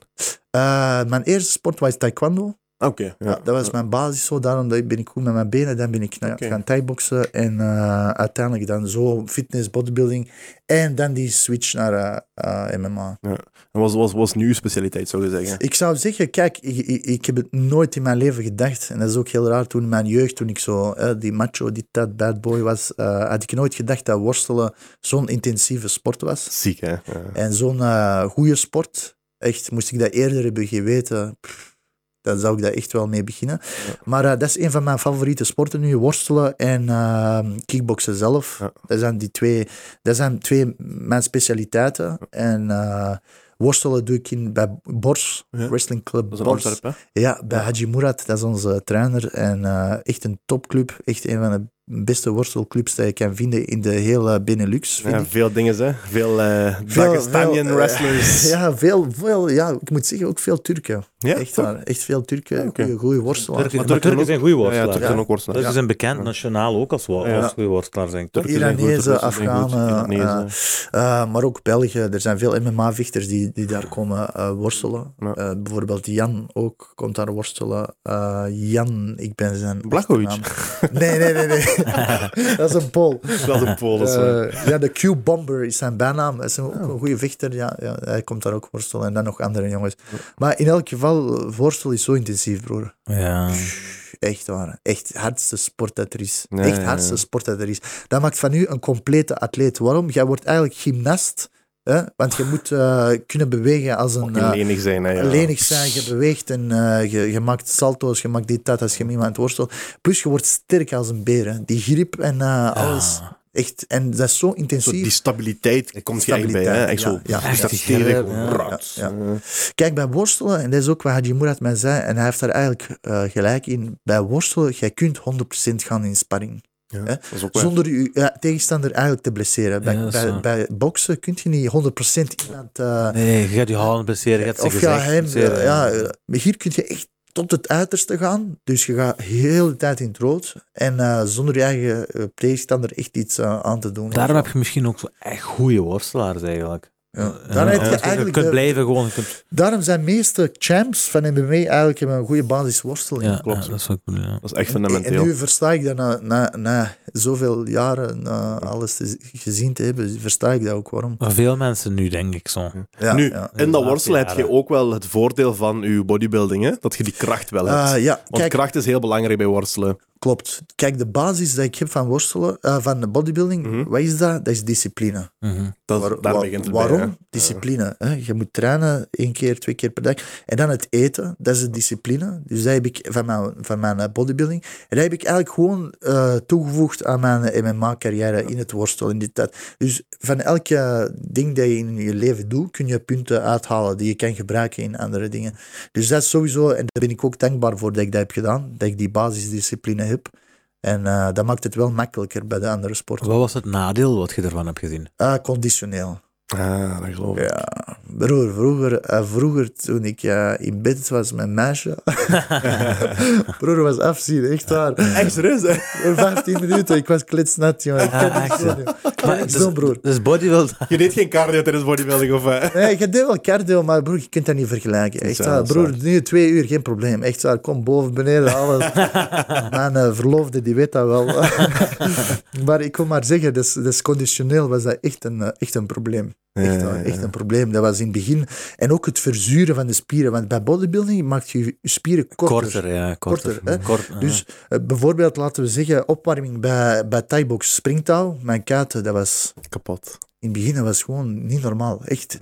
Speaker 2: Eh, mijn eerste sport was taekwondo.
Speaker 1: Oké, ja.
Speaker 2: Ja, dat was mijn basis zo. Daarom ben ik goed met mijn benen. Dan ben ik
Speaker 1: Oké.
Speaker 2: gaan thaiboxen. En eh, uiteindelijk dan zo fitness, bodybuilding. En dan die switch naar eh, eh, MMA.
Speaker 1: En wat was, was nu uw specialiteit, zou je zeggen?
Speaker 2: Ik zou zeggen, kijk, ik, ik, ik heb het nooit in mijn leven gedacht. En dat is ook heel raar. Toen in mijn jeugd, toen ik zo eh, die macho, die dat bad boy was, had ik nooit gedacht dat worstelen zo'n intensieve sport was.
Speaker 1: Ziek, hè? Ja.
Speaker 2: En zo'n goede sport. Echt, moest ik dat eerder hebben geweten, pff, dan zou ik daar echt wel mee beginnen. Maar eh, dat is een van mijn favoriete sporten nu, worstelen en eh, kickboksen zelf.
Speaker 1: Ja.
Speaker 2: Dat zijn die twee, dat zijn twee mijn specialiteiten. En eh, worstelen doe ik in, bij Bors. Wrestling Club
Speaker 1: Dat is
Speaker 2: Bors.
Speaker 1: Hè?
Speaker 2: Ja, bij Haji Murat, dat is onze trainer. En eh, echt een topclub. Echt een van de beste worstelclubs die je kan vinden in de hele Benelux. vind
Speaker 1: Ja,
Speaker 2: ik.
Speaker 1: veel dingen, hè. Veel eh
Speaker 2: Veel-
Speaker 1: Dagestanian
Speaker 2: veel, eh,
Speaker 1: wrestlers.
Speaker 2: Ja, veel, veel, ja, ik moet zeggen ook veel Turken.
Speaker 1: Ja,
Speaker 2: echt, waar, echt veel Turken,
Speaker 1: Oké.
Speaker 2: goede, goede worstelaars.
Speaker 3: Turken,
Speaker 1: Maar Turken
Speaker 3: Turken
Speaker 1: ook-
Speaker 3: zijn goede
Speaker 1: Ja, ja,
Speaker 3: worstelaars.
Speaker 1: Turken ook worstelaars.
Speaker 3: Turken zijn bekend nationaal ook als, als goede worstelaars.
Speaker 1: Turken zijn
Speaker 2: Iranezen,
Speaker 1: Turken
Speaker 2: Afghanen,
Speaker 1: Iranezen.
Speaker 2: eh, maar ook België. Er zijn veel MMA-vechters die, die daar komen eh, worstelen.
Speaker 1: Ja.
Speaker 2: Eh, bijvoorbeeld Jan ook komt daar worstelen. Eh, Jan, ik ben zijn
Speaker 1: Blachowicz.
Speaker 2: nee, nee. nee. dat is een Pool.
Speaker 1: Dat is een Pool. dat is waar.
Speaker 2: Eh, ja, de Q-Bomber is zijn bijnaam. Hij is ook een goede vechter. Ja, ja, hij komt daar ook worstelen. En dan nog andere jongens. Maar in elk geval, voorstel is zo intensief, broer.
Speaker 3: Ja.
Speaker 2: Echt waar. Echt hardste sport dat er is. Echt
Speaker 1: ja,
Speaker 2: hardste
Speaker 1: ja.
Speaker 2: sport dat er is. Dat maakt van u een complete atleet. Waarom? Jij wordt eigenlijk gymnast. Hè? Want je moet eh, kunnen bewegen als een... Eh,
Speaker 1: lenig zijn, hè. Ja.
Speaker 2: lenig zijn, je beweegt en eh, je, je maakt salto's, je maakt dit, dat als je met iemand worstelt. Plus je wordt sterk als een beer. hè. Die grip en eh, alles. Echt. En dat is zo
Speaker 1: Zo
Speaker 2: intensief.
Speaker 1: die stabiliteit komt je echt bij, hè. Echt zo.
Speaker 2: Ja, ja.
Speaker 1: Staat
Speaker 3: Echt
Speaker 1: stevig,
Speaker 3: scherp, ja.
Speaker 2: Ja, Kijk, bij worstelen, en dat is ook wat Haji Mourad mij zei, en hij heeft daar eigenlijk eh, gelijk in, bij worstelen, jij kunt 100% gaan in sparring.
Speaker 1: Ja,
Speaker 2: Hè? Zonder je ja, tegenstander eigenlijk te blesseren. Bij,
Speaker 3: Ja,
Speaker 2: bij, boksen kun je niet 100% iemand... eh,
Speaker 3: Nee, je gaat je handen blesseren, je gaat
Speaker 2: of ja,
Speaker 3: gezicht
Speaker 2: hem,
Speaker 3: blesseren.
Speaker 2: ja, eh, maar hier kun je echt tot het uiterste gaan. Dus je gaat heel de tijd in het rood. En eh, zonder je eigen eh, tegenstander echt iets eh, aan te doen.
Speaker 3: Daarom heb je misschien ook zo echt goede worstelaars eigenlijk.
Speaker 2: Ja. Daarom heb je
Speaker 3: je
Speaker 2: eigenlijk
Speaker 3: kunt
Speaker 2: de-
Speaker 3: blijven gewoon. Je kunt,
Speaker 2: Daarom zijn meeste champs van MMA eigenlijk hebben een goede basis worsteling.
Speaker 3: ja,
Speaker 1: klopt.
Speaker 3: ja, dat is ja.
Speaker 1: Dat is echt
Speaker 2: En, en
Speaker 1: fundamenteel.
Speaker 2: nu versta ik dat na, na, na zoveel jaren na alles te, gezien te hebben, versta ik dat ook waarom.
Speaker 3: Maar veel mensen nu, denk ik zo.
Speaker 2: Ja,
Speaker 1: nu,
Speaker 2: ja.
Speaker 1: in dat worstelen heb je ook wel het voordeel van je bodybuilding, hè? dat je die kracht wel hebt.
Speaker 2: Eh, ja,
Speaker 1: Want
Speaker 2: kijk,
Speaker 1: kracht is heel belangrijk bij worstelen.
Speaker 2: klopt. Kijk, de basis die ik heb van worstelen, eh, van de bodybuilding,
Speaker 1: Mhm.
Speaker 2: wat is dat? Dat is discipline.
Speaker 3: Mhm.
Speaker 1: Dat,
Speaker 2: Waar-
Speaker 1: daar
Speaker 2: wa-
Speaker 1: begint het
Speaker 2: waarom? Discipline. Hè? Je moet trainen één keer, twee keer per dag. En dan het eten, dat is de discipline. Dus dat heb ik van mijn, van mijn eh, bodybuilding. En dat heb ik eigenlijk gewoon eh, toegevoegd aan mijn eh, MMA-carrière in het worstelen. In dit, dat. Dus van elke ding dat je in je leven doet, kun je punten uithalen die je kan gebruiken in andere dingen. Dus dat is sowieso, en daar ben ik ook dankbaar voor dat ik dat heb gedaan, dat ik die basisdiscipline heb. En eh, dat maakt het wel makkelijker bij de andere sporten.
Speaker 3: Wat was het nadeel wat je ervan hebt gezien?
Speaker 2: Ah, conditioneel.
Speaker 1: Ah, dat geloof ik.
Speaker 2: Ja, broer, vroeger, eh, vroeger toen ik eh, in bed was met een meisje. broer was afzien, echt waar.
Speaker 1: Echt serieus, hè?
Speaker 2: Voor 15 minuten, ik was kletsnat, jongen. Ik
Speaker 3: Ah, echt,
Speaker 2: zo.
Speaker 3: Maar
Speaker 2: Ik
Speaker 3: dus-
Speaker 2: zo, broer.
Speaker 3: Dus bodybuild.
Speaker 1: Je deed geen cardio tijdens bodybuilding, of... eh?
Speaker 2: Nee, je deed wel cardio, maar broer, je kunt dat niet vergelijken. Echt waar. Broer, nu twee uur, geen probleem. Echt waar, kom boven, beneden, alles. Mijn verloofde, die weet dat wel. maar ik wil maar zeggen, dus, dus conditioneel was dat echt een, echt een probleem. Echt,
Speaker 1: Ja,
Speaker 2: echt een probleem. Dat was in het begin. En ook het verzuren van de spieren. Want bij bodybuilding maakt je je spieren korter.
Speaker 3: Korter, ja. Korter.
Speaker 2: Korter, hè?
Speaker 3: Kort, ja.
Speaker 2: Dus eh, bijvoorbeeld, laten we zeggen, opwarming bij, bij Thai-box springtouw. Mijn kuiten, dat was...
Speaker 1: Kapot.
Speaker 2: In het begin was gewoon niet normaal. Echt.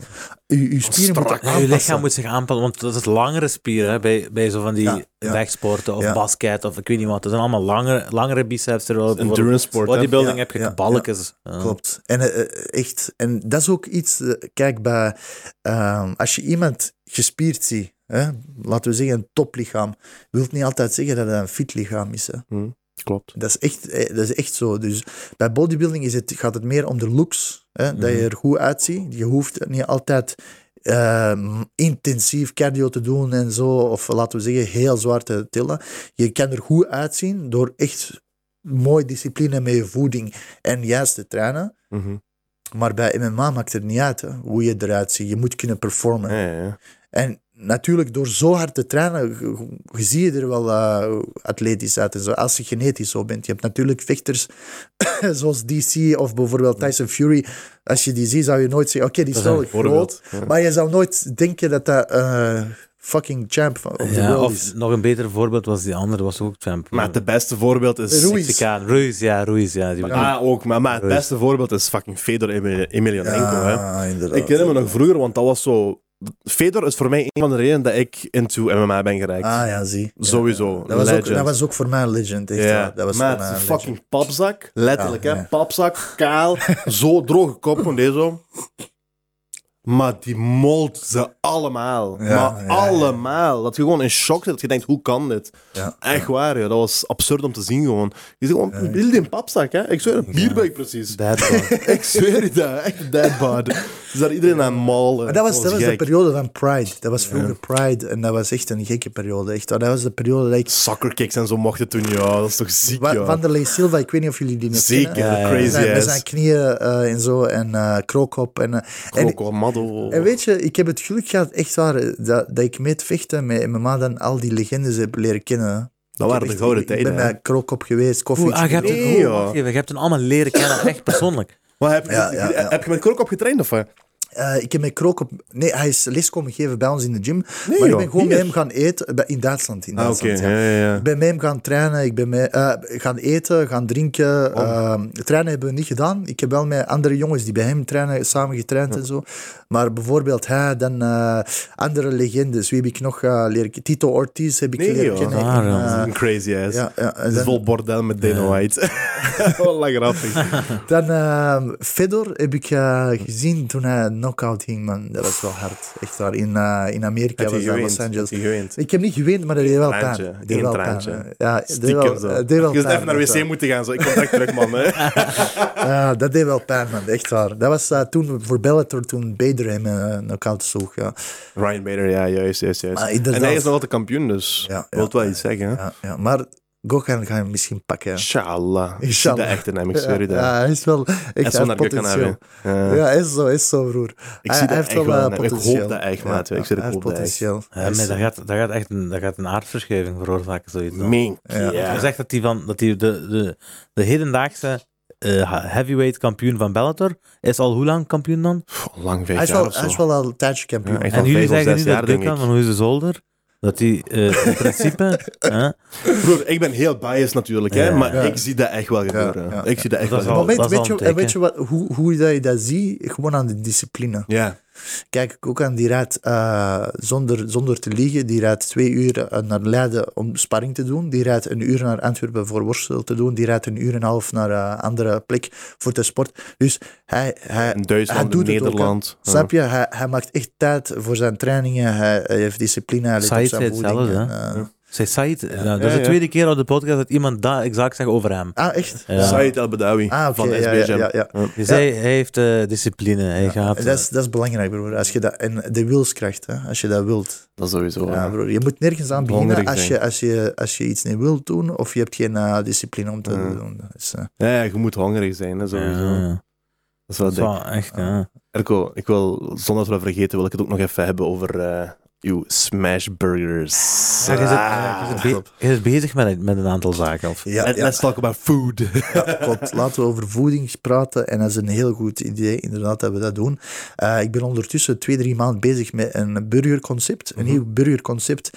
Speaker 2: Je, je spieren moeten aanpassen.
Speaker 3: lichaam moet zich aanpassen, want dat is langere spieren hè, bij, bij zo van die
Speaker 2: Ja, ja.
Speaker 3: wegsporten of
Speaker 2: Ja.
Speaker 3: basket of ik weet niet wat. Dat zijn allemaal langere, langere biceps. terwijl
Speaker 1: Endurance sport?
Speaker 3: Bodybuilding
Speaker 2: Ja,
Speaker 3: heb je
Speaker 2: ja,
Speaker 3: balkjes. Ja.
Speaker 2: Klopt. En eh, eh, echt, en dat is ook iets, eh, kijk, bij, ehm, als je iemand gespierd ziet, hè, laten we zeggen een toplichaam, wil niet altijd zeggen dat het een fit lichaam is. Hè.
Speaker 1: Hm, klopt.
Speaker 2: Dat, is echt, eh, dat is echt zo. Dus bij bodybuilding is het, gaat het meer om de looks, hè, dat je er goed uitziet. Je hoeft niet altijd ehm, intensief cardio te doen en zo, of laten we zeggen heel zwaar te tillen. Je kan er goed uitzien door echt mooi discipline met je voeding en juist te trainen.
Speaker 1: Mhm.
Speaker 2: Maar bij MMA maakt het niet uit hè, hoe je eruit ziet. Je moet kunnen performen.
Speaker 1: Ja, ja, ja.
Speaker 2: En natuurlijk, door zo hard te trainen, je, je zie je er wel eh, atletisch uit. En zo, als je genetisch zo bent. Je hebt natuurlijk vechters zoals DC of bijvoorbeeld Tyson Fury. Als je die ziet, zou je nooit zeggen, oké, die is wel groot.
Speaker 1: Ja.
Speaker 2: Maar je zou nooit denken dat dat eh, fucking champ van- of the
Speaker 3: Ja, of
Speaker 2: is.
Speaker 3: nog een beter voorbeeld was die andere, was ook champ.
Speaker 1: Maar het beste voorbeeld is...
Speaker 2: Ruiz.
Speaker 3: Mexicaan. Ruiz, ja, Ruiz, ja. Die
Speaker 1: Ah, ook. Maar, maar het
Speaker 3: Ruiz.
Speaker 1: beste voorbeeld is fucking Fedor Emel- Emelianenko, hè.
Speaker 2: Ja, inderdaad.
Speaker 1: Ik herinner me nog vroeger, want dat was zo... Fedor is voor mij een van de redenen dat ik into MMA ben geraakt.
Speaker 2: Ah ja, zie.
Speaker 1: Sowieso.
Speaker 2: ja. Dat, was ook, dat was ook voor mij een legend. Echt,
Speaker 1: Ja,
Speaker 2: dat was
Speaker 1: maar
Speaker 2: voor mij een
Speaker 1: is
Speaker 2: legend.
Speaker 1: fucking papzak. Letterlijk,
Speaker 2: Ja,
Speaker 1: hè. Papzak, kaal, zo droge kop, van deze zo. Maar die mold ze allemaal.
Speaker 2: Ja,
Speaker 1: maar
Speaker 2: ja, ja.
Speaker 1: allemaal. Dat je gewoon in shock zit. Dat je denkt, hoe kan dit?
Speaker 2: Ja.
Speaker 1: Echt waar, ja. dat was absurd om te zien gewoon. Je ziet gewoon, heel die papzak, hè. Ik zweer, een bierbuik precies. Ik zweer het, echt een deadbod. Dus daar iedereen aan malen.
Speaker 2: Maar dat was, dat was de periode van Pride. Dat was vroeger Pride en dat was echt een gekke periode. Echt, dat was de periode dat ik...
Speaker 1: Soccer kicks en zo mochten toen, ja. Dat is toch ziek,
Speaker 2: Wa-
Speaker 1: ja.
Speaker 2: Vanderlei Silva, ik weet niet of jullie die nog
Speaker 1: Zeker, crazy
Speaker 2: Met zijn, met
Speaker 1: ass.
Speaker 2: zijn knieën eh, en zo en eh krookop. En,
Speaker 1: Coco,
Speaker 2: En weet je, ik heb het geluk gehad, echt waar, dat, dat ik met vechten met MMA dan al die legendes heb leren kennen.
Speaker 1: Dat waren de gouden
Speaker 2: ik- Ik
Speaker 1: tijden,
Speaker 2: ben
Speaker 1: hè.
Speaker 2: met krookop geweest, koffie.
Speaker 3: Oeh, ah, je hebt,
Speaker 1: Nee,
Speaker 3: het, even, je hebt hen allemaal leren kennen, echt persoonlijk.
Speaker 1: Maar heb,
Speaker 2: Ja, ja, ja.
Speaker 1: heb je met Krokop getraind, of wat?
Speaker 2: Eh, ik heb met Krookop... Nee, hij is les komen geven bij ons in de gym.
Speaker 1: Nee,
Speaker 2: maar ik ben gewoon
Speaker 1: hier.
Speaker 2: met hem gaan eten bij- in Duitsland. In
Speaker 1: Ah.
Speaker 2: Duitsland ja.
Speaker 1: Ja, ja, ja.
Speaker 2: Ik ben met hem gaan trainen, ik ben eh, gaan eten, gaan drinken.
Speaker 1: Oh.
Speaker 2: Ehm, trainen hebben we niet gedaan. Ik heb wel met andere jongens die bij hem trainen, samen getraind en zo. Maar bijvoorbeeld hij, dan eh, andere legendes. Wie heb ik nog leren? Tito Ortiz heb ik
Speaker 1: Nee,
Speaker 2: leren kennen.
Speaker 3: Ah,
Speaker 1: Een crazy ass.
Speaker 2: ja, en dan,
Speaker 1: vol bordel met Dana White. Lang grappig.
Speaker 2: dan ehm, Fedor heb ik gezien toen hij knockout ging, man. Dat was wel hard. Echt waar. In, eh, in Amerika was dat
Speaker 1: geweend?
Speaker 2: Los Angeles. Ik heb niet geweend, maar dat deed wel pijn. Dat deed wel pijn. Ja, deed wel,
Speaker 1: zo.
Speaker 2: wel
Speaker 1: Je even naar de wc
Speaker 2: eh.
Speaker 1: moeten gaan. Zo. Ik kom direct terug, man. Hè.
Speaker 2: Ja, dat deed wel pijn, man. Echt waar. Dat was eh, toen voor Bellator, toen Bader hem uh, knock-out sloeg. Ja.
Speaker 1: Ryan Bader, ja, juist, juist, juist.
Speaker 2: Maar
Speaker 1: En hij is nog altijd kampioen, dus
Speaker 2: Ja,
Speaker 1: wil
Speaker 2: ja,
Speaker 1: wel
Speaker 2: ja,
Speaker 1: iets zeggen. hè?
Speaker 2: Ja, ja. Maar Gohan ga je misschien pakken.
Speaker 1: Inshallah. Zie
Speaker 2: Inshallah.
Speaker 1: dat echt hem, ik zweer
Speaker 2: Ja,
Speaker 1: dat.
Speaker 2: ja, hij is wel echt
Speaker 1: Hij is
Speaker 2: hij potentieel.
Speaker 1: hebben. Ja.
Speaker 2: Ja, hij is zo, hij is zo, broer.
Speaker 1: Ik
Speaker 2: Hij-
Speaker 1: zie
Speaker 2: hij heeft
Speaker 1: echt
Speaker 2: wel
Speaker 1: wel
Speaker 2: eh.
Speaker 1: Ik
Speaker 2: potentieel.
Speaker 1: hoop dat echt, maat.
Speaker 2: Ja,
Speaker 1: Ik
Speaker 2: hij
Speaker 1: echt.
Speaker 2: potentieel. Hij
Speaker 3: Ja, dat gaat, dat, gaat echt een, dat gaat een aardverschuiving veroorzaken, zoiets. dan.
Speaker 1: Meen.
Speaker 2: Ja.
Speaker 3: Je zegt dat hij van dat die de, de, de hedendaagse eh, heavyweight kampioen van Bellator is al hoe lang kampioen dan?
Speaker 1: Pff, Lang vijf
Speaker 2: Hij is,
Speaker 1: jaar
Speaker 2: wel, hij is wel al een tijdje kampioen.
Speaker 1: Ja,
Speaker 3: En jullie zeggen nu dat
Speaker 1: ik.
Speaker 3: van hoe is de zolder, dat hij eh, in principe... hè,
Speaker 1: Broer, ik ben heel biased natuurlijk, hè,
Speaker 3: Ja.
Speaker 1: maar
Speaker 2: Ja.
Speaker 1: ik zie dat echt wel gebeuren.
Speaker 2: ja,
Speaker 1: Ik zie dat echt
Speaker 3: Dat
Speaker 1: wel
Speaker 3: is al-
Speaker 1: gebeuren.
Speaker 2: moment,
Speaker 3: dat is
Speaker 2: weet je,
Speaker 3: al een
Speaker 2: en weet je wat, hoe, hoe dat je dat ziet? Gewoon aan de discipline.
Speaker 1: Ja.
Speaker 2: Kijk, Kokan die rijdt eh, zonder, zonder te liegen, die rijdt twee uur eh, naar Leiden om sparring te doen. Die rijdt een uur naar Antwerpen voor worstel te doen. Die rijdt een uur en een half naar een andere plek voor te sport. Dus hij, hij,
Speaker 1: In
Speaker 2: hij
Speaker 1: Duitsland, in
Speaker 2: doet het ook, hè.
Speaker 1: Nederland. Ja.
Speaker 2: Snap je? Hij, hij maakt echt tijd voor zijn trainingen. Hij, hij heeft discipline. Hij let op zijn voeding. en, eh,
Speaker 3: Zij Said, ja, dat is de
Speaker 1: ja.
Speaker 3: tweede keer op de podcast dat iemand dat exact zegt over hem.
Speaker 2: ah, echt?
Speaker 3: Ja.
Speaker 1: Said El Badawi
Speaker 2: Ah,
Speaker 1: van
Speaker 2: ja,
Speaker 1: SBSM.
Speaker 2: ja, ja,
Speaker 3: zei, hij heeft eh, discipline, hij gaat...
Speaker 2: En Dat is, dat is belangrijk, broer. Als je dat, en de wilskracht, hè, als je dat wilt.
Speaker 1: Dat sowieso.
Speaker 2: Ja, broer. Je moet nergens aan beginnen als je, als, je, als je iets niet wilt doen of je hebt geen eh, discipline om te
Speaker 1: Ja.
Speaker 2: doen. Dat is, eh,
Speaker 1: ja, ja, je moet hongerig zijn, hè, sowieso.
Speaker 3: Ja,
Speaker 1: Dat is
Speaker 3: dat
Speaker 1: wel
Speaker 3: is
Speaker 1: dik.
Speaker 3: wel echt, ja.
Speaker 1: Erko, ik wil, zonder dat we dat vergeten, wil ik het ook nog even hebben over eh uw smash burgers.
Speaker 3: Ja, je, zit,
Speaker 1: Ah,
Speaker 3: je, zit be- je zit bezig met, een- met een aantal zaken. Of?
Speaker 2: ja,
Speaker 1: Let-
Speaker 2: ja,
Speaker 1: Let's talk about food.
Speaker 2: ja, klopt. Laten we over voeding praten. En dat is een heel goed idee, inderdaad, dat we dat doen. Eh, ik ben ondertussen twee, drie maanden bezig met een burgerconcept. Een nieuw burgerconcept.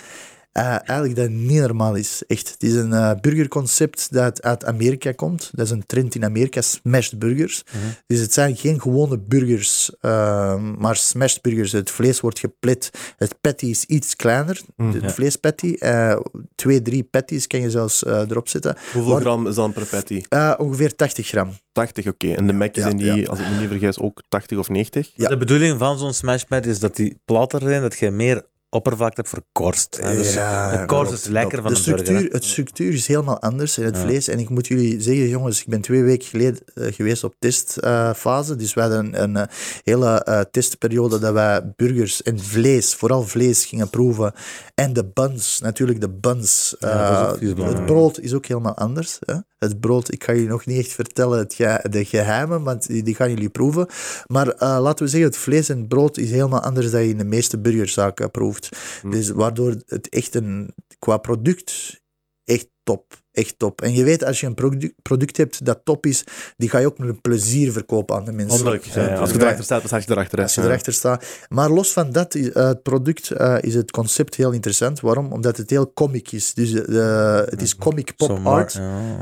Speaker 2: Eh, eigenlijk dat niet normaal is. Echt. Het is een eh, burgerconcept dat uit Amerika komt. Dat is een trend in Amerika, smashed burgers. Dus het zijn geen gewone burgers, eh, maar smashed burgers. Het vlees wordt geplet. Het patty is iets kleiner, de
Speaker 3: Ja.
Speaker 2: vleespatty. Eh, twee, drie patties kan je zelfs erop zetten.
Speaker 1: Hoeveel gram is dan per patty?
Speaker 2: Eh, ongeveer 80 gram.
Speaker 1: 80, oké. En de Mac's
Speaker 2: Ja,
Speaker 1: zijn die,
Speaker 2: ja.
Speaker 1: als ik me niet vergis, ook 80 of 90?
Speaker 2: Ja.
Speaker 3: De bedoeling van zo'n smashpad is dat die platter zijn, dat je meer oppervlakte hebt voor korst. hè. Dus
Speaker 2: Ja,
Speaker 3: de korst is lekker van
Speaker 2: de
Speaker 3: een burger.
Speaker 2: structuur, Het structuur is helemaal anders in het
Speaker 3: Ja.
Speaker 2: vlees. En ik moet jullie zeggen, jongens, ik ben twee weken geleden eh, geweest op testfase. dus we hadden een, een eh, hele eh, testperiode dat wij burgers en vlees, vooral vlees, gingen proeven. En de buns, natuurlijk de buns.
Speaker 3: Ja,
Speaker 2: het brood is ook helemaal anders. Hè? Het brood, ik ga jullie nog niet echt vertellen het ge- de geheimen, want die, gaan jullie proeven. Maar eh, laten we zeggen, het vlees en het brood is helemaal anders dan je in de meeste burgerzaken proeft. Dus waardoor het echt een, qua product, echt top. Echt top. En je weet, als je een product, product hebt dat top is, die ga je ook met plezier verkopen aan de mensen.
Speaker 1: Honderdlijk. Ja, ja. Als je erachter staat, dan sta je erachter. hè.
Speaker 2: Als je erachter staat. Maar los van dat, eh, het product eh, is het concept heel interessant. Waarom? Omdat het heel comic is. Dus eh, het is comic pop art.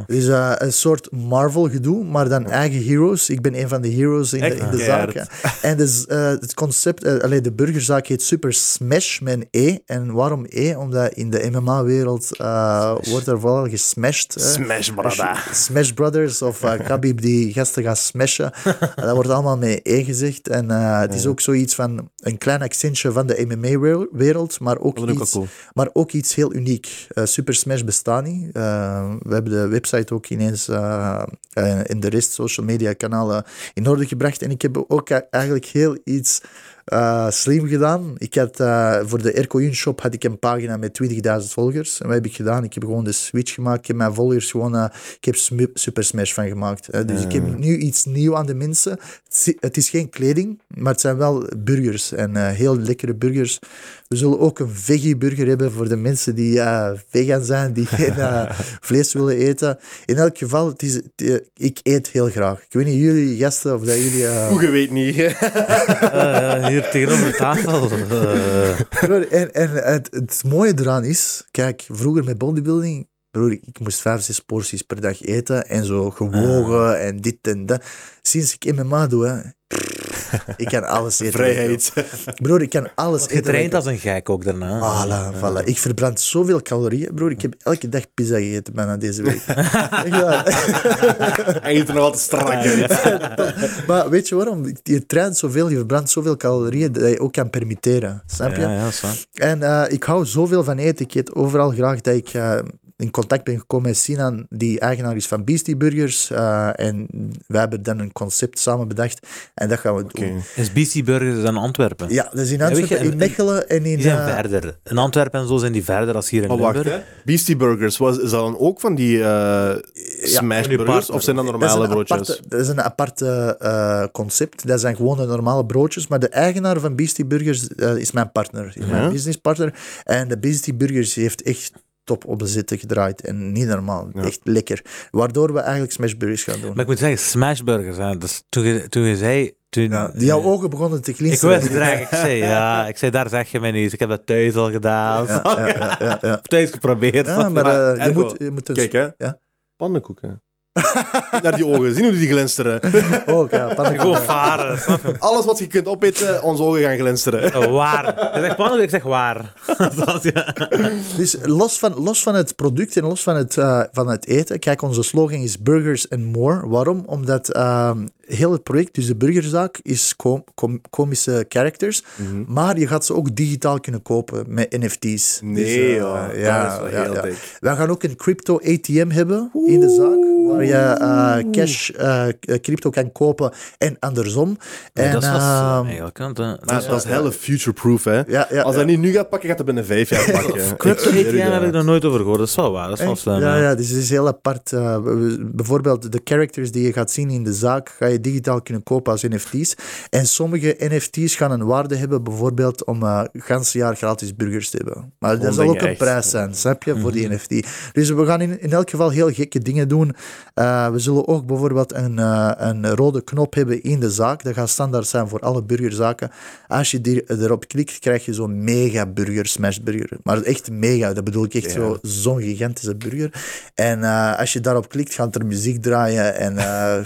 Speaker 3: ja.
Speaker 2: Eh, een soort Marvel gedoe, maar dan eigen heroes. Ik ben een van de heroes in de, in de
Speaker 1: Keihard.
Speaker 2: zaak. En dus, het concept, eh, allee, de burgerzaak heet Super Smash met een E. En waarom E? Omdat in de MMA-wereld wordt er vooral gesmashed smashed. hè.
Speaker 1: Smash.
Speaker 2: Smash Brothers of uh, Khabib die gasten gaat smashen. En Daar wordt allemaal mee ingezegd. En uh, het is ook zoiets van een klein accentje van de MMA-wereld, maar ook
Speaker 1: Dat
Speaker 2: iets
Speaker 1: cool.
Speaker 2: maar ook iets heel uniek. Eh, Super Smash bestaat niet. Eh, we hebben de website ook ineens eh, eh, in de rest social media kanalen in orde gebracht. En ik heb ook eigenlijk heel iets eh, slim gedaan. Ik had eh, voor de Ercoin shop had ik een pagina met 20.000 volgers. En wat heb ik gedaan? Ik heb gewoon de switch gemaakt. Ik heb mijn volgers gewoon... eh, ik heb Super Smash van gemaakt. dus ik heb nu iets nieuw aan de mensen. Het is- geen kleding, maar het zijn wel burgers. En heel lekkere burgers. We zullen ook een veggie-burger hebben voor de mensen die eh, vegan zijn, die geen eh, vlees willen eten. In elk geval, het is, het, eh, ik eet heel graag. Ik weet niet, jullie gasten, of dat jullie... eh,
Speaker 1: Hoe je weet niet.
Speaker 3: Eh, hier tegenover de tafel.
Speaker 2: Broer, en en het, het mooie eraan is, kijk, vroeger met bodybuilding, broer, ik moest vijf, zes porties per dag eten en zo gewogen en dit en dat. Sinds ik MMA doe, hè, ik kan alles eten.
Speaker 1: Vrijheid.
Speaker 2: Broer, ik kan alles eten.
Speaker 3: getraind als een gek ook daarna.
Speaker 2: Voilà, voilà. Ik verbrand zoveel calorieën, broer. Ik heb elke dag pizza gegeten bijna deze week. Waar.
Speaker 1: Hij eet er nog altijd strak uit.
Speaker 2: maar weet je waarom? Je traint zoveel, je verbrandt zoveel calorieën dat je ook kan permitteren. Snap je?
Speaker 3: Ja, ja.
Speaker 2: En eh, ik hou zoveel van eten. Ik eet overal graag dat ik eh, in contact ben gekomen met Sinan, die eigenaar is van Beastie Burgers. eh, en wij hebben dan een concept samen bedacht. En dat gaan we doen.
Speaker 1: Oké.
Speaker 3: Is BC Burgers in Antwerpen?
Speaker 2: Ja, dat is in
Speaker 3: je,
Speaker 2: Antwerpen,
Speaker 3: en-
Speaker 2: in Mechelen en in...
Speaker 3: Die zijn
Speaker 2: eh,
Speaker 3: verder. In Antwerpen en zo zijn die verder als hier in
Speaker 1: wacht, hè. Beastie Burgers, was, is dat dan ook van die eh smash burgers?
Speaker 3: partner.
Speaker 1: Of zijn dat normale broodjes?
Speaker 2: aparte, dat is een aparte eh, concept. Dat zijn gewoon de normale broodjes. Maar de eigenaar van Beastie Burgers eh, is mijn partner. Is
Speaker 1: Ja?
Speaker 2: mijn businesspartner. En de Beastie Burgers heeft echt top op de zitten gedraaid. En niet normaal.
Speaker 1: Ja.
Speaker 2: Echt lekker. Waardoor we eigenlijk smashburgers gaan doen.
Speaker 3: Maar ik moet zeggen, smashburgers. Hè, dus toen, je, toen je zei... Toen,
Speaker 2: Ja, jouw ogen begonnen te
Speaker 3: ik
Speaker 2: glinsteren.
Speaker 3: wist het eigenlijk. Ik zei, ja, ik zei, daar zeg je mij niet. Ik heb dat thuis al gedaan.
Speaker 2: Ja, ja, ja, ja, ja.
Speaker 3: Thuis geprobeerd.
Speaker 2: Ja, maar
Speaker 1: Maar,
Speaker 2: eh, je, moet, je moet een...
Speaker 1: Kijk, hè.
Speaker 2: Ja.
Speaker 1: Pannenkoeken. Naar die ogen. Zien hoe die glinsteren.
Speaker 2: Oh, ja, pannenkoeken.
Speaker 3: Gewoon varen.
Speaker 1: Alles wat je kunt opeten, onze ogen gaan glinsteren.
Speaker 3: Waar. Je zegt pannenkoek, ik zeg waar. Dat, ja.
Speaker 2: Dus los van, los van het product en los van het, eh, van het eten, kijk, onze slogan is Burgers and More. Waarom? Omdat ehm, heel het project, dus de burgerzaak, is com- com- komische characters, maar je gaat ze ook digitaal kunnen kopen met NFT's.
Speaker 1: Nee,
Speaker 2: Dus, eh,
Speaker 1: joh. Dat
Speaker 2: ja,
Speaker 1: is wel
Speaker 2: ja,
Speaker 1: heel
Speaker 2: ja.
Speaker 1: dik.
Speaker 2: Wij gaan ook een crypto ATM hebben in de zaak, waar je eh, cash, eh, crypto kan kopen en andersom. En,
Speaker 3: dat is wel
Speaker 2: ehm,
Speaker 3: eigenlijk. Dat,
Speaker 1: Maar dat is helle future-proof, hè.
Speaker 2: ja, ja,
Speaker 1: Als hij niet nu gaat pakken, gaat hij binnen vijf jaar pakken.
Speaker 3: Crypto ATM heb ik nog nooit over gehoord. Dat is wel waar. Dat is wel slim.
Speaker 2: Ja,
Speaker 3: ja.
Speaker 2: ja, dus het is heel apart. eh, we- we- bijvoorbeeld de characters die je gaat zien in de zaak, ga je digitaal kunnen kopen als NFT's. En sommige NFT's gaan een waarde hebben, bijvoorbeeld om eh het ganse jaar gratis burgers te hebben. Maar dat
Speaker 1: Gewoon
Speaker 2: zal ook een
Speaker 1: echt.
Speaker 2: prijs zijn, snap je, voor die NFT. Dus we gaan in, in elk geval heel gekke dingen doen. Eh, we zullen ook bijvoorbeeld een, eh, een rode knop hebben in de zaak. Dat gaat standaard zijn voor alle burgerzaken. Als je die, erop klikt, krijg je zo'n mega burger, smash burger. Maar echt mega, dat bedoel ik echt
Speaker 1: Ja.
Speaker 2: zo zo'n gigantische burger. En eh, als je daarop klikt, gaat er muziek draaien en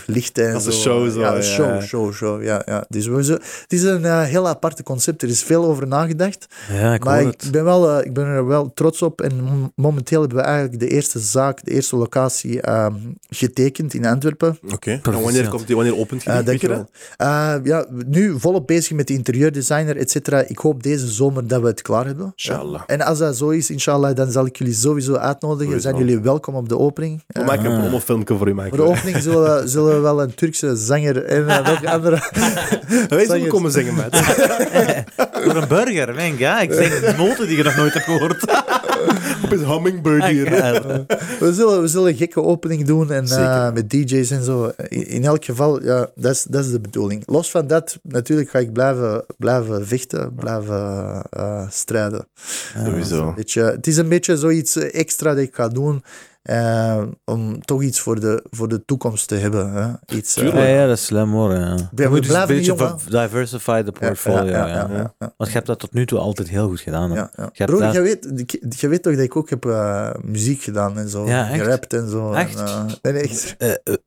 Speaker 2: lichten en
Speaker 1: Dat
Speaker 2: zo.
Speaker 1: Show zo,
Speaker 2: Ja,
Speaker 1: ja.
Speaker 2: show, show, show. Ja, ja. Dus we, zo- het is een eh, heel aparte concept. Er is veel over nagedacht.
Speaker 3: Ja, ik
Speaker 2: maar
Speaker 3: hoor
Speaker 2: ik
Speaker 3: het.
Speaker 2: ben, wel, eh, ik ben er wel trots op. En mom- momenteel hebben we eigenlijk de eerste zaak, de eerste locatie ehm, getekend in Antwerpen.
Speaker 1: Oké. En wanneer, komt die, wanneer opent die?
Speaker 2: Eh,
Speaker 1: je.
Speaker 2: Eh, ja, nu volop bezig met de interieurdesigner, et cetera. Ik hoop deze zomer dat we het klaar hebben.
Speaker 1: Inshallah.
Speaker 2: En als dat zo is, inshallah, dan zal ik jullie sowieso uitnodigen.
Speaker 1: Sowieso.
Speaker 2: Zijn jullie welkom op de opening.
Speaker 1: We maken een promofilmpje voor u
Speaker 2: Voor
Speaker 1: maken.
Speaker 2: de opening zullen we, zullen we wel een Turkse zanger en eh, welke andere...
Speaker 1: Wij zullen komen zingen met.
Speaker 3: Voor een burger, denk ja. Ik zeg noten die je nog nooit hebt gehoord.
Speaker 1: Op een hummingbird hier.
Speaker 3: Ja.
Speaker 2: We zullen, we zullen een gekke opening doen en, eh, met DJ's en zo. In, in elk geval, ja, dat is, dat is de bedoeling. Los van dat, natuurlijk ga ik blijven, blijven vechten, blijven eh, strijden.
Speaker 1: Sowieso.
Speaker 2: Weet je, het is een beetje zoiets extra dat ik ga doen. Eh, om toch iets voor de, voor de toekomst te hebben. Hè? Iets, eh,
Speaker 3: Ja, ja, dat is slim hoor. Ja. Je
Speaker 2: we
Speaker 3: moet dus een
Speaker 2: blijven
Speaker 3: beetje va- diversify de
Speaker 2: ja,
Speaker 3: portfolio. Ja,
Speaker 2: ja, ja, ja, ja.
Speaker 3: Want je hebt dat tot nu toe altijd heel goed gedaan.
Speaker 2: Ja, ja.
Speaker 3: Je
Speaker 2: Broer,
Speaker 3: daar-
Speaker 2: je weet, je weet toch dat ik ook heb eh, muziek gedaan en zo.
Speaker 3: Ja, echt?
Speaker 2: Gerapt en zo.
Speaker 3: Echt?
Speaker 2: nee, nee, echt.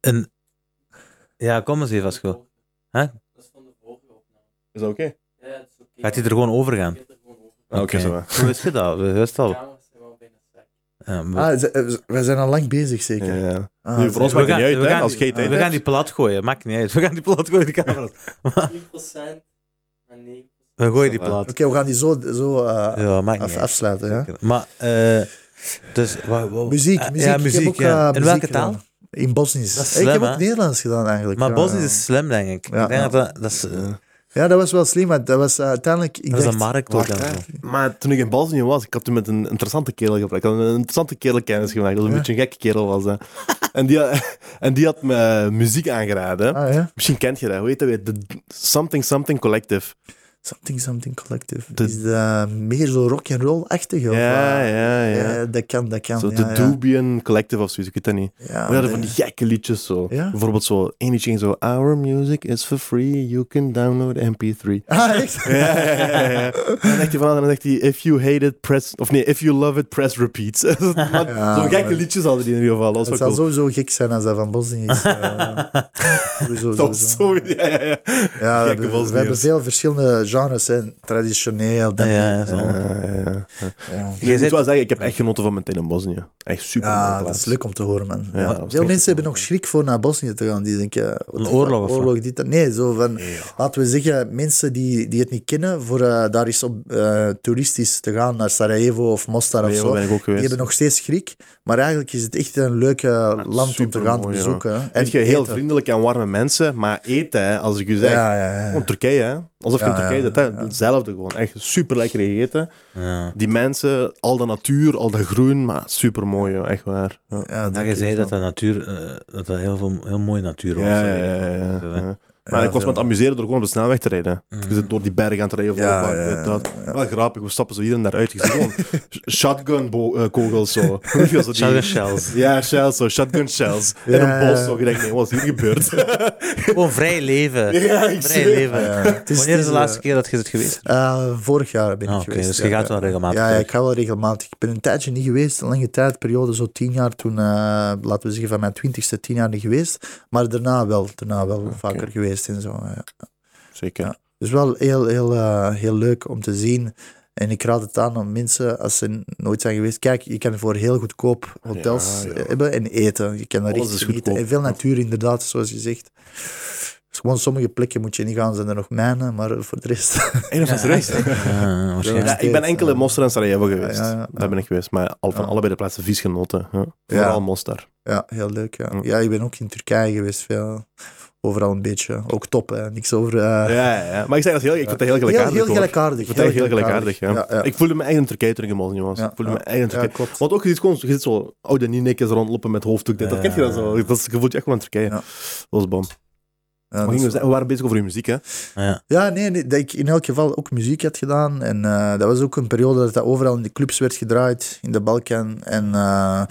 Speaker 3: Een... Ja, kom eens even als je wil. Hè?
Speaker 1: Is dat oké?
Speaker 3: Gaat hij er gewoon over gaan?
Speaker 1: Ah, Oké, zo.
Speaker 3: Hoe is je dat? Hoe is dat? Ja, we-
Speaker 2: Ah, eh, wij zijn al lang bezig, zeker.
Speaker 1: Ja, ja.
Speaker 2: Ah,
Speaker 1: Nu, voor ons
Speaker 3: we
Speaker 1: maakt het
Speaker 3: gaan-
Speaker 1: niet uit,
Speaker 3: we
Speaker 1: hè,
Speaker 3: gaan
Speaker 1: als
Speaker 3: die- We gaan die plat gooien, maakt niet uit. We gaan die plat gooien, de camera.
Speaker 4: 4% en 9%.
Speaker 3: We gooien die plat.
Speaker 2: Oké, we gaan die zo, zo eh,
Speaker 3: Ja, maakt niet
Speaker 2: af-
Speaker 3: uit.
Speaker 2: afsluiten. Ja?
Speaker 3: Maar, eh dus...
Speaker 2: Muziek, muziek.
Speaker 3: Ja,
Speaker 2: Ik
Speaker 3: muziek,
Speaker 2: heb ook,
Speaker 3: ja. In welke
Speaker 2: gedaan.
Speaker 3: taal?
Speaker 2: In Bosnisch. Ik heb ook? Nederlands gedaan eigenlijk.
Speaker 3: Maar
Speaker 2: ja.
Speaker 3: Bosnisch is slim, denk ik.
Speaker 2: Ja,
Speaker 3: ik denk
Speaker 2: ja.
Speaker 3: dat dat... Dat is, eh,
Speaker 2: Ja, dat was wel slim, maar dat was eh, uiteindelijk... Ik
Speaker 3: dat is
Speaker 2: dacht,
Speaker 3: een
Speaker 1: hè. Maar toen ik in Bosnië was, ik had toen met een interessante kerel gepraat. Ik had een interessante kerel kennis gemaakt. Dat was een
Speaker 2: Ja.
Speaker 1: beetje een gekke kerel was dat. en, die had, en die had me muziek aangeraden.
Speaker 2: Ah ja,
Speaker 1: Misschien kent je dat. Hoe heet dat weer? De Something Something Collective.
Speaker 2: Something Something Collective.
Speaker 1: De-
Speaker 2: is dat meer zo rock and roll-achtig?
Speaker 1: Ja,
Speaker 2: eh,
Speaker 1: ja, ja.
Speaker 2: ja, dat kan, dat kan.
Speaker 1: Zo
Speaker 2: ja,
Speaker 1: de. Dubian Collective of zoiets, ik weet dat niet.
Speaker 2: Ja,
Speaker 1: We hadden van die gekke liedjes zo. Bijvoorbeeld zo, ging zo, Our music is for free, you can download MP3.
Speaker 2: Ah, echt?
Speaker 1: Ja, ja, ja, dan zegt hij van, dan zegt hij, if you hate it, press, of nee, if you love it, press repeat. Zo'n gekke liedjes hadden die in ieder geval, dat
Speaker 2: Het zou sowieso gek zijn als dat van Bosnië is. eh, sowieso,
Speaker 1: zo, ja, ja, ja.
Speaker 2: Ja, we, hebben veel verschillende genres. Hè. Traditioneel. Dan,
Speaker 3: Ja, ja, zo.
Speaker 1: Ja, ja, ja.
Speaker 2: ja.
Speaker 1: Ik moet wel zeggen, ik heb echt genoten van mijn tijd in Bosnië. Echt super mooie
Speaker 2: Ja, dat
Speaker 1: plaats.
Speaker 2: is leuk om te horen, man.
Speaker 1: Ja, dat
Speaker 2: veel mensen hebben nog schrik voor naar Bosnië te gaan. Die denken...
Speaker 3: Een
Speaker 2: de
Speaker 3: oorlog of
Speaker 2: oorlog dit, dat. Nee, zo van... Laten we zeggen, mensen die, die het niet kennen, voor eh, daar eens op eh, toeristisch te gaan naar Sarajevo of Mostar of zo,
Speaker 1: ben ik ook
Speaker 2: die hebben nog steeds schrik. Maar eigenlijk is het echt een leuk eh, land om te gaan bezoeken.
Speaker 1: En je heel
Speaker 2: eten.
Speaker 1: vriendelijk en warme mensen, maar eten, als ik u zeg.
Speaker 2: Ja, ja, ja.
Speaker 1: Gewoon Turkije, hè. Alsof je in Turkije hè.
Speaker 2: ja.
Speaker 1: Hetzelfde gewoon. Echt super lekker eten.
Speaker 3: Ja.
Speaker 1: Die mensen, al de natuur, al dat groen, maar super mooi, echt waar. Ja.
Speaker 2: Dank
Speaker 3: je zei dat de natuur, eh, dat dat heel, veel, heel mooie natuur was.
Speaker 1: Ja, ja, ja. Maar
Speaker 2: Ja,
Speaker 1: ik was me aan
Speaker 2: veel.
Speaker 1: het amuseren door gewoon op de snelweg te rijden. Je zit door die bergen aan het rijden. Of
Speaker 2: Ja,
Speaker 1: wat,
Speaker 2: ja,
Speaker 1: dit, dat.
Speaker 2: ja.
Speaker 1: Wel grappig, we stappen zo hier en daar uit. Gewoon shotgun eh, kogels zo.
Speaker 3: Shotgun shells.
Speaker 1: Ja, shells, zo, shotgun shells. In een bos, zo. Je denkt, nee, wat is hier gebeurd?
Speaker 3: Gewoon vrij leven.
Speaker 1: ja, ik
Speaker 3: Vrij
Speaker 1: zie
Speaker 3: leven.
Speaker 2: Ja, het is-
Speaker 3: Wanneer is de
Speaker 2: is,
Speaker 3: laatste keer dat je het geweest?
Speaker 2: Eh, vorig jaar ben ik
Speaker 3: Ah, Oké,
Speaker 2: geweest.
Speaker 3: dus
Speaker 2: ja,
Speaker 3: je gaat wel regelmatig
Speaker 2: Ja, ik ga wel regelmatig. Ik ben een tijdje niet geweest, een lange tijd, periode, zo tien jaar. Toen, eh, laten we zeggen, van mijn twintigste tien jaar niet geweest. Maar daarna wel, daarna wel vaker geweest en zo.
Speaker 1: Zeker.
Speaker 2: Ja. Dus wel heel, heel, eh, heel leuk om te zien. En ik raad het aan aan mensen, als ze nooit zijn geweest. Kijk, je kan voor heel goedkoop hotels
Speaker 1: Ja, ja.
Speaker 2: hebben en eten. Je kan er
Speaker 1: Alles
Speaker 2: echt genieten.
Speaker 1: goedkoop.
Speaker 2: En veel natuur, inderdaad, zoals je zegt. Dus gewoon sommige plekken moet je niet gaan, zijn er nog mijnen, maar voor de rest...
Speaker 1: En dat is rest.
Speaker 3: Ja, waarschijnlijk.
Speaker 1: Ja, ik ben enkel in Mostar en Sarajevo geweest.
Speaker 2: Ja, ja, ja.
Speaker 1: Daar ben ik geweest. Maar al, van
Speaker 2: Ja.
Speaker 1: allebei de plaatsen vies genoten. Ja.
Speaker 2: Ja.
Speaker 1: Vooral Mostar.
Speaker 2: Ja, heel leuk. Ja.
Speaker 1: Ja.
Speaker 2: ik ben ook in Turkije geweest, veel. Overal een beetje. Ook top, hè. Niks over... eh,
Speaker 1: Ja, ja, ja. Maar ik, zeg dat heel, ik vind dat heel
Speaker 2: heel,
Speaker 1: gelijkaardig.
Speaker 2: heel gelijkaardig.
Speaker 1: Ik vind dat heel gelijkaardig. Ja.
Speaker 2: Ja, ja.
Speaker 1: Ik voelde me in Turkije toen ik in Bosnië was.
Speaker 2: Ja,
Speaker 1: ik voelde
Speaker 2: ja.
Speaker 1: me in
Speaker 2: Ja,
Speaker 1: Turkije.
Speaker 2: klopt.
Speaker 1: Want ook, je ziet, gewoon, je ziet zo oude Ninekes rondlopen met hoofddoek. Dit. Dat
Speaker 3: Ja.
Speaker 1: kent je dat zo. Dat is, je voelt je echt gewoon in Turkije.
Speaker 2: Ja.
Speaker 1: Dat was bom.
Speaker 2: Ja, is-
Speaker 1: we, waren bezig over je muziek, hè?
Speaker 3: Ja.
Speaker 2: Ja, nee, nee, dat ik in elk geval ook muziek had gedaan. En eh, dat was ook een periode dat dat overal in de clubs werd gedraaid, in de Balkan. En eh,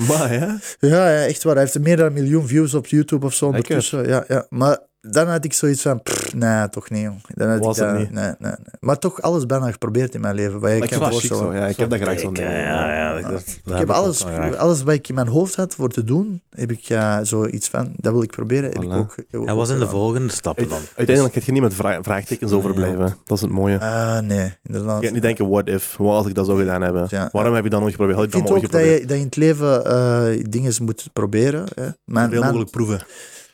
Speaker 1: Maar, hè?
Speaker 2: ja, ja, echt waar. Hij heeft meer dan een miljoen views op YouTube of zo ondertussen. Ja, ja. Maar dan had ik zoiets van, pff, nee, toch niet. Jong. Dan had
Speaker 1: Was
Speaker 2: ik,
Speaker 1: het
Speaker 2: dat-
Speaker 1: niet?
Speaker 2: Nee, nee, nee. Maar toch alles bijna geprobeerd in mijn leven. Wat je
Speaker 1: Ik
Speaker 2: kan
Speaker 1: chic
Speaker 2: voorstellen.
Speaker 1: zo. Ja, ik heb dat graag zo'n
Speaker 3: Ja, ja, ja. dat- dat
Speaker 2: Ik heb
Speaker 3: ook
Speaker 2: alles,
Speaker 3: wel graag.
Speaker 2: alles wat ik in mijn hoofd had voor te doen, heb ik ja, zoiets van, dat wil ik proberen. Heb ik
Speaker 1: Voilà.
Speaker 2: ook,
Speaker 3: Hij was in de volgende stappen dan.
Speaker 1: Uiteindelijk gaat je niet met vra- vraagtekens
Speaker 3: Ja.
Speaker 1: overblijven. Dat is het mooie.
Speaker 2: Ah, nee, inderdaad.
Speaker 1: Je gaat niet denken, what if? Wat als ik dat zou gedaan hebben?
Speaker 2: Ja.
Speaker 1: Waarom heb je dat nooit geprobeerd? Had
Speaker 2: Ik
Speaker 1: ik dat
Speaker 2: vind
Speaker 1: nooit
Speaker 2: ook dat je, dat je in het leven eh, dingen moet proberen. Hè. Mijn,
Speaker 1: Veel
Speaker 2: mijn,
Speaker 1: mogelijk proeven.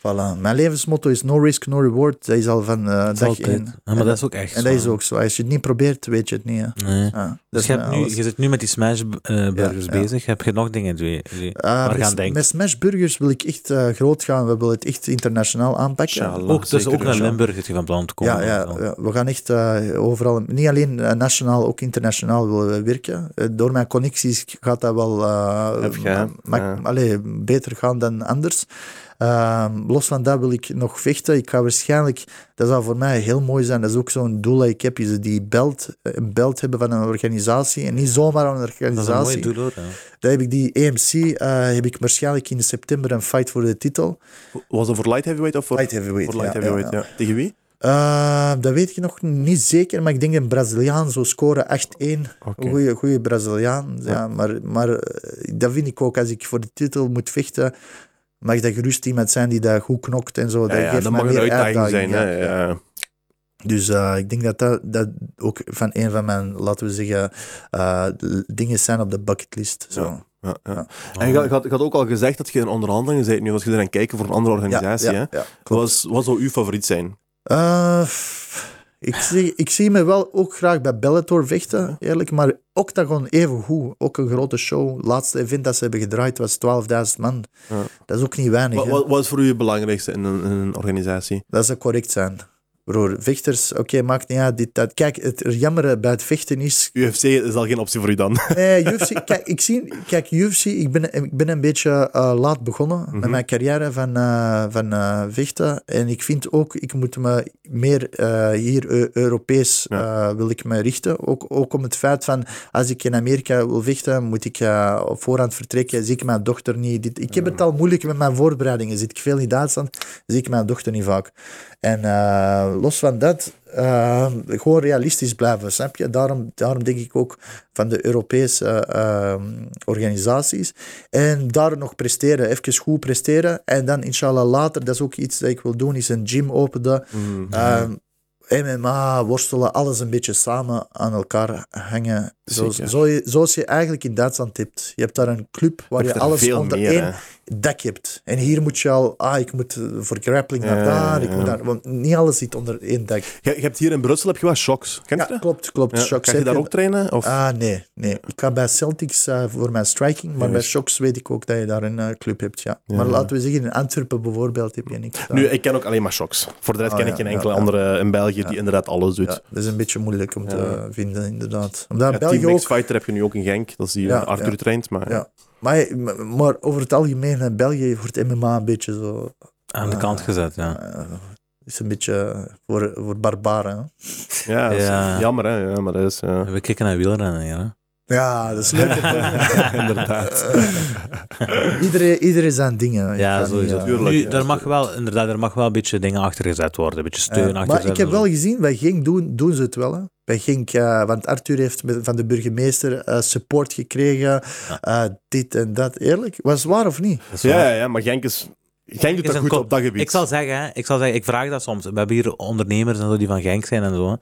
Speaker 2: Voilà. mijn levensmotto is no risk, no reward. Dat is al van eh,
Speaker 3: Dat
Speaker 2: dag één.
Speaker 3: Ja, maar dat is ook echt
Speaker 2: En dat
Speaker 3: zo.
Speaker 2: is ook zo. Als je het niet probeert, weet je het niet. Hè.
Speaker 3: Nee.
Speaker 2: Ja, dat
Speaker 3: Dus je, nu, je zit nu met die smash eh, burgers
Speaker 2: Ja,
Speaker 3: bezig. Heb je nog dingen die, die
Speaker 2: Ah,
Speaker 3: waar
Speaker 2: met,
Speaker 3: gaan denken?
Speaker 2: met Smash Burgers wil ik echt eh, groot gaan. We willen het echt internationaal aanpakken.
Speaker 3: Ook, dus ook naar. Limburg je van plan te komen.
Speaker 2: Ja, ja, ja, we gaan echt eh, overal, niet alleen nationaal, ook internationaal willen we werken. Door mijn connecties gaat dat wel allee, beter gaan dan anders. Ehm, los van dat wil ik nog vechten. Ik ga waarschijnlijk, dat zou voor mij heel mooi zijn, dat is ook zo'n doel dat ik heb, is die belt, een belt hebben van een organisatie. En niet zomaar een
Speaker 3: Dat is een
Speaker 2: organisatie.
Speaker 3: mooi doel hoor. Ja.
Speaker 2: Daar heb ik die EMC, eh, heb ik waarschijnlijk in september een fight voor de titel.
Speaker 1: Was dat voor light heavyweight of voor,
Speaker 2: Light heavyweight,
Speaker 1: voor light
Speaker 2: ja,
Speaker 1: heavyweight?
Speaker 2: ja,
Speaker 1: Ja, Tegen wie?
Speaker 2: Eh, dat weet ik nog niet zeker, maar ik denk een Braziliaan zou scoren 8-1.
Speaker 1: Oké.
Speaker 2: Een goede, goede Braziliaan. Ja. maar maar eh, dat vind ik ook, als ik voor de titel moet vechten, mag dat gerust iemand zijn die dat goed knokt en zo.
Speaker 1: Ja,
Speaker 2: dat
Speaker 1: ja,
Speaker 2: geeft
Speaker 1: dat mag een uitdaging zijn.
Speaker 2: ja. Dus eh, ik denk dat, dat dat ook van een van mijn, laten we zeggen, eh, dingen zijn op de bucketlist. Zo.
Speaker 1: Ja. Ja. En je, had- je had, ook al gezegd dat je in onderhandelingen bent nu, als je er aan kijken voor een andere organisatie. hè? was, wat zou uw favoriet zijn?
Speaker 2: Eh, ik, zie, ik zie me wel ook graag bij Bellator vechten, eerlijk. Maar Octagon even goed. Ook een grote show. Laatste event dat ze hebben gedraaid was 12.000 man.
Speaker 1: Ja.
Speaker 2: Dat is ook niet weinig.
Speaker 1: Wat, wat, wat is voor u het belangrijkste in een, in een organisatie?
Speaker 2: Dat zou correct zijn. Broer, vechters, oké, maakt niet uit. Dit, dat. Kijk, het jammer bij het vechten is...
Speaker 1: UFC is al geen optie voor u dan.
Speaker 2: Nee, UFC, kijk, ik zie, kijk, UFC, ik ben, ik ben een beetje eh, laat begonnen met mijn carrière van, eh, van eh, vechten. En ik vind ook, ik moet me meer hier eu- Europees eh, wil ik me richten. Ook, ook om het feit van, als ik in Amerika wil vechten, moet ik op voorhand vertrekken. Zie ik mijn dochter niet. Dit, ik heb het al moeilijk met mijn voorbereidingen. Zit ik veel in Duitsland, zie ik mijn dochter niet vaak. En eh, los van dat, eh, gewoon realistisch blijven, snap je? Daarom, daarom denk ik ook van de Europese eh, organisaties. En daar nog presteren, even goed presteren. En dan inshallah later, dat is ook iets dat ik wil doen, is een gym openen. MMA, worstelen, alles een beetje samen aan elkaar hangen. Zo, zo, zoals je eigenlijk in Duitsland hebt. Je hebt daar een club waar
Speaker 1: Je
Speaker 2: alles onder
Speaker 1: meer,
Speaker 2: één
Speaker 1: hè.
Speaker 2: Dak hebt. En hier moet je al, ah, ik moet eh, voor grappling naar daar, ik moet daar, want niet alles zit onder één dak.
Speaker 1: Je, je hebt hier in Brussel heb je wat shocks. Kent je
Speaker 2: Ja,
Speaker 1: dat?
Speaker 2: klopt, klopt.
Speaker 1: Ja,
Speaker 2: Shocks
Speaker 1: Ga je daar
Speaker 2: je-
Speaker 1: ook trainen? Of?
Speaker 2: Ah, nee, nee. Ik ga bij Celtics eh, voor mijn striking, maar bij. Shocks weet ik ook dat je daar een eh, club hebt, ja. Maar laten we zeggen, in Antwerpen bijvoorbeeld heb je niks.
Speaker 1: nu, ik ken ook alleen maar shocks. Voor de rest
Speaker 2: Ah,
Speaker 1: ken ik geen enkele andere in België die inderdaad alles doet.
Speaker 2: ja, dat is een beetje moeilijk om te vinden, inderdaad. Omdat België
Speaker 1: Team
Speaker 2: ook...
Speaker 1: Fighter heb je nu ook in Genk. Dat is die Arthur traint. Maar,
Speaker 2: Ja. Maar, maar over het algemeen, eh, België wordt MMA een beetje zo...
Speaker 3: Aan de kant gezet, ja.
Speaker 2: eh, is een beetje voor, voor barbaren. hè.
Speaker 1: Ja, dat is
Speaker 3: Ja.
Speaker 1: jammer hè. Ja, maar dat is... ja.
Speaker 3: We kijken naar wielrennen hier, hè.
Speaker 2: Ja, dat is leuk.
Speaker 1: inderdaad.
Speaker 2: iedereen, iedereen zijn dingen.
Speaker 3: Ja, sowieso.
Speaker 2: niet, eh,
Speaker 1: Tuurlijk,
Speaker 3: Nu,
Speaker 1: ja,
Speaker 3: er mag wel, inderdaad, er mag wel een beetje dingen achter gezet worden. Een beetje steun achter
Speaker 2: maar ik heb wel gezien, bij Genk doen, doen ze het wel. Hè. Bij Genk, eh, want Arthur heeft met- van de burgemeester eh, support gekregen. eh, dit en dat. Eerlijk? Was het waar of niet?
Speaker 1: Ja,
Speaker 3: waar.
Speaker 1: ja, ja, maar Genk is... Genk doet
Speaker 3: is
Speaker 1: dat
Speaker 3: een
Speaker 1: goed op dat gebied.
Speaker 3: Ik zal zeggen, hè, ik zal zeggen, ik vraag dat soms. We hebben hier ondernemers en zo die van Genk zijn en zo. hè.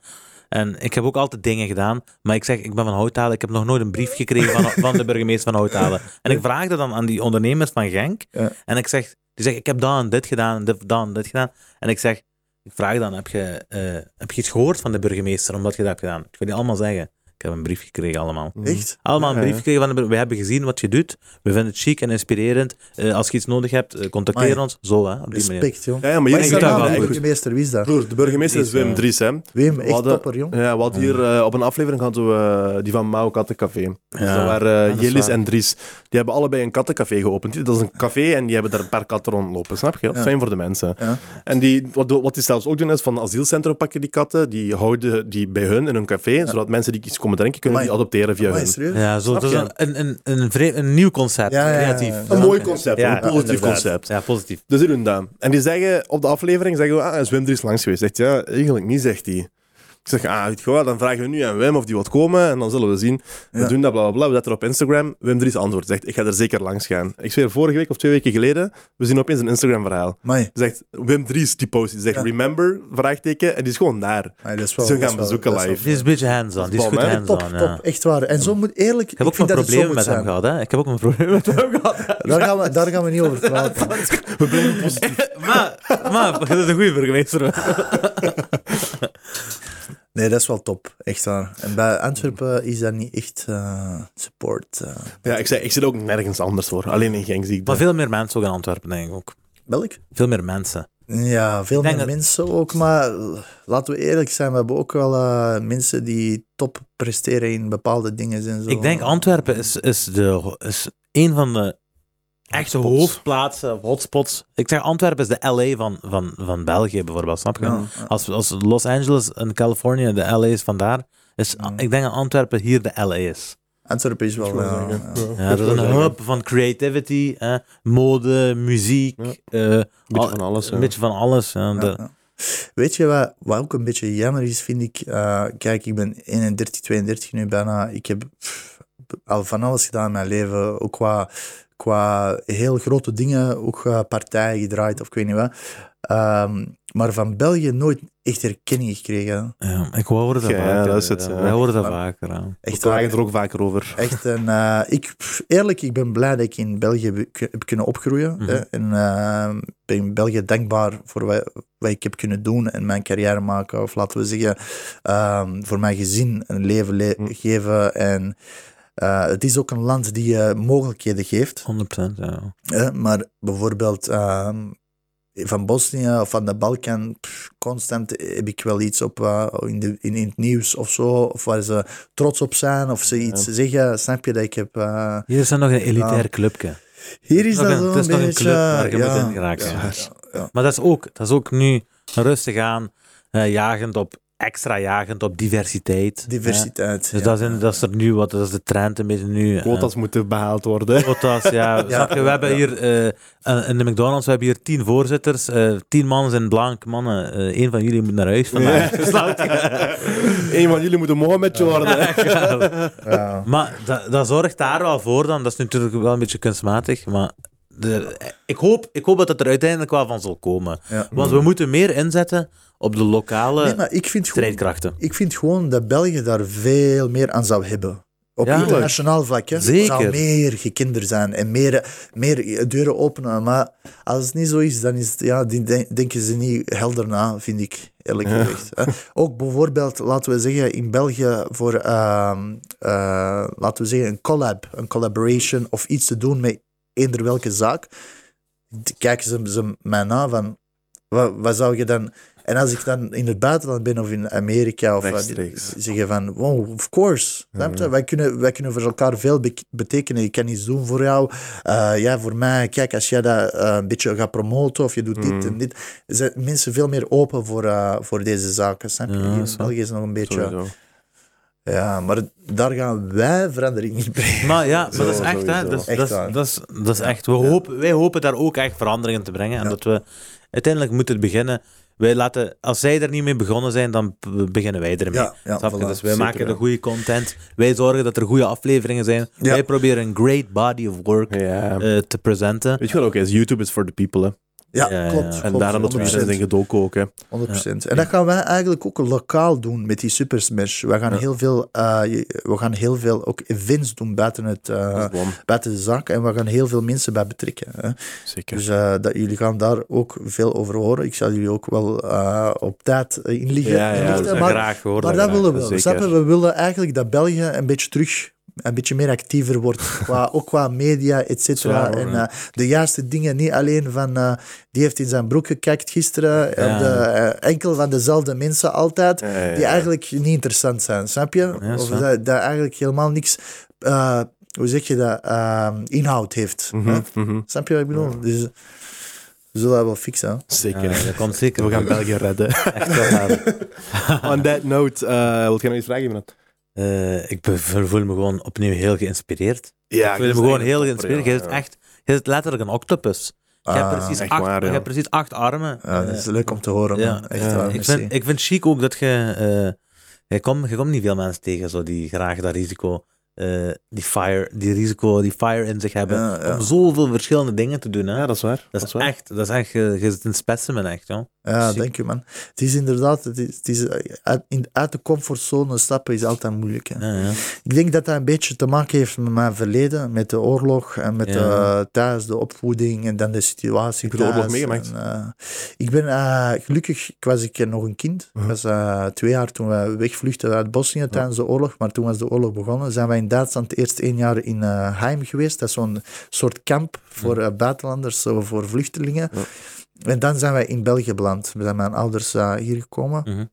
Speaker 3: En ik heb ook altijd dingen gedaan, maar ik zeg, ik ben van Houthalen, ik heb nog nooit een brief gekregen van, van de burgemeester van Houthalen. En ik vraag dat dan aan die ondernemers van Genk.
Speaker 2: Ja.
Speaker 3: En ik zeg, die zeggen, ik heb dat en dit gedaan, dit, en dit gedaan. En ik zeg, ik vraag dan, heb je, eh, heb je iets gehoord van de burgemeester omdat je dat hebt gedaan? Ik wil die allemaal zeggen. Ik heb een brief gekregen allemaal.
Speaker 2: Echt?
Speaker 3: Allemaal een
Speaker 1: Ja,
Speaker 3: brief gekregen van de We hebben gezien wat je doet. We vinden het chic en inspirerend. Eh, als je iets nodig hebt, eh, contacteer
Speaker 2: Amai.
Speaker 3: ons. Zo, hè, op die manier.
Speaker 2: Respect, joh.
Speaker 1: Ja, ja, maar
Speaker 2: Wat
Speaker 1: hier
Speaker 2: is
Speaker 1: is
Speaker 2: de
Speaker 3: dat
Speaker 2: burgemeester? Wie is dat?
Speaker 1: Broer, de burgemeester is Wim
Speaker 3: eh,
Speaker 1: Dries, hè.
Speaker 2: Wim, echt
Speaker 1: hadden-
Speaker 2: topper, jong.
Speaker 1: Ja, we hadden hier op een aflevering hadden we die van Mao Kattencafé. Dus dat waren Jelis en Dries. Die hebben allebei een kattencafé geopend. Dat is een café en die hebben daar een paar katten rondlopen. Snap je? Dat is
Speaker 2: Ja.
Speaker 1: fijn voor de mensen.
Speaker 2: Ja.
Speaker 1: En die, wat, wat die zelfs ook doen is van asielcentrum pakken die katten. Die houden die bij hun in hun café. Zodat mensen die iets komen drinken kunnen die
Speaker 2: Amai.
Speaker 1: adopteren via
Speaker 2: Amai,
Speaker 1: hun.
Speaker 3: Ja, zo, dat is
Speaker 1: je?
Speaker 3: een, een, een, een, een nieuw concept.
Speaker 2: Ja, ja, ja,
Speaker 3: creatief.
Speaker 2: ja.
Speaker 1: Een mooi concept,
Speaker 3: Ja,
Speaker 1: een positief concept.
Speaker 3: Ja, positief.
Speaker 1: Dus die doen dat. En die zeggen op de aflevering, zeggen we, ah, is Wim Dries langs geweest? Zegt ja, eigenlijk niet, zegt hij. Ik zeg, ah, weet je wat, dan vragen we nu aan Wim of die wat komen en dan zullen we zien. We
Speaker 2: Ja.
Speaker 1: doen dat, bla bla bla. We zetten op Instagram. Wim Dries antwoordt, zegt, ik ga er zeker langs gaan. Ik zweer, vorige week of twee weken geleden, we zien opeens een Instagram-verhaal. Zegt, Wim Dries, die post, die zegt,
Speaker 2: Ja.
Speaker 1: remember, vraagteken, en die is gewoon daar. Ze gaan
Speaker 2: wel-
Speaker 1: bezoeken live.
Speaker 3: Die is een beetje hands-on. Die is goed hands-on.
Speaker 2: Top,
Speaker 3: ja.
Speaker 2: top, echt waar. En zo moet eerlijk.
Speaker 3: Ik heb ook
Speaker 2: vind
Speaker 3: wel
Speaker 2: dat het zo
Speaker 3: problemen
Speaker 2: moet
Speaker 3: met hem gehad. Hè? Ik heb ook een probleem met hem gehad.
Speaker 2: Daar gaan, we, daar gaan we niet over praten.
Speaker 1: We blijven positief.
Speaker 3: maar, maar, dat is een goede burgemeester.
Speaker 2: Nee, dat is wel top. Echt waar. En bij Antwerpen is dat niet echt eh, support. eh.
Speaker 1: Ja, ik, zei, ik zit ook nergens anders voor. Alleen in Genk zie ik
Speaker 3: Maar
Speaker 1: dat.
Speaker 3: veel meer mensen ook in Antwerpen, denk ik ook.
Speaker 2: Welk?
Speaker 3: Veel meer mensen.
Speaker 2: Ja, veel meer
Speaker 3: dat-
Speaker 2: mensen ook. Maar eh, laten we eerlijk zijn, we hebben ook wel eh, mensen die top presteren in bepaalde dingen en zo.
Speaker 3: Ik denk Antwerpen is, is, de, is een van de echte
Speaker 1: Hotspots.
Speaker 3: hoofdplaatsen, of hotspots. Ik zeg Antwerpen is de LA van, van, van België bijvoorbeeld, snap je?
Speaker 2: Ja, ja.
Speaker 3: Als, als Los Angeles en Californië de LA is vandaar, is,
Speaker 2: Ja.
Speaker 3: ik denk dat Antwerpen hier de LA is.
Speaker 2: Antwerpen is wel... Ja,
Speaker 1: zeggen,
Speaker 2: ja.
Speaker 3: Ja, dat is een hub van creativity, hè, mode, muziek,
Speaker 1: Ja.
Speaker 3: eh,
Speaker 1: Beetje van alles. ja.
Speaker 3: een beetje van alles. ja. De-
Speaker 2: Ja, ja. Weet je wat, wat ook een beetje jammer is, vind ik? Eh, kijk, ik ben 31, 32 nu bijna. Ik heb pff, al van alles gedaan in mijn leven. Ook qua, qua heel grote dingen, ook qua partijen gedraaid of ik weet niet wat. Ehm, maar van België nooit echt erkenning gekregen.
Speaker 3: Ja, ik hoorde dat
Speaker 1: Ja,
Speaker 3: vaker.
Speaker 1: dat is het,
Speaker 3: ja.
Speaker 1: ja.
Speaker 3: Wij horen dat vaker. Ja.
Speaker 2: Echt,
Speaker 1: We klagen
Speaker 2: waar.
Speaker 1: er ook vaker over.
Speaker 2: Echt een, eh, ik, pff, eerlijk, ik ben blij dat ik in België heb, kunnen opgroeien. Hè. En eh, ben in België dankbaar voor wat, wat ik heb kunnen doen en mijn carrière maken. Of laten we zeggen, ehm, voor mijn gezin een leven le-
Speaker 1: Mhm.
Speaker 2: geven. En eh, het is ook een land die je mogelijkheden geeft.
Speaker 3: 100%. Ja.
Speaker 2: hè. Maar bijvoorbeeld ehm, van Bosnië of van de Balkan, pff, constant heb ik wel iets op eh, in, de, in, in het nieuws of zo. Of waar ze trots op zijn of ze iets zeggen. Snap je dat ik heb... eh,
Speaker 3: Hier is er nog een elitair clubje.
Speaker 2: hier is dat
Speaker 3: een- het is nog een club waar je
Speaker 2: ja,
Speaker 3: moet in geraken.
Speaker 2: ja.
Speaker 3: Maar dat is ook, dat is ook nu rustig aan, eh, jagend op, extra jagend op diversiteit.
Speaker 2: Diversiteit.
Speaker 3: Ja. Dus
Speaker 2: ja.
Speaker 3: dat, is in- dat is er nu, wat dat is de trend een beetje nu.
Speaker 1: Quotas moeten behaald worden.
Speaker 3: Quotas, ja. Snap je? We hebben
Speaker 2: ja.
Speaker 3: hier eh, in de McDonald's, we hebben hier tien voorzitters, eh, tien mannen zijn blank mannen. eh Eén van jullie moet naar huis vandaag. Snap je?
Speaker 1: Een van jullie moet een Mohammedje worden.
Speaker 2: Ja.
Speaker 3: Maar dat, dat zorgt daar wel voor dan. Dat is natuurlijk wel een beetje kunstmatig, maar de, ik, hoop, ik hoop dat het er uiteindelijk wel van zal komen.
Speaker 2: Ja.
Speaker 3: Want we moeten meer inzetten op de lokale
Speaker 2: Nee, maar ik vind, gewoon,
Speaker 3: strijdkrachten.
Speaker 2: ik vind gewoon dat België daar veel meer aan zou hebben. Op
Speaker 3: Ja.
Speaker 2: internationaal vlak. hè.
Speaker 3: Zeker.
Speaker 2: zou meer gekender zijn en meer, meer deuren openen. Maar als het niet zo is, dan is het, ja, denken ze niet helder na, vind ik, eerlijk gezegd. hè. Ook bijvoorbeeld, laten we zeggen, in België voor, ehm, eh, laten we zeggen, een collab, een collaboration of iets te doen met eender welke zaak. Kijken ze, ze mij na van, wat, wat zou je dan... En als ik dan in het buitenland ben of in Amerika, of
Speaker 1: Rechtstreeks.
Speaker 2: zeggen van, wow, of course. snap je? Wij, kunnen, wij kunnen voor elkaar veel be- betekenen. Ik kan iets doen voor jou. Eh, ja, voor mij, kijk, als jij dat eh, een beetje gaat promoten of je doet dit en dit, zijn mensen veel meer open voor, eh, voor deze zaken. Snap je?
Speaker 3: Ja,
Speaker 2: in
Speaker 3: is waar.
Speaker 2: België is het nog een beetje...
Speaker 1: Sowieso.
Speaker 2: Ja, maar daar gaan wij verandering in brengen.
Speaker 3: Maar ja, maar dat is echt, hè. Dat is,
Speaker 2: Echt
Speaker 3: dat is,
Speaker 2: waar.
Speaker 3: dat is, dat is echt. We hopen, wij hopen daar ook echt veranderingen te brengen. En
Speaker 2: Ja.
Speaker 3: dat we uiteindelijk moeten beginnen. Wij laten, als zij er niet mee begonnen zijn, dan beginnen wij ermee.
Speaker 2: Ja, ja,
Speaker 3: Snap je?
Speaker 2: voilà.
Speaker 3: Dus wij maken de goede content. Wij zorgen dat er goede afleveringen zijn.
Speaker 2: Ja.
Speaker 3: Wij proberen een great body of work
Speaker 1: Ja.
Speaker 3: eh, te presenten.
Speaker 1: Weet je wat ook is? YouTube is for the people, hè.
Speaker 2: Ja, klopt.
Speaker 1: En
Speaker 2: klopt,
Speaker 1: daarom dat we hier
Speaker 2: 100%.
Speaker 1: zijn gedoken ook, hè.
Speaker 2: 100%. En dat gaan wij eigenlijk ook lokaal doen met die Super Smash. We gaan, heel, veel, eh, we gaan heel veel ook events doen buiten, het, eh, buiten de zaak. En we gaan heel veel mensen bij betrekken. Hè.
Speaker 1: Zeker.
Speaker 2: Dus eh, dat, jullie gaan daar ook veel over horen. Ik zal jullie ook wel eh, op tijd inlichten.
Speaker 1: Ja, ja,
Speaker 2: inlichten.
Speaker 1: dat is
Speaker 2: maar
Speaker 3: graag hoor.
Speaker 2: maar
Speaker 3: dat graag.
Speaker 2: willen we wel.
Speaker 1: zeker.
Speaker 2: We willen eigenlijk dat België een beetje terug een beetje meer actiever wordt, qua, ook qua media, et cetera. En eh, de juiste dingen, niet alleen van eh, die heeft in zijn broek gekakt gisteren,
Speaker 3: Ja.
Speaker 2: op de, eh, enkel van dezelfde mensen altijd,
Speaker 1: Ja, ja, ja.
Speaker 2: die eigenlijk niet interessant zijn, snap je?
Speaker 3: Ja,
Speaker 2: of dat, dat eigenlijk helemaal niks, eh, hoe zeg je dat, inhoud heeft.
Speaker 1: Mhm, mhm.
Speaker 2: Snap je wat ik bedoel? Dus we zullen dat wel fixen. hè.
Speaker 1: Zeker.
Speaker 3: Ja, dat komt zeker.
Speaker 1: We gaan België redden.
Speaker 3: echt wel.
Speaker 1: On that note, uh, wil jij nog iets vragen, iemand?
Speaker 3: Eh, ik voel me gewoon opnieuw heel geïnspireerd.
Speaker 1: Ja,
Speaker 3: ik voel me gewoon heel geïnspireerd. Je zit echt, je zit letterlijk een octopus. Je hebt
Speaker 2: Ah,
Speaker 3: precies, acht,
Speaker 1: waar,
Speaker 3: je hebt precies acht armen.
Speaker 2: Ja, dat is leuk om te horen.
Speaker 3: ja.
Speaker 2: man. Echt
Speaker 1: Ja.
Speaker 2: waar,
Speaker 3: ik, vind, ik vind chic ook dat je... eh je, komt, je komt niet veel mensen tegen zo die graag dat risico... eh, die, fire, die risico, die fire in zich hebben.
Speaker 2: Ja, ja.
Speaker 3: Om zoveel verschillende dingen te doen. Hè?
Speaker 1: Ja, dat is waar.
Speaker 3: dat, is
Speaker 1: waar.
Speaker 3: echt, dat is echt, je, je zit een specimen echt, joh.
Speaker 2: Ja, dank je man. Het is inderdaad, het is, het is, eh, uit, in, uit de comfortzone stappen is altijd moeilijk. Hè.
Speaker 3: Ja, ja.
Speaker 2: Ik denk dat dat een beetje te maken heeft met mijn verleden, met de oorlog en met
Speaker 3: Ja.
Speaker 2: de, thuis, de opvoeding en dan de situatie
Speaker 1: Heb je de oorlog meegemaakt?
Speaker 2: En, eh, ik ben eh, gelukkig, ik was ik nog een kind. Ik was eh, twee jaar toen we wegvluchtten uit Bosnië tijdens de oorlog, maar toen was de oorlog begonnen, zijn wij in Duitsland eerst één jaar in eh Heim geweest. Dat is zo'n soort kamp voor eh, buitenlanders, zo voor vluchtelingen. En dan zijn wij in België beland. We zijn mijn ouders eh, hier gekomen.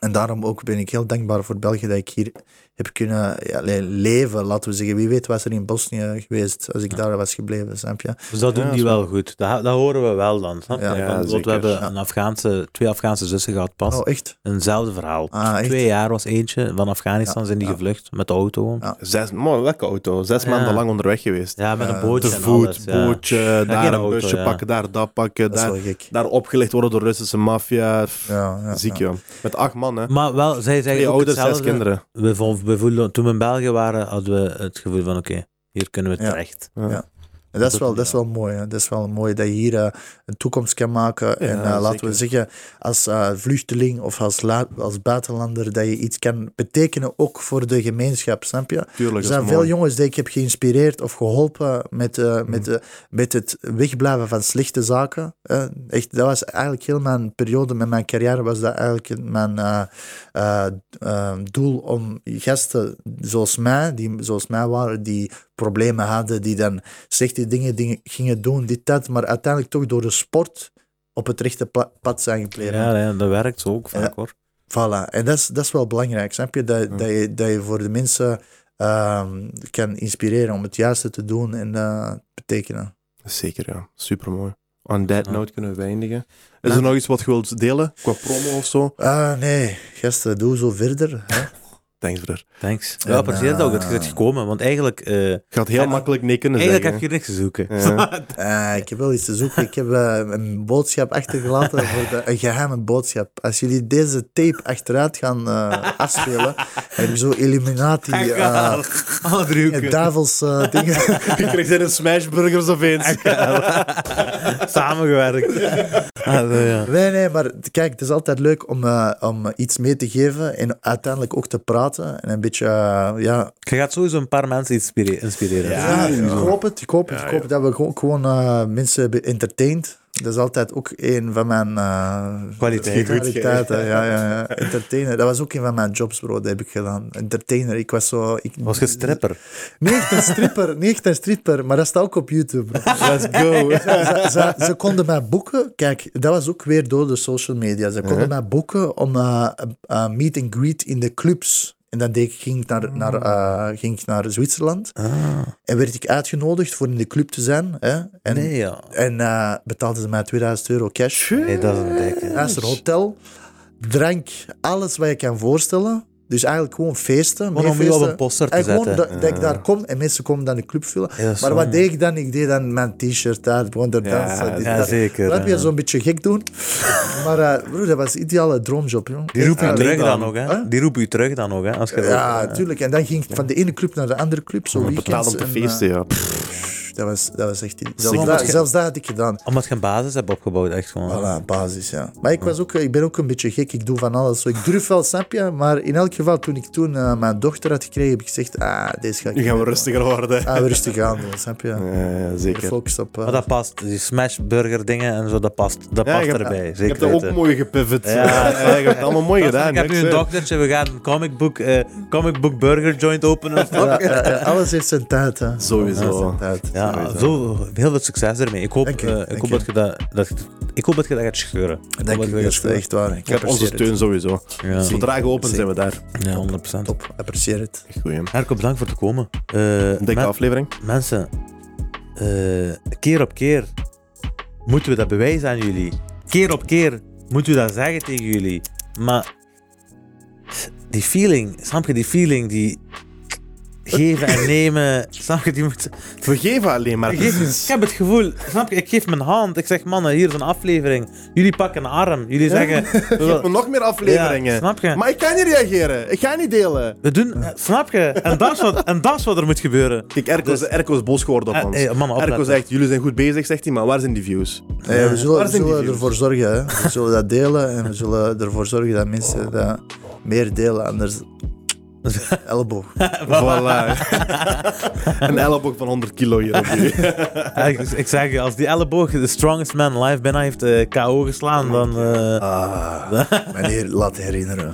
Speaker 2: En daarom ook ben ik heel dankbaar voor België dat ik hier heb kunnen ja, le- leven, laten we zeggen. Wie weet was er in Bosnië geweest als ik daar was gebleven, snap je?
Speaker 3: Dus dat doen
Speaker 1: Ja,
Speaker 3: die wel goed. Dat, dat horen we wel dan. Snap je?
Speaker 1: Zeker.
Speaker 3: we hebben
Speaker 2: Ja.
Speaker 3: een Afghaanse, twee Afghaanse zussen gehad pas.
Speaker 2: Oh, echt?
Speaker 3: Eenzelfde verhaal.
Speaker 2: Ah, echt?
Speaker 3: Twee jaar was eentje. Van Afghanistan
Speaker 2: Ja,
Speaker 3: zijn die
Speaker 2: ja.
Speaker 3: gevlucht met de auto.
Speaker 1: Zes, man, welke auto? Zes
Speaker 3: Ja.
Speaker 1: maanden lang onderweg geweest.
Speaker 3: Ja, met een bootje
Speaker 1: Te
Speaker 3: en
Speaker 1: voet,
Speaker 3: alles, ja.
Speaker 1: bootje, daar een
Speaker 3: auto,
Speaker 1: busje
Speaker 3: ja.
Speaker 1: pakken, daar dat pakken,
Speaker 2: Dat is
Speaker 1: daar, daar opgelicht worden door Russische maffia.
Speaker 2: Ja, ja,
Speaker 1: Ziek,
Speaker 2: ja.
Speaker 1: joh. Met acht man, hè.
Speaker 3: Maar wel, zij
Speaker 1: Twee
Speaker 3: zeggen ook
Speaker 1: ouders, zes
Speaker 3: hetzelfde.
Speaker 1: kinderen.
Speaker 3: We, vo- we voelden, toen we in België waren, hadden we het gevoel van oké, hier kunnen we
Speaker 2: Ja.
Speaker 3: terecht.
Speaker 2: Dat En dat is wel, dat is wel mooi. Hè. Dat is wel mooi dat je hier eh, een toekomst kan maken. en eh, laten we zeggen, als eh, vluchteling of als, als buitenlander, dat je iets kan betekenen ook voor de gemeenschap, snap je?
Speaker 1: Tuurlijk,
Speaker 2: Er zijn veel
Speaker 1: mooi.
Speaker 2: jongens die ik heb geïnspireerd of geholpen met,
Speaker 1: Mhm.
Speaker 2: met, met het wegblijven van slechte zaken. echt, dat was eigenlijk heel mijn periode met mijn carrière, was dat eigenlijk mijn doel om gasten zoals mij, die zoals mij waren, die problemen hadden, die dan slechte dingen, dingen gingen doen, dit, dat, maar uiteindelijk toch door de sport op het rechte pad zijn gepleerd.
Speaker 3: Ja, nee, dat werkt zo ook vaak
Speaker 2: Ja.
Speaker 3: hoor.
Speaker 2: Voilà, en dat is, dat is wel belangrijk, snap je? Dat,
Speaker 1: Ja.
Speaker 2: dat, je, dat je voor de mensen ehm, kan inspireren om het juiste te doen en eh, betekenen.
Speaker 1: Zeker, ja. Supermooi. On that
Speaker 3: Ja.
Speaker 1: note kunnen we eindigen. Is er nog iets wat je wilt delen? Qua promo of zo?
Speaker 2: Ah, nee, gasten, doe zo verder. Hè?
Speaker 1: Thanks, broer.
Speaker 3: Thanks.
Speaker 2: En,
Speaker 3: Ja, apprecieer het ook dat je
Speaker 2: eh,
Speaker 3: bent gekomen, want eigenlijk, eh,
Speaker 1: Gaat heel makkelijk nee kunnen
Speaker 3: eigenlijk
Speaker 1: zeggen.
Speaker 3: heb je niks te zoeken.
Speaker 1: Ja.
Speaker 2: Eh, ik heb wel iets te zoeken. Ik heb een boodschap achtergelaten, voor de, een geheime boodschap. Als jullie deze tape achteruit gaan eh, afspelen, heb je zo Illuminati, eh
Speaker 3: Alle driehoeken.
Speaker 2: duivels eh, dingen.
Speaker 1: Je krijgt in een smashburgers of eens.
Speaker 3: Samengewerkt. Ah.
Speaker 2: Nee, nee, maar kijk, het is altijd leuk om, eh, om iets mee te geven en uiteindelijk ook te praten en een beetje, eh, ja...
Speaker 3: Je gaat sowieso een paar mensen inspire- inspireren.
Speaker 2: Ja, ik hoop het, ik hoop het,
Speaker 1: Ja,
Speaker 2: ik hoop dat we gewoon, gewoon eh, mensen hebben entertained. Dat is altijd ook een van mijn eh,
Speaker 3: Kwaliteiten.
Speaker 2: kwaliteiten. Ja, ja, ja. Entertainer. Dat was ook een van mijn jobs, bro. Dat heb ik gedaan. Entertainer. Ik was zo... Ik,
Speaker 3: Was je stripper?
Speaker 2: Niet echt een stripper, niet echt een stripper, maar dat staat ook op YouTube. bro.
Speaker 1: Let's go.
Speaker 2: ze, ze, ze konden mij boeken. Kijk, dat was ook weer door de social media. Ze konden mij boeken om eh, eh, meet and greet in de clubs. En dan deed ik, ging, ik naar, naar, eh, ging ik naar Zwitserland.
Speaker 3: Ah,
Speaker 2: En werd ik uitgenodigd voor in de club te zijn. Hè? En,
Speaker 3: nee, ja.
Speaker 2: en eh, betaalden ze mij 2000 euro cash.
Speaker 3: Nee, dat is een dikke.
Speaker 2: Luister, hotel, drank, alles wat je kan voorstellen. Dus eigenlijk gewoon feesten.
Speaker 3: Gewoon
Speaker 2: meer
Speaker 3: om je op
Speaker 2: feesten.
Speaker 3: een poster te
Speaker 2: En gewoon
Speaker 3: zetten.
Speaker 2: dat, dat ik daar kom en mensen komen dan de club vullen.
Speaker 3: Ja,
Speaker 2: maar wat deed ik dan? Ik deed dan mijn t-shirt uit, gewoon er
Speaker 1: Ja,
Speaker 2: dansen. dit,
Speaker 3: Ja,
Speaker 2: dat.
Speaker 3: zeker.
Speaker 2: Dat heb je
Speaker 3: ja.
Speaker 2: zo'n beetje gek doen. maar eh, broer, dat was een ideale droomjob, joh.
Speaker 3: Die roepen
Speaker 2: Echt,
Speaker 3: je terug dan nog, hè?
Speaker 2: Huh?
Speaker 3: Die roepen je terug dan nog, hè? Als je
Speaker 2: Ja, natuurlijk. En dan ging ik van de ene club naar de andere club, zo
Speaker 1: Betaald
Speaker 2: weekends.
Speaker 1: om te
Speaker 2: en,
Speaker 1: feesten,
Speaker 2: eh,
Speaker 1: ja.
Speaker 2: Dat, was, dat was echt... Zelfs,
Speaker 3: je-
Speaker 2: zelfs dat had ik gedaan.
Speaker 3: Omdat je een basis hebt opgebouwd, echt gewoon.
Speaker 2: Voilà, basis, ja. Maar ik, was ook, ik ben ook een beetje gek, ik doe van alles. Zo, Ik durf wel, snap je? Maar in elk geval, toen ik toen eh, mijn dochter had gekregen, heb ik gezegd, ah, deze ga ik
Speaker 1: Nu gaan we
Speaker 2: doen.
Speaker 1: rustiger worden.
Speaker 2: Ah, we rustig aan doen, snap je?
Speaker 1: Ja, zeker.
Speaker 2: Focus op... eh,
Speaker 3: Maar dat past, die smashburger dingen en zo, dat past, dat
Speaker 1: Ja,
Speaker 3: past
Speaker 1: je hebt-
Speaker 3: erbij.
Speaker 1: Je
Speaker 3: Zeker
Speaker 1: hebt dat ook mooi gepivot.
Speaker 3: Ja.
Speaker 1: Ja, je hebt het allemaal mooi gedaan.
Speaker 3: Ik heb nu een
Speaker 1: zeg.
Speaker 3: doktertje, we gaan een comic book, eh, comic book burger joint openen.
Speaker 2: ja, ja, ja, alles heeft zijn tijd, hè.
Speaker 1: Sowieso.
Speaker 2: Alles heeft zijn tijd.
Speaker 3: Ja, Heel veel succes ermee. Ik hoop,
Speaker 2: je,
Speaker 3: eh, ik hoop
Speaker 2: je.
Speaker 3: dat je dat, dat, ik hoop dat je dat gaat scheuren. Ik
Speaker 2: Dank
Speaker 3: dat
Speaker 2: je, dat echt waar. Ik
Speaker 1: Je hebt onze steun sowieso.
Speaker 3: Ja,
Speaker 1: Zodra je open zijn we daar.
Speaker 3: ja 100%.
Speaker 2: Top, apprecieer het.
Speaker 1: Goeie.
Speaker 3: Herko, bedankt voor te komen. Eh,
Speaker 1: Dikke aflevering.
Speaker 3: mensen, eh, keer op keer moeten we dat bewijzen aan jullie. Keer op keer moeten we dat zeggen tegen jullie. Maar die feeling, snap je, die feeling, die geven en nemen, snap je, die moet...
Speaker 1: We geven alleen maar.
Speaker 3: Ik, geef- ik heb het gevoel, snap je, ik geef mijn hand, ik zeg mannen, hier is een aflevering. Jullie pakken een arm, jullie zeggen...
Speaker 1: Geef me nog meer afleveringen.
Speaker 3: Ja, snap je?
Speaker 1: Maar ik ga niet reageren. Ik ga niet delen.
Speaker 3: We doen, snap je? En dat is wat, en dat is wat er moet gebeuren.
Speaker 1: Kijk, Erko, is, is boos geworden op
Speaker 3: Eh,
Speaker 1: ons.
Speaker 3: eh, mannen,
Speaker 1: Erko zegt, jullie zijn goed bezig, zegt hij, maar waar zijn die views?
Speaker 2: Eh, we zullen, we ervoor zorgen, hè. We zullen dat delen en we zullen ervoor zorgen dat mensen dat meer delen, anders elleboog.
Speaker 1: Voilà. een elleboog van 100 kilo hier u.
Speaker 3: Ja, ik, ik zeg je, als die elleboog de strongest man alive bijna heeft eh, KO geslaan, dan... eh,
Speaker 2: Ah, meneer, laat herinneren.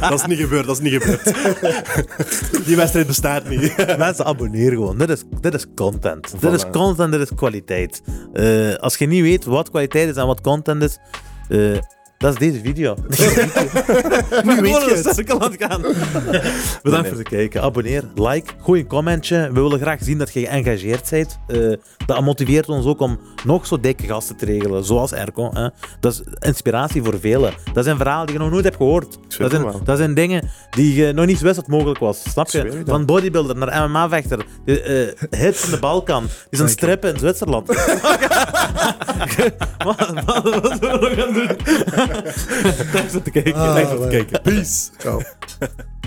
Speaker 1: dat is niet gebeurd, dat is niet gebeurd. die wedstrijd bestaat niet.
Speaker 3: mensen, abonneer gewoon. Dit is, dit is content. Dit is content, dit is kwaliteit. Eh, als je niet weet wat kwaliteit is en wat content is, eh, dat is deze video. nu
Speaker 1: weet je het.
Speaker 3: cirkel aan het gaan. Bedankt voor het kijken. Abonneer, like, gooi een commentje. We willen graag zien dat je geëngageerd bent. Eh, dat motiveert ons ook om nog zo dikke gasten te regelen, zoals Erco. Hè. Dat is inspiratie voor velen. Dat zijn verhalen die je nog nooit hebt gehoord. Dat zijn, dat zijn dingen die je nog niet wist dat mogelijk was. Snap je? Van bodybuilder naar MMA-vechter. De uh, hit van de Balkan. Die zijn strippen in Zwitserland. wat, wat, wat zullen we nog gaan doen? Thanks voor het kijken. Thanks voor het kijken.
Speaker 1: Peace.
Speaker 2: Ciao.